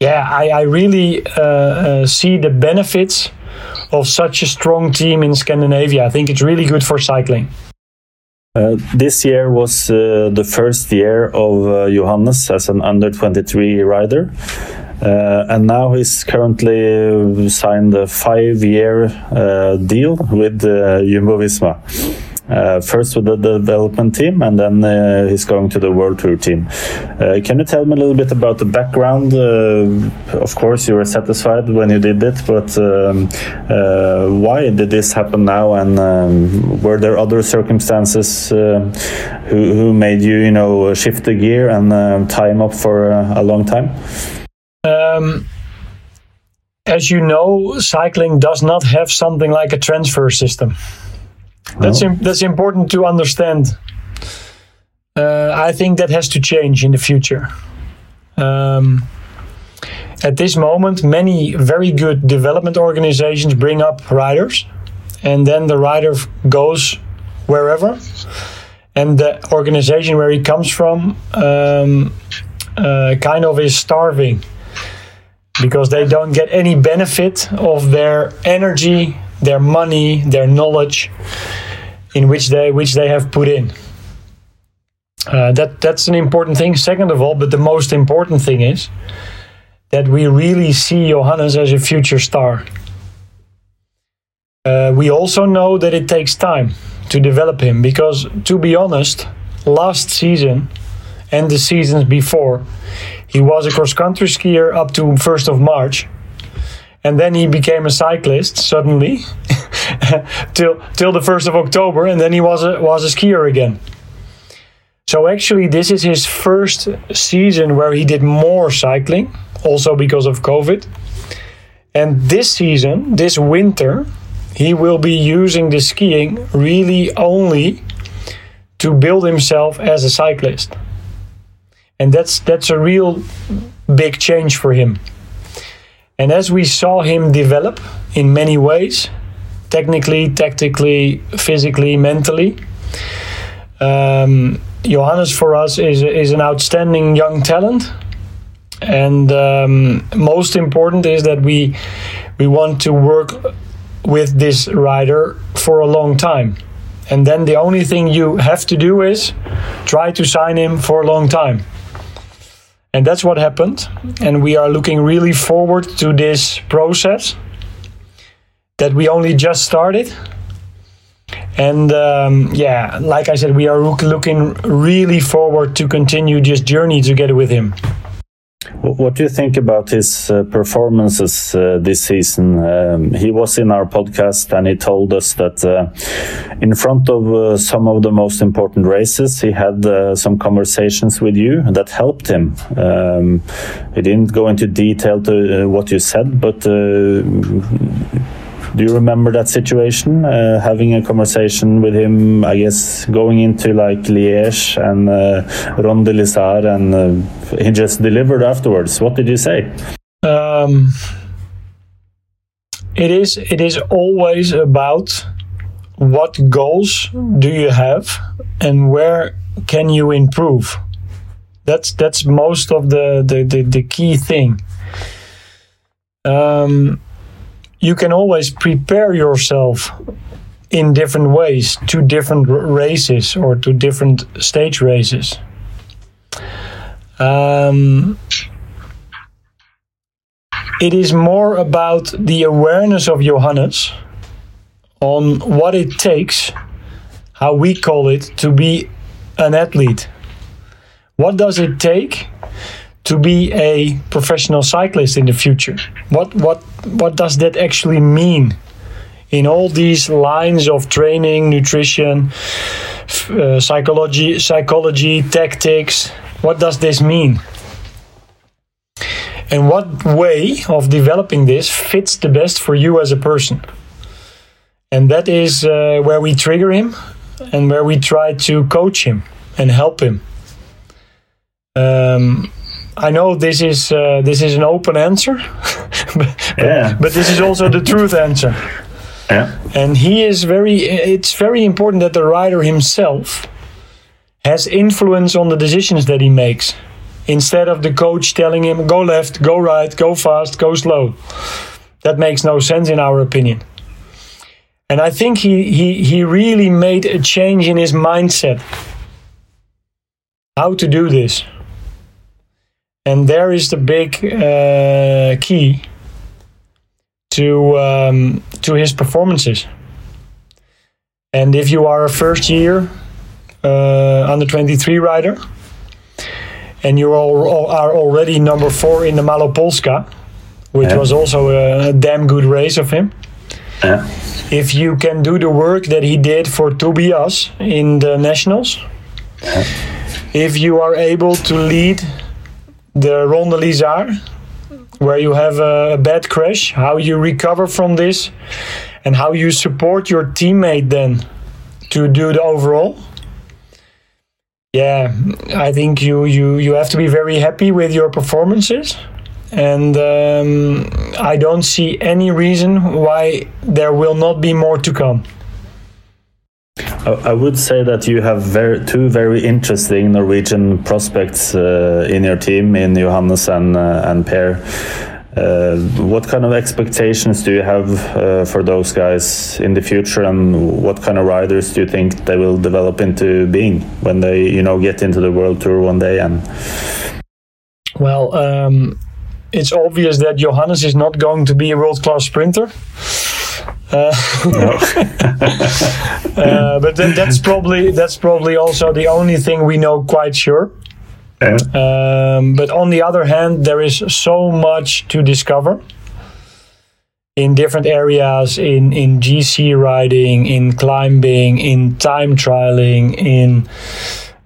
yeah, I, I really uh, uh, see the benefits of such a strong team in Scandinavia. I think it's really good for cycling. Uh, this year was uh, the first year of uh, Johannes as an under 23 rider. Uh, and now he's currently signed a five year uh, deal with Jumbo Visma. Uh, first with the development team, and then uh, he's going to the World Tour team. Uh, can you tell me a little bit about the background? of course, you were satisfied when you did it, but um, why did this happen now? And um, were there other circumstances who, who made you, you know, shift the gear and him up for a long time? Um, as you know, cycling does not have something like a transfer system. That's that's important to understand. Uh, I think that has to change in the future. Um, at this moment, many very good development organizations bring up riders, and then the rider goes wherever, and the organization where he comes from um, uh, kind of is starving because they don't get any benefit of their energy their money, their knowledge, in which they which they have put in. Uh, that that's an important thing. Second of all, but the most important thing is that we really see Johannes as a future star. Uh, we also know that it takes time to develop him because, to be honest, last season and the seasons before, he was a cross country skier up to 1st of March and then he became a cyclist suddenly *laughs* till till the first of October, and then he was a was a skier again. So actually, this is his first season where he did more cycling, also because of COVID. And this season, this winter, he will be using the skiing really only to build himself as a cyclist. And that's that's a real big change for him. And as we saw him develop in many ways, technically, tactically, physically, mentally, um, Johannes for us is, is an outstanding young talent. And um, most important is that we we want to work with this rider for a long time. And then the only thing you have to do is try to sign him for a long time. And that's what happened. And we are looking really forward to this process that we only just started. And um, yeah, like I said, we are looking really forward to continue this journey together with him. What do you think about his uh, performances uh, this season? Um, he was in our podcast and he told us that uh, in front of uh, some of the most important races, he had uh, some conversations with you that helped him. Um, he didn't go into detail to uh, what you said, but do you remember that situation? Uh, having a conversation with him, I guess, going into like Liège and uh, Ronde de Lizard, and uh, he just delivered afterwards. What did you say? Um, it is. It is always about what goals do you have and where can you improve. That's that's most of the the, the, the key thing. Um, you can always prepare yourself in different ways to different races or to different stage races. Um, it is more about the awareness of Johannes on what it takes, how we call it, to be an athlete. What does it take to be a professional cyclist in the future? What what what does that actually mean? In all these lines of training, nutrition, uh, psychology, psychology, tactics, what does this mean? And what way of developing this fits the best for you as a person? And that is uh, where we trigger him and where we try to coach him and help him. Um, I know this is uh, this is an open answer, *laughs* but, Yeah. but this is also the truth answer. Yeah. And he is very. It's very important that the rider himself has influence on the decisions that he makes, instead of the coach telling him go left, go right, go fast, go slow. That makes no sense in our opinion. And I think he he he really made a change in his mindset. How to do this. And there is the big uh, key to um, to his performances. And if you are a first year uh, under 23 rider and you are, are already number four in the Malopolska, which Yeah. was also a, a damn good race of him. Yeah. If you can do the work that he did for Tobias in the nationals, if you are able to lead the Ronde Lizard, where you have a, a bad crash, how you recover from this, and how you support your teammate then to do the overall. Yeah, I think you you you have to be very happy with your performances, and um, I don't see any reason why there will not be more to come. I would say that you have very, two very interesting Norwegian prospects uh, in your team, in Johannes and uh, and Per. Uh, what kind of expectations do you have uh, for those guys in the future, and what kind of riders do you think they will develop into being when they, you know, get into the world tour one day? And Well, um, it's obvious that Johannes is not going to be a world class sprinter. Uh, *laughs* uh, but then that's probably that's probably also the only thing we know quite sure. Yeah. Um, but on the other hand, there is so much to discover in different areas in, in GC riding, in climbing, in time trialing, in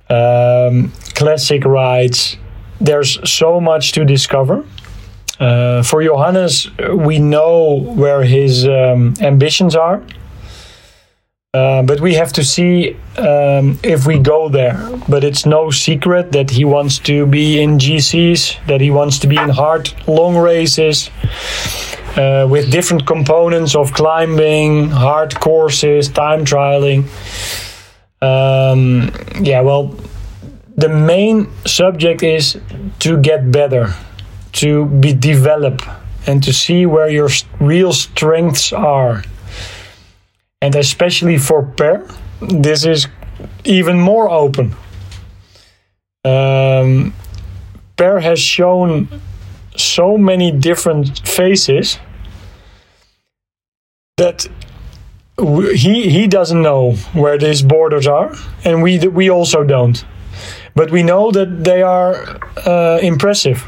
um, classic rides. There's so much to discover. Uh, for Johannes, we know where his um, ambitions are. Uh, but we have to see um, if we go there. But it's no secret that he wants to be in GCs, that he wants to be in hard, long races uh, with different components of climbing, hard courses, time trialing. Um, yeah, well, the main subject is to get better, to be develop, and to see where your real strengths are and especially for Per, this is even more open. Um, per has shown so many different faces that he he doesn't know where these borders are, and we we also don't. But we know that they are uh, impressive.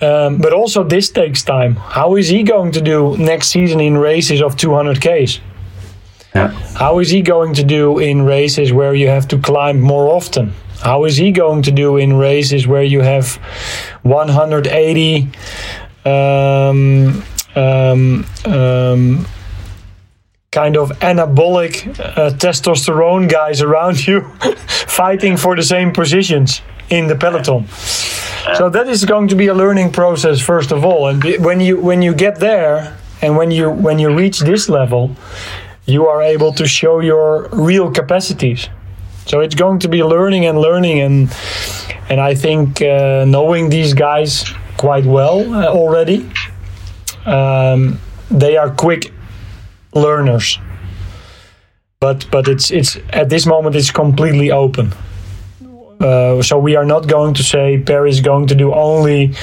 Um, but also, this takes time. How is he going to do next season in races of 200 Ks? Yeah. How is he going to do in races where you have to climb more often? How is he going to do in races where you have 180 um, um, um, kind of anabolic uh, testosterone guys around *laughs* you fighting for the same positions in the peloton? So that is going to be a learning process first of all, and when you when you get there and when you when you reach this level, you are able to show your real capacities. So it's going to be learning and learning, and and I think uh, knowing these guys quite well uh, already, um, they are quick learners. But but it's it's at this moment it's completely open. Uh, so we are not going to say Per is going to do only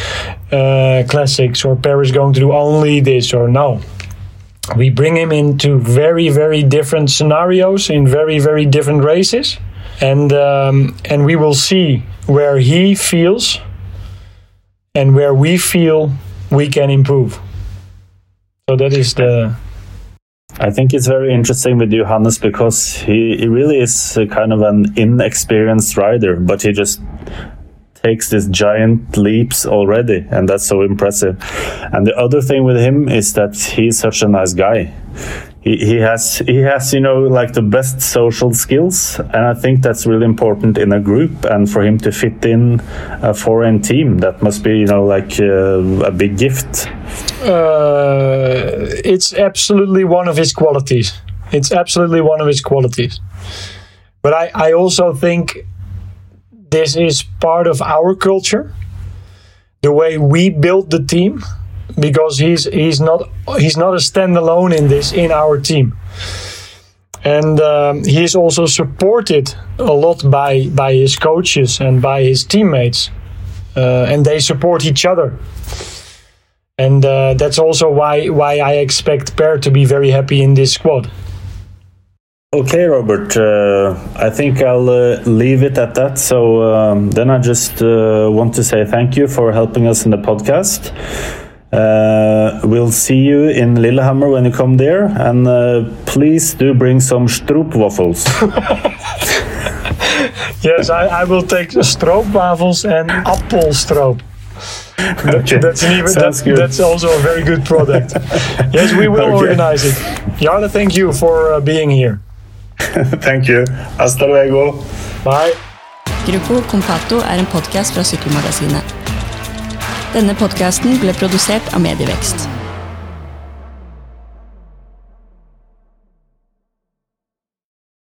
uh, classics or Per is going to do only this or no. We bring him into very very different scenarios in very very different races, and um, and we will see where he feels and where we feel we can improve. So that is the I think it's very interesting with Johannes because he, he really is kind of an inexperienced rider, but he just takes these giant leaps already, and that's so impressive. And the other thing with him is that he's such a nice guy. He, has he has you know like the best social skills, and I think that's really important in a group. And for him to fit in a foreign team, that must be you know like uh, a big gift. uh, it's absolutely one of his qualities. It's absolutely one of his qualities. But I, I also think this is part of our culture, the way we build the team, because he's he's not he's not a standalone in this in our team, and um, he is also supported a lot by by his coaches and by his teammates, uh, and they support each other and uh, that's also why why I expect Per to be very happy in this squad. Okay, Robert. Uh, I think I'll uh, leave it at that. So um, then I just uh, want to say thank you for helping us in the podcast. Uh, we'll see you in Lillehammer when you come there, and uh, please do bring some Stroop waffles. *laughs* Yes, I, I will take stroopwafels and appelstroop. okay, That's an even sounds that's, good. that's also a very good product. *laughs* yes, we will Okay. organize it. Jarle, thank you for uh, being here. *laughs* Thank you. Hasta luego. Bye. Gruppo Compato er en podkast fra Sykkelmagasinet. Denne podkasten ble produsert av Medievekst.